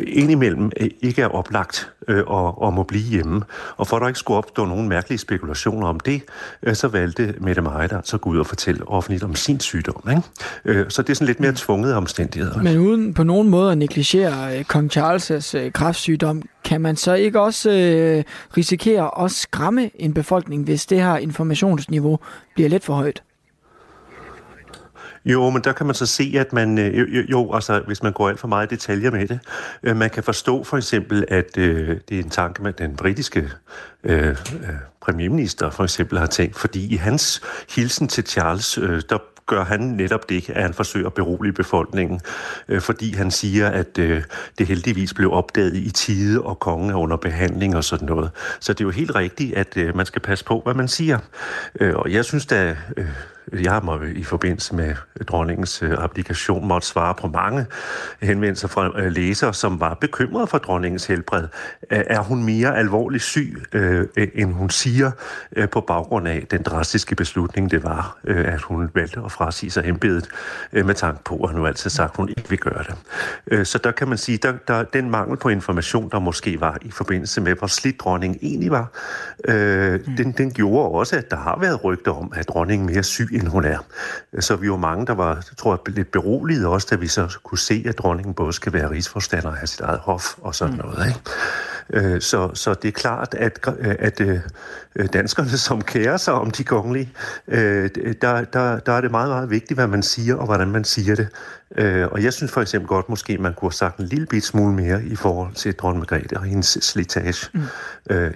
indimellem øh, ikke er oplagt øh, og, og må blive hjemme. Og for at der ikke skulle opstå nogen mærkelige spekulationer om det, øh, så valgte Mette Maja altså at gå ud og fortælle offentligt om sin sygdom. Ikke? Øh, så det er sådan lidt mere tvunget omstændigheder. Men uden på nogen måde at negligere øh, kong Charles' øh, kræftsygdom, kan man så ikke også øh, risikere at skræmme en befolkning, hvis det her informationsniveau bliver lidt for højt? Jo, men der kan man så se, at man, øh, jo, jo altså hvis man går alt for meget i detaljer med det, øh, man kan forstå for eksempel, at øh, det er en tanke, med den britiske øh, øh, premierminister for eksempel har tænkt, fordi i hans hilsen til Charles, øh, der gør han netop det, at han forsøger at berolige befolkningen, øh, fordi han siger, at øh, det heldigvis blev opdaget i tide, og kongen er under behandling og sådan noget. Så det er jo helt rigtigt, at øh, man skal passe på, hvad man siger. Øh, og jeg synes da... Øh, jeg må i forbindelse med dronningens øh, applikation måtte svare på mange henvendelser fra øh, læsere, som var bekymrede for dronningens helbred. Er hun mere alvorligt syg, øh, end hun siger, på baggrund af den drastiske beslutning, det var, at hun valgte at frasige sig embedet med tanke på, at hun altid sagt, at hun ikke vil gøre det. Så der kan man sige, der, der den mangel på information, der måske var i forbindelse med, hvor slidt dronningen egentlig var, øh, den, den gjorde også, at der har været rygter om, at dronningen mere syg end hun er. Så vi var mange, der var, tror jeg, lidt beroliget også, da vi så kunne se, at dronningen både skal være rigsforstander og have sit eget hof og sådan mm. noget. Ikke? Øh, så, så det er klart, at, at øh, danskerne, som kærer sig om de kongelige, øh, der, der, der er det meget, meget vigtigt, hvad man siger og hvordan man siger det. Og jeg synes for eksempel godt, måske man kunne have sagt en lille bit smule mere i forhold til dronning Margrethe og hendes slitage, mm.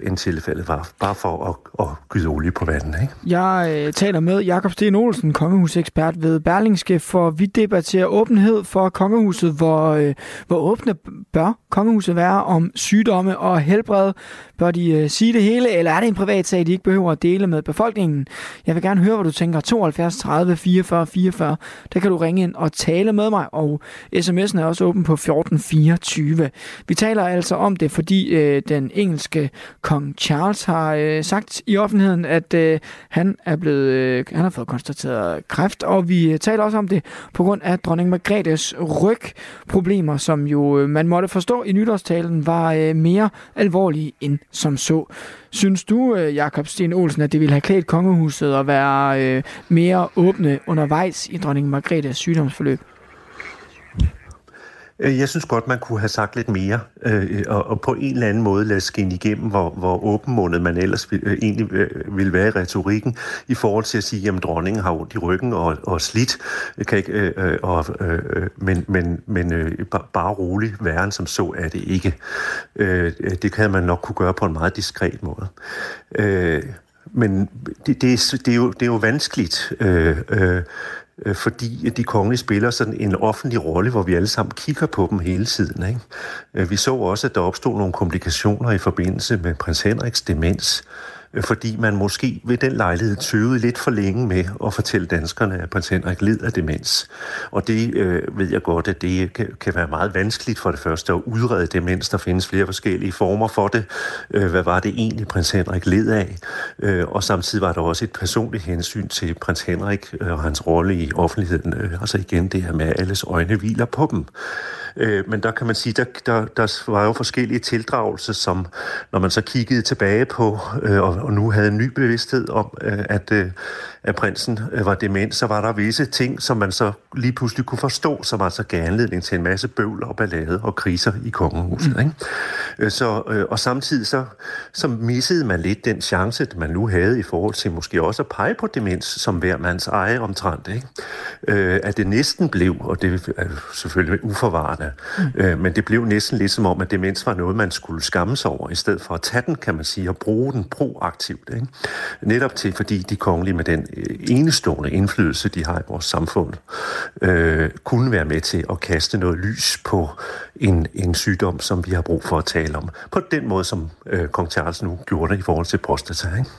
end tilfældet var. Bare for at, at gyde olie på vandet. Ikke? Jeg øh, taler med Jakob Sten Olsen, kongehusekspert ved Berlingske, for vi debatterer åbenhed for kongehuset. Hvor, øh, hvor åbne bør kongehuset være om sygdomme og helbred? Bør de øh, sige det hele, eller er det en privat sag, de ikke behøver at dele med befolkningen? Jeg vil gerne høre, hvad du tænker. 72 30 44 44. Der kan du ringe ind og tale med mig, og sms'en er også åben på 1424. Vi taler altså om det, fordi øh, den engelske kong Charles har øh, sagt i offentligheden, at øh, han er blevet, øh, han har fået konstateret kræft, og vi øh, taler også om det på grund af dronning Margrethes rygproblemer, som jo øh, man måtte forstå i nytårstalen var øh, mere alvorlige end som så. Synes du, øh, Jakob Sten Olsen, at det ville have klædt kongehuset at være øh, mere åbne undervejs i dronning Margrethes sygdomsforløb? Øh, jeg synes godt, man kunne have sagt lidt mere, øh, og, og på en eller anden måde lade skinne igennem, hvor, hvor åbenmundet man ellers vil, øh, egentlig øh, vil være i retorikken, i forhold til at sige, at dronningen har ondt i ryggen og, og slidt, øh, kan ikke, øh, og, øh, men, men, men øh, bare roligt, væren som så er det ikke. Øh, det kan man nok kunne gøre på en meget diskret måde. Øh, men det, det, er, det, er jo, det er jo vanskeligt. Øh, øh, øh, fordi de kongelige spiller sådan en offentlig rolle, hvor vi alle sammen kigger på dem hele tiden. Ikke? Øh, vi så også, at der opstod nogle komplikationer i forbindelse med prins Henriks demens, Øh, Øh, fordi man måske ved den lejlighed tøvede lidt for længe med at fortælle danskerne, at prins Henrik led af demens. Og det øh, ved jeg godt, at det kan, kan være meget vanskeligt for det første at udrede demens. Der findes flere forskellige former for det. Øh, hvad var det egentlig, prins Henrik led af? Øh, og samtidig var der også et personligt hensyn til prins Henrik øh, og hans rolle i offentligheden. Øh, altså igen det her med, at alles øjne hviler på dem. Øh, men der kan man sige, der, der, der var jo forskellige tildragelser, som når man så kiggede tilbage på, øh, og, og nu havde en ny bevidsthed om, øh, at, øh, at prinsen øh, var dement, så var der visse ting, som man så lige pludselig kunne forstå, som altså gav anledning til en masse bøvl og ballade og kriser i kongehuset. Mm. Ikke? Øh, så, øh, og samtidig så, så missede man lidt den chance, man nu havde i forhold til måske også at pege på demens som hver mands eje omtrent. Ikke? Øh, at det næsten blev, og det er selvfølgelig uforvarende, mm. øh, men det blev næsten lidt som om, at demens var noget, man skulle skamme sig over, i stedet for at tage den, kan man sige, og bruge den proaktivt. Ikke? Netop til, fordi de kongelige med den øh, enestående indflydelse, de har i vores samfund, øh, kunne være med til at kaste noget lys på en, en sygdom, som vi har brug for at tale om. På den måde, som øh, kong Charles nu gjorde det i forhold til prostata. Ikke?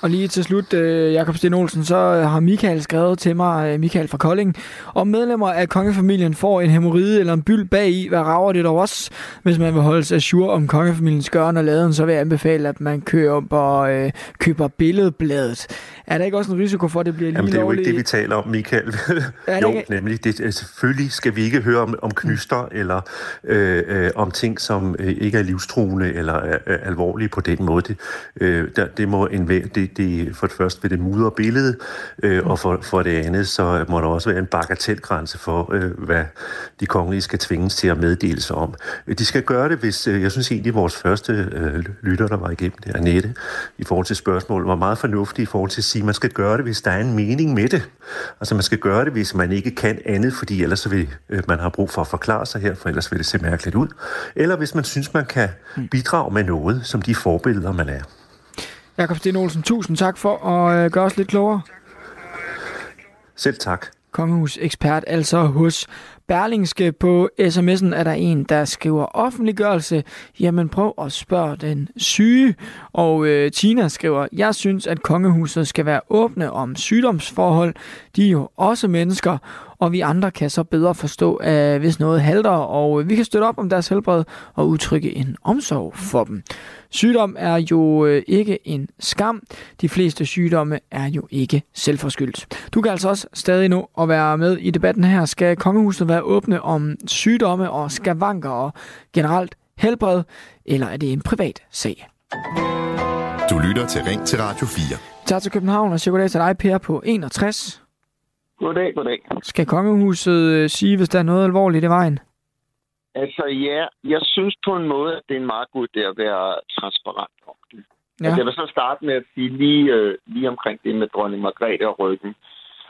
Og lige til slut, øh, Jakob Sten Olsen, så øh, har Michael skrevet til mig, øh, Michael fra Kolding, om medlemmer af kongefamilien får en hemoride eller en byld bag i, hvad rager det dog også? Hvis man vil holde sig sure om kongefamiliens gørn og laden, så vil jeg anbefale, at man køber, øh, køber billedbladet. Er der ikke også en risiko for, at det bliver lige Jamen, det er jo ikke det, vi taler om, Michael. jo, ikke? nemlig. Det, selvfølgelig skal vi ikke høre om, om knyster mm. eller øh, øh, om ting, som øh, ikke er livstruende eller øh, alvorlige på den måde. Det, øh, der, det må en, det, det, for det første vil det mudre billedet, øh, og for, for det andet, så må der også være en bagatelgrænse for, øh, hvad de kongelige skal tvinges til at meddele sig om. De skal gøre det, hvis, øh, jeg synes egentlig, vores første øh, lytter, der var igennem det, Annette, i forhold til spørgsmål, var meget fornuftig i forhold til at sige, at man skal gøre det, hvis der er en mening med det. Altså man skal gøre det, hvis man ikke kan andet, fordi ellers vil øh, man har brug for at forklare sig her, for ellers vil det se mærkeligt ud. Eller hvis man synes, man kan bidrage med noget, som de forbilleder, man er. Jakob Sten Olsen, tusind tak for at øh, gøre os lidt klogere. Selv tak. Kongehus ekspert altså hos Berlingske på sms'en er der en, der skriver offentliggørelse. Jamen prøv at spørge den syge. Og øh, Tina skriver, jeg synes, at kongehuset skal være åbne om sygdomsforhold. De er jo også mennesker, og vi andre kan så bedre forstå, at hvis noget halter, og vi kan støtte op om deres helbred og udtrykke en omsorg for dem. Sygdom er jo øh, ikke en skam. De fleste sygdomme er jo ikke selvforskyldt. Du kan altså også stadig nå at være med i debatten her. Skal kongehuset være åbne om sygdomme og skavanker og generelt helbred, eller er det en privat sag? Du lytter til Ring til Radio 4. Tak til København, og goddag til dig, Per, på 61. Goddag, goddag. Skal kongehuset øh, sige, hvis der er noget alvorligt i vejen? Altså ja, jeg synes på en måde, at det er en meget god idé at være transparent om det. Ja. Altså, jeg vil så starte med at sige lige, øh, lige omkring det med dronning Margrethe og ryggen.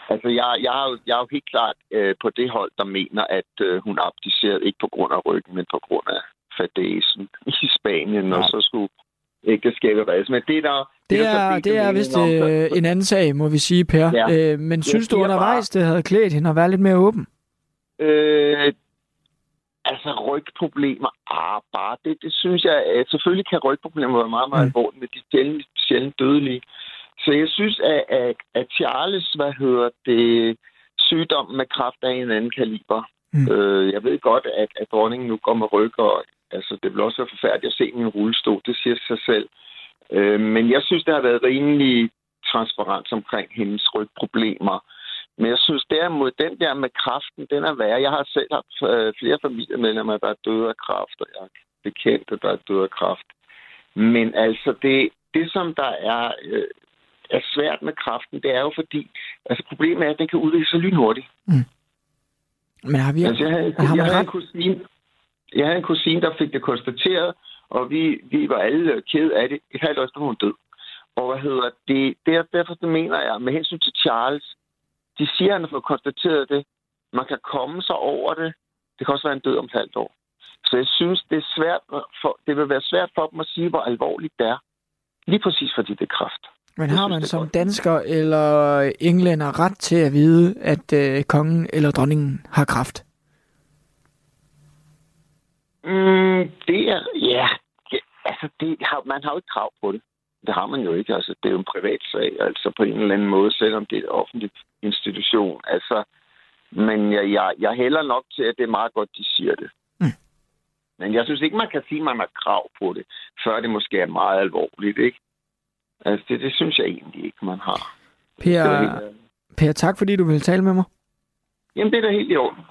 Altså, jeg, jeg, er, jo, jeg er jo helt klart øh, på det hold, der mener, at øh, hun abdicerede ikke på grund af ryggen, men på grund af fadesen i Spanien, ja. og så skulle ægteskabet reddes. Men det er der... Det, det er, det er vist øh, en anden sag, må vi sige, Per. Ja. Øh, men synes du undervejs, bare... det havde klædt hende at være lidt mere åben? Øh, Altså rygproblemer, ah, bare det, det synes jeg, at selvfølgelig kan rygproblemer være meget, meget mm. alvorlige, men de er sjældent, sjældent dødelige. Så jeg synes, at, at, at Charles, hvad hedder det, sygdom med kraft af en anden kaliber. Mm. Øh, jeg ved godt, at, at dronningen nu går med ryg, og altså, det vil også være forfærdeligt at se min rullestol, det siger sig selv. Øh, men jeg synes, det har været rimelig transparent omkring hendes rygproblemer. Men jeg synes derimod, den der med kraften, den er værre. Jeg har selv haft øh, flere familiemedlemmer, der er døde af kraft, og jeg er bekendte, der er døde af kraft. Men altså, det, det som der er, øh, er svært med kraften, det er jo fordi, altså problemet er, at den kan udvikle sig lynhurtigt. Mm. Men har vi... Altså, jeg havde, har jeg, havde en kusine, jeg havde en kusine, der fik det konstateret, og vi, vi var alle ked af det. Et halvt år efter hun død. Og hvad hedder det? Der, derfor det mener jeg, med hensyn til Charles, de siger, at han har konstateret det. Man kan komme sig over det. Det kan også være en død om et halvt år. Så jeg synes, det, er svært for, det vil være svært for dem at sige, hvor alvorligt det er. Lige præcis fordi det er kraft. Men har man som dansker eller englænder ret til at vide, at øh, kongen eller dronningen har kraft? Mm, det er, ja, ja altså det har, man har jo ikke krav på det. Det har man jo ikke. Altså, det er jo en privat sag, altså på en eller anden måde, selvom det er en offentlig institution. Altså, men jeg, jeg, jeg hælder nok til, at det er meget godt, de siger det. Mm. Men jeg synes ikke, man kan sige, at man har krav på det, før det måske er meget alvorligt, ikke? Altså, det, det synes jeg egentlig ikke, man har. Per, per, tak fordi du vil tale med mig. Jamen, det er da helt i orden.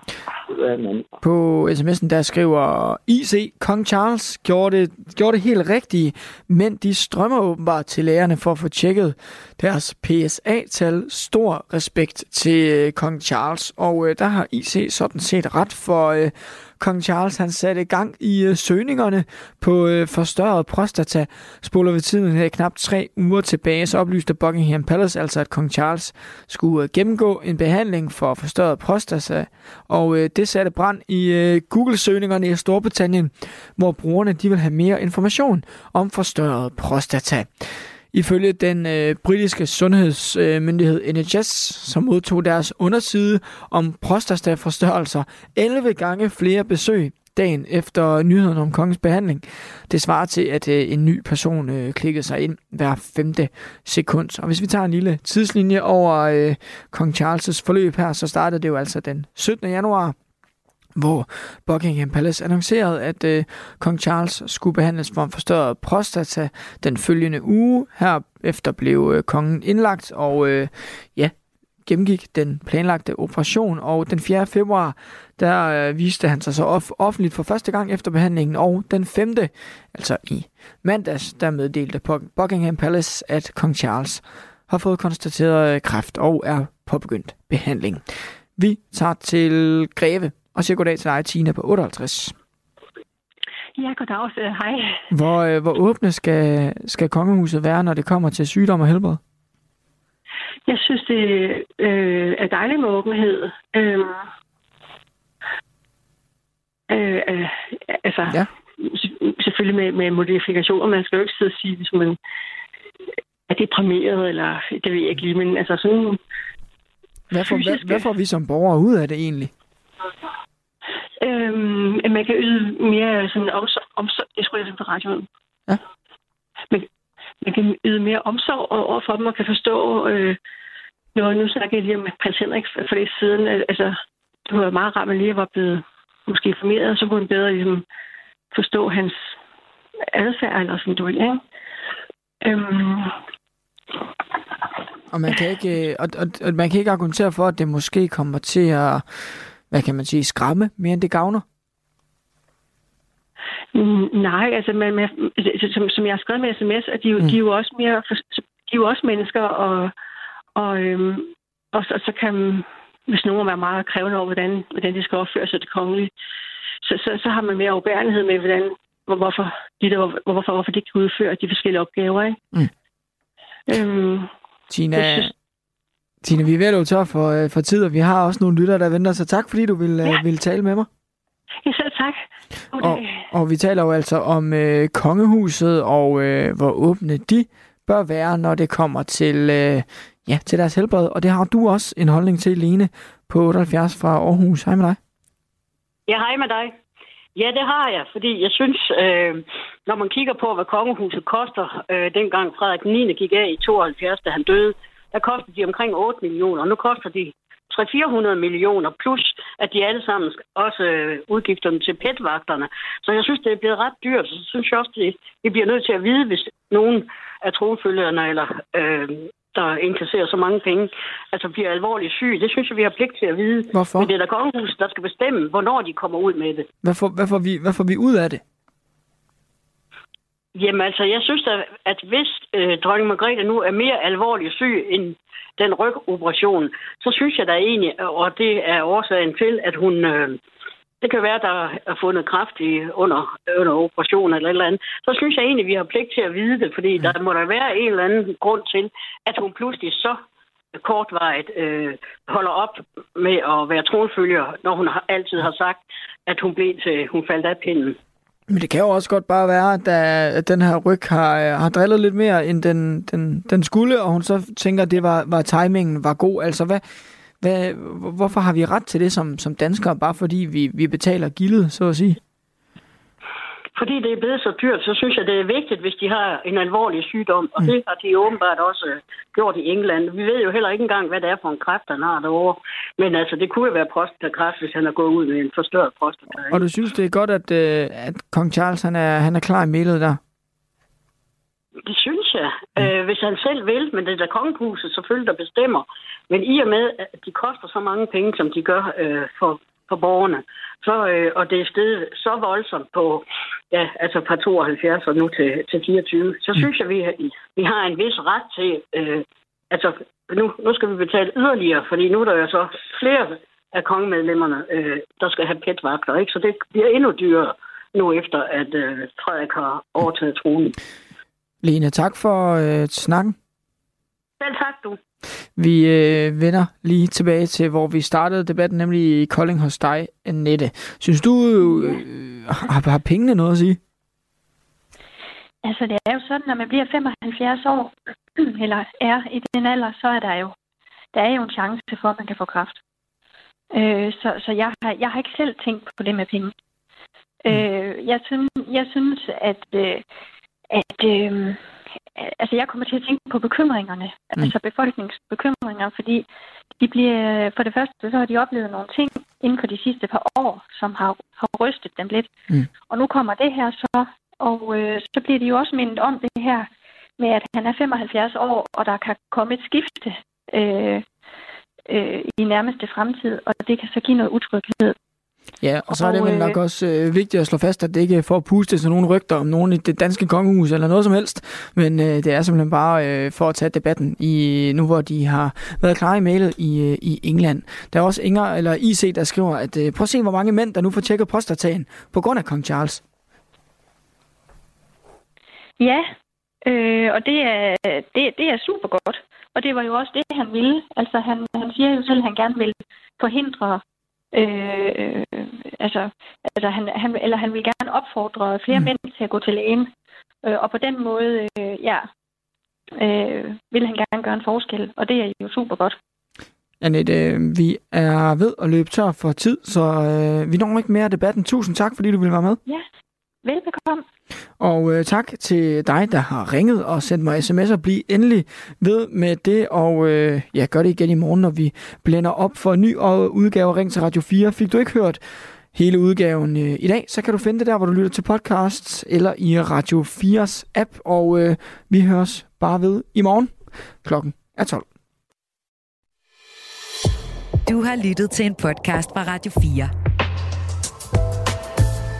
På sms'en der skriver IC, Kong Charles gjorde det, gjorde det helt rigtigt, men de strømmer åbenbart til lærerne for at få tjekket deres PSA-tal. Stor respekt til øh, Kong Charles, og øh, der har IC sådan set ret for... Øh, Kong Charles han satte gang i øh, søgningerne på øh, forstørret prostata. Spoler vi tiden her knap tre uger tilbage, så oplyste Buckingham Palace altså, at Kong Charles skulle øh, gennemgå en behandling for forstørret prostata, og øh, det satte brand i øh, Google-søgningerne i Storbritannien, hvor brugerne de vil have mere information om forstørret prostata. Ifølge den øh, britiske sundhedsmyndighed øh, NHS, som modtog deres underside om prostataforstørrelser 11 gange flere besøg dagen efter nyheden om kongens behandling. Det svarer til, at øh, en ny person øh, klikkede sig ind hver femte sekund. Og hvis vi tager en lille tidslinje over øh, kong Charles' forløb her, så startede det jo altså den 17. januar hvor Buckingham Palace annoncerede, at øh, kong Charles skulle behandles for en forstørret prostata den følgende uge. Herefter blev øh, kongen indlagt, og øh, ja, gennemgik den planlagte operation, og den 4. februar, der øh, viste han sig så off- offentligt for første gang efter behandlingen, og den 5. altså i mandags, der meddelte Buckingham Palace, at kong Charles har fået konstateret øh, kræft og er påbegyndt behandling. Vi tager til Greve og siger goddag til dig, Tina, på 58. Ja, goddag. Hej. Hvor, øh, hvor åbne skal, skal kongehuset være, når det kommer til sygdom og helbred? Jeg synes, det øh, er dejligt med åbenhed. Øh, øh, øh, altså, ja. selvfølgelig med, med modifikationer. Man skal jo ikke sidde og sige, hvis man er deprimeret, eller det ved jeg ikke lige, men altså sådan... Hvad får, hvad, hvad får vi som borgere ud af det egentlig? Øhm, man kan yde mere sådan omsorg. omsorg jeg skulle lige på radioen. Ja. Man, man kan yde mere omsorg over for dem og kan forstå... Øh, nu, nu snakker jeg lige om prins Henrik for det siden. Altså, det var meget rart, at man lige var blevet måske informeret, og så kunne man bedre ligesom, forstå hans adfærd, eller sådan, du ikke? Øhm, og man kan ikke, og, og, og man kan ikke argumentere for, at det måske kommer til at hvad kan man sige, skræmme mere end det gavner? Mm, nej, altså man, man, som, som jeg har skrevet med sms, at de, mm. de er jo også mere, de er jo også mennesker, og, og, øhm, og så, så kan, hvis nogen er meget krævende over, hvordan, hvordan de skal opføre sig det kongelige, så, så, så har man mere overbærenhed med, hvordan, hvorfor, de der, hvorfor, hvorfor de kan udføre de forskellige opgaver. Ikke? Mm. Øhm, Tina, synes, Tine, vi er ved at tør for, øh, for tid, og vi har også nogle lytter, der venter, så tak fordi du vil, øh, ja. vil tale med mig. Ja, selv tak. Okay. Og, og vi taler jo altså om øh, kongehuset, og øh, hvor åbne de bør være, når det kommer til, øh, ja, til deres helbred. Og det har du også en holdning til, Lene, på 78 fra Aarhus. Hej med dig. Ja, hej med dig. Ja, det har jeg, fordi jeg synes, øh, når man kigger på, hvad kongehuset koster, øh, dengang Frederik 9. gik af i 72, da han døde, der koster de omkring 8 millioner. Nu koster de 300-400 millioner, plus at de alle sammen også øh, udgifterne til petvagterne. Så jeg synes, det er blevet ret dyrt. Så synes jeg også, det, vi bliver nødt til at vide, hvis nogen af tronfølgerne eller øh, der inkasserer så mange penge, altså bliver alvorligt syge. Det synes jeg, vi har pligt til at vide. Hvorfor? Men det er der kongehuset, der skal bestemme, hvornår de kommer ud med det. Hvad får, hvad får, vi, hvad får vi ud af det? Jamen altså, jeg synes da, at hvis øh, dronning Margrethe nu er mere alvorlig syg end den rygoperation, så synes jeg da egentlig, og det er årsagen til, at hun... Øh, det kan være, der er fundet kraft i, under, under operationen eller et eller andet. Så synes jeg egentlig, vi har pligt til at vide det, fordi mm. der må der være en eller anden grund til, at hun pludselig så kortvarigt øh, holder op med at være tronfølger, når hun har, altid har sagt, at hun blev til, hun faldt af pinden. Men det kan jo også godt bare være, at, der, at den her ryg har, øh, har drillet lidt mere, end den, den, den skulle, og hun så tænker, at det var, var timingen var god. Altså, hvad, hvad, hvorfor har vi ret til det som, som danskere, bare fordi vi, vi betaler gildet, så at sige? Fordi det er blevet så dyrt, så synes jeg, det er vigtigt, hvis de har en alvorlig sygdom. Og mm. det har de åbenbart også øh, gjort i England. Vi ved jo heller ikke engang, hvad det er for en kræft, han har derovre. Men altså, det kunne jo være prostatakræft, hvis han er gået ud med en forstørret prostata. Og du synes, det er godt, at, øh, at kong Charles han er, han er klar i mailet der? Det synes jeg, mm. øh, hvis han selv vil, men det er da kongehuset selvfølgelig, der bestemmer. Men i og med, at de koster så mange penge, som de gør øh, for, for borgerne, så, øh, og det er stedet så voldsomt på, ja, altså fra 72 og nu til, til 24, så mm. synes jeg, vi, vi har en vis ret til, øh, altså nu, nu skal vi betale yderligere, fordi nu er der jo så flere af kongemedlemmerne, øh, der skal have petvagter, ikke? Så det bliver endnu dyrere nu efter, at øh, Frederik har overtaget tronen. Lene, tak for øh, snakken. Selv tak, du. Vi øh, vender lige tilbage til, hvor vi startede debatten, nemlig i Kolding hos dig, Annette. Synes du, øh, har, har pengene noget at sige? Altså, det er jo sådan, når man bliver 75 år, eller er i den alder, så er der jo, der er jo en chance for, at man kan få kraft. Øh, så så jeg, har, jeg har ikke selv tænkt på det med penge. Mm. Øh, jeg, synes, jeg synes, at, øh, at øh, altså jeg kommer til at tænke på bekymringerne, mm. altså befolkningsbekymringer, fordi de bliver, for det første, så har de oplevet nogle ting inden for de sidste par år, som har, har rystet dem lidt. Mm. Og nu kommer det her så, og øh, så bliver de jo også mindet om det her med, at han er 75 år, og der kan komme et skifte øh, øh, i nærmeste fremtid, og det kan så give noget utryghed. Ja, og så er det vel nok øh, også øh, vigtigt at slå fast, at det ikke er for at puste til nogle rygter om nogen i det danske kongehus eller noget som helst, men øh, det er simpelthen bare øh, for at tage debatten i nu, hvor de har været klar i mailet i, øh, i England. Der er også Inger, eller IC, der skriver, at øh, prøv at se, hvor mange mænd, der nu får tjekket postatagen på grund af kong Charles. Ja, øh, og det er, det, det er super godt. Og det var jo også det, han ville. Altså, han, han siger jo selv, at han gerne vil forhindre Øh, altså, altså han, han, eller han vil gerne opfordre flere mm. mænd til at gå til lægen. Øh, og på den måde, øh, ja, øh, vil han gerne gøre en forskel, og det er jo super godt. Annette, vi er ved at løbe tør for tid, så øh, vi når ikke mere af debatten. Tusind tak, fordi du ville være med. Ja, velbekomme. Og øh, tak til dig, der har ringet og sendt mig sms'er. Bliv endelig ved med det, og øh, ja, gør det igen i morgen, når vi blænder op for en ny udgave Ring til Radio 4. Fik du ikke hørt hele udgaven øh, i dag, så kan du finde det der, hvor du lytter til podcasts, eller i Radio 4's app, og øh, vi høres bare ved i morgen. Klokken er 12. Du har lyttet til en podcast fra Radio 4.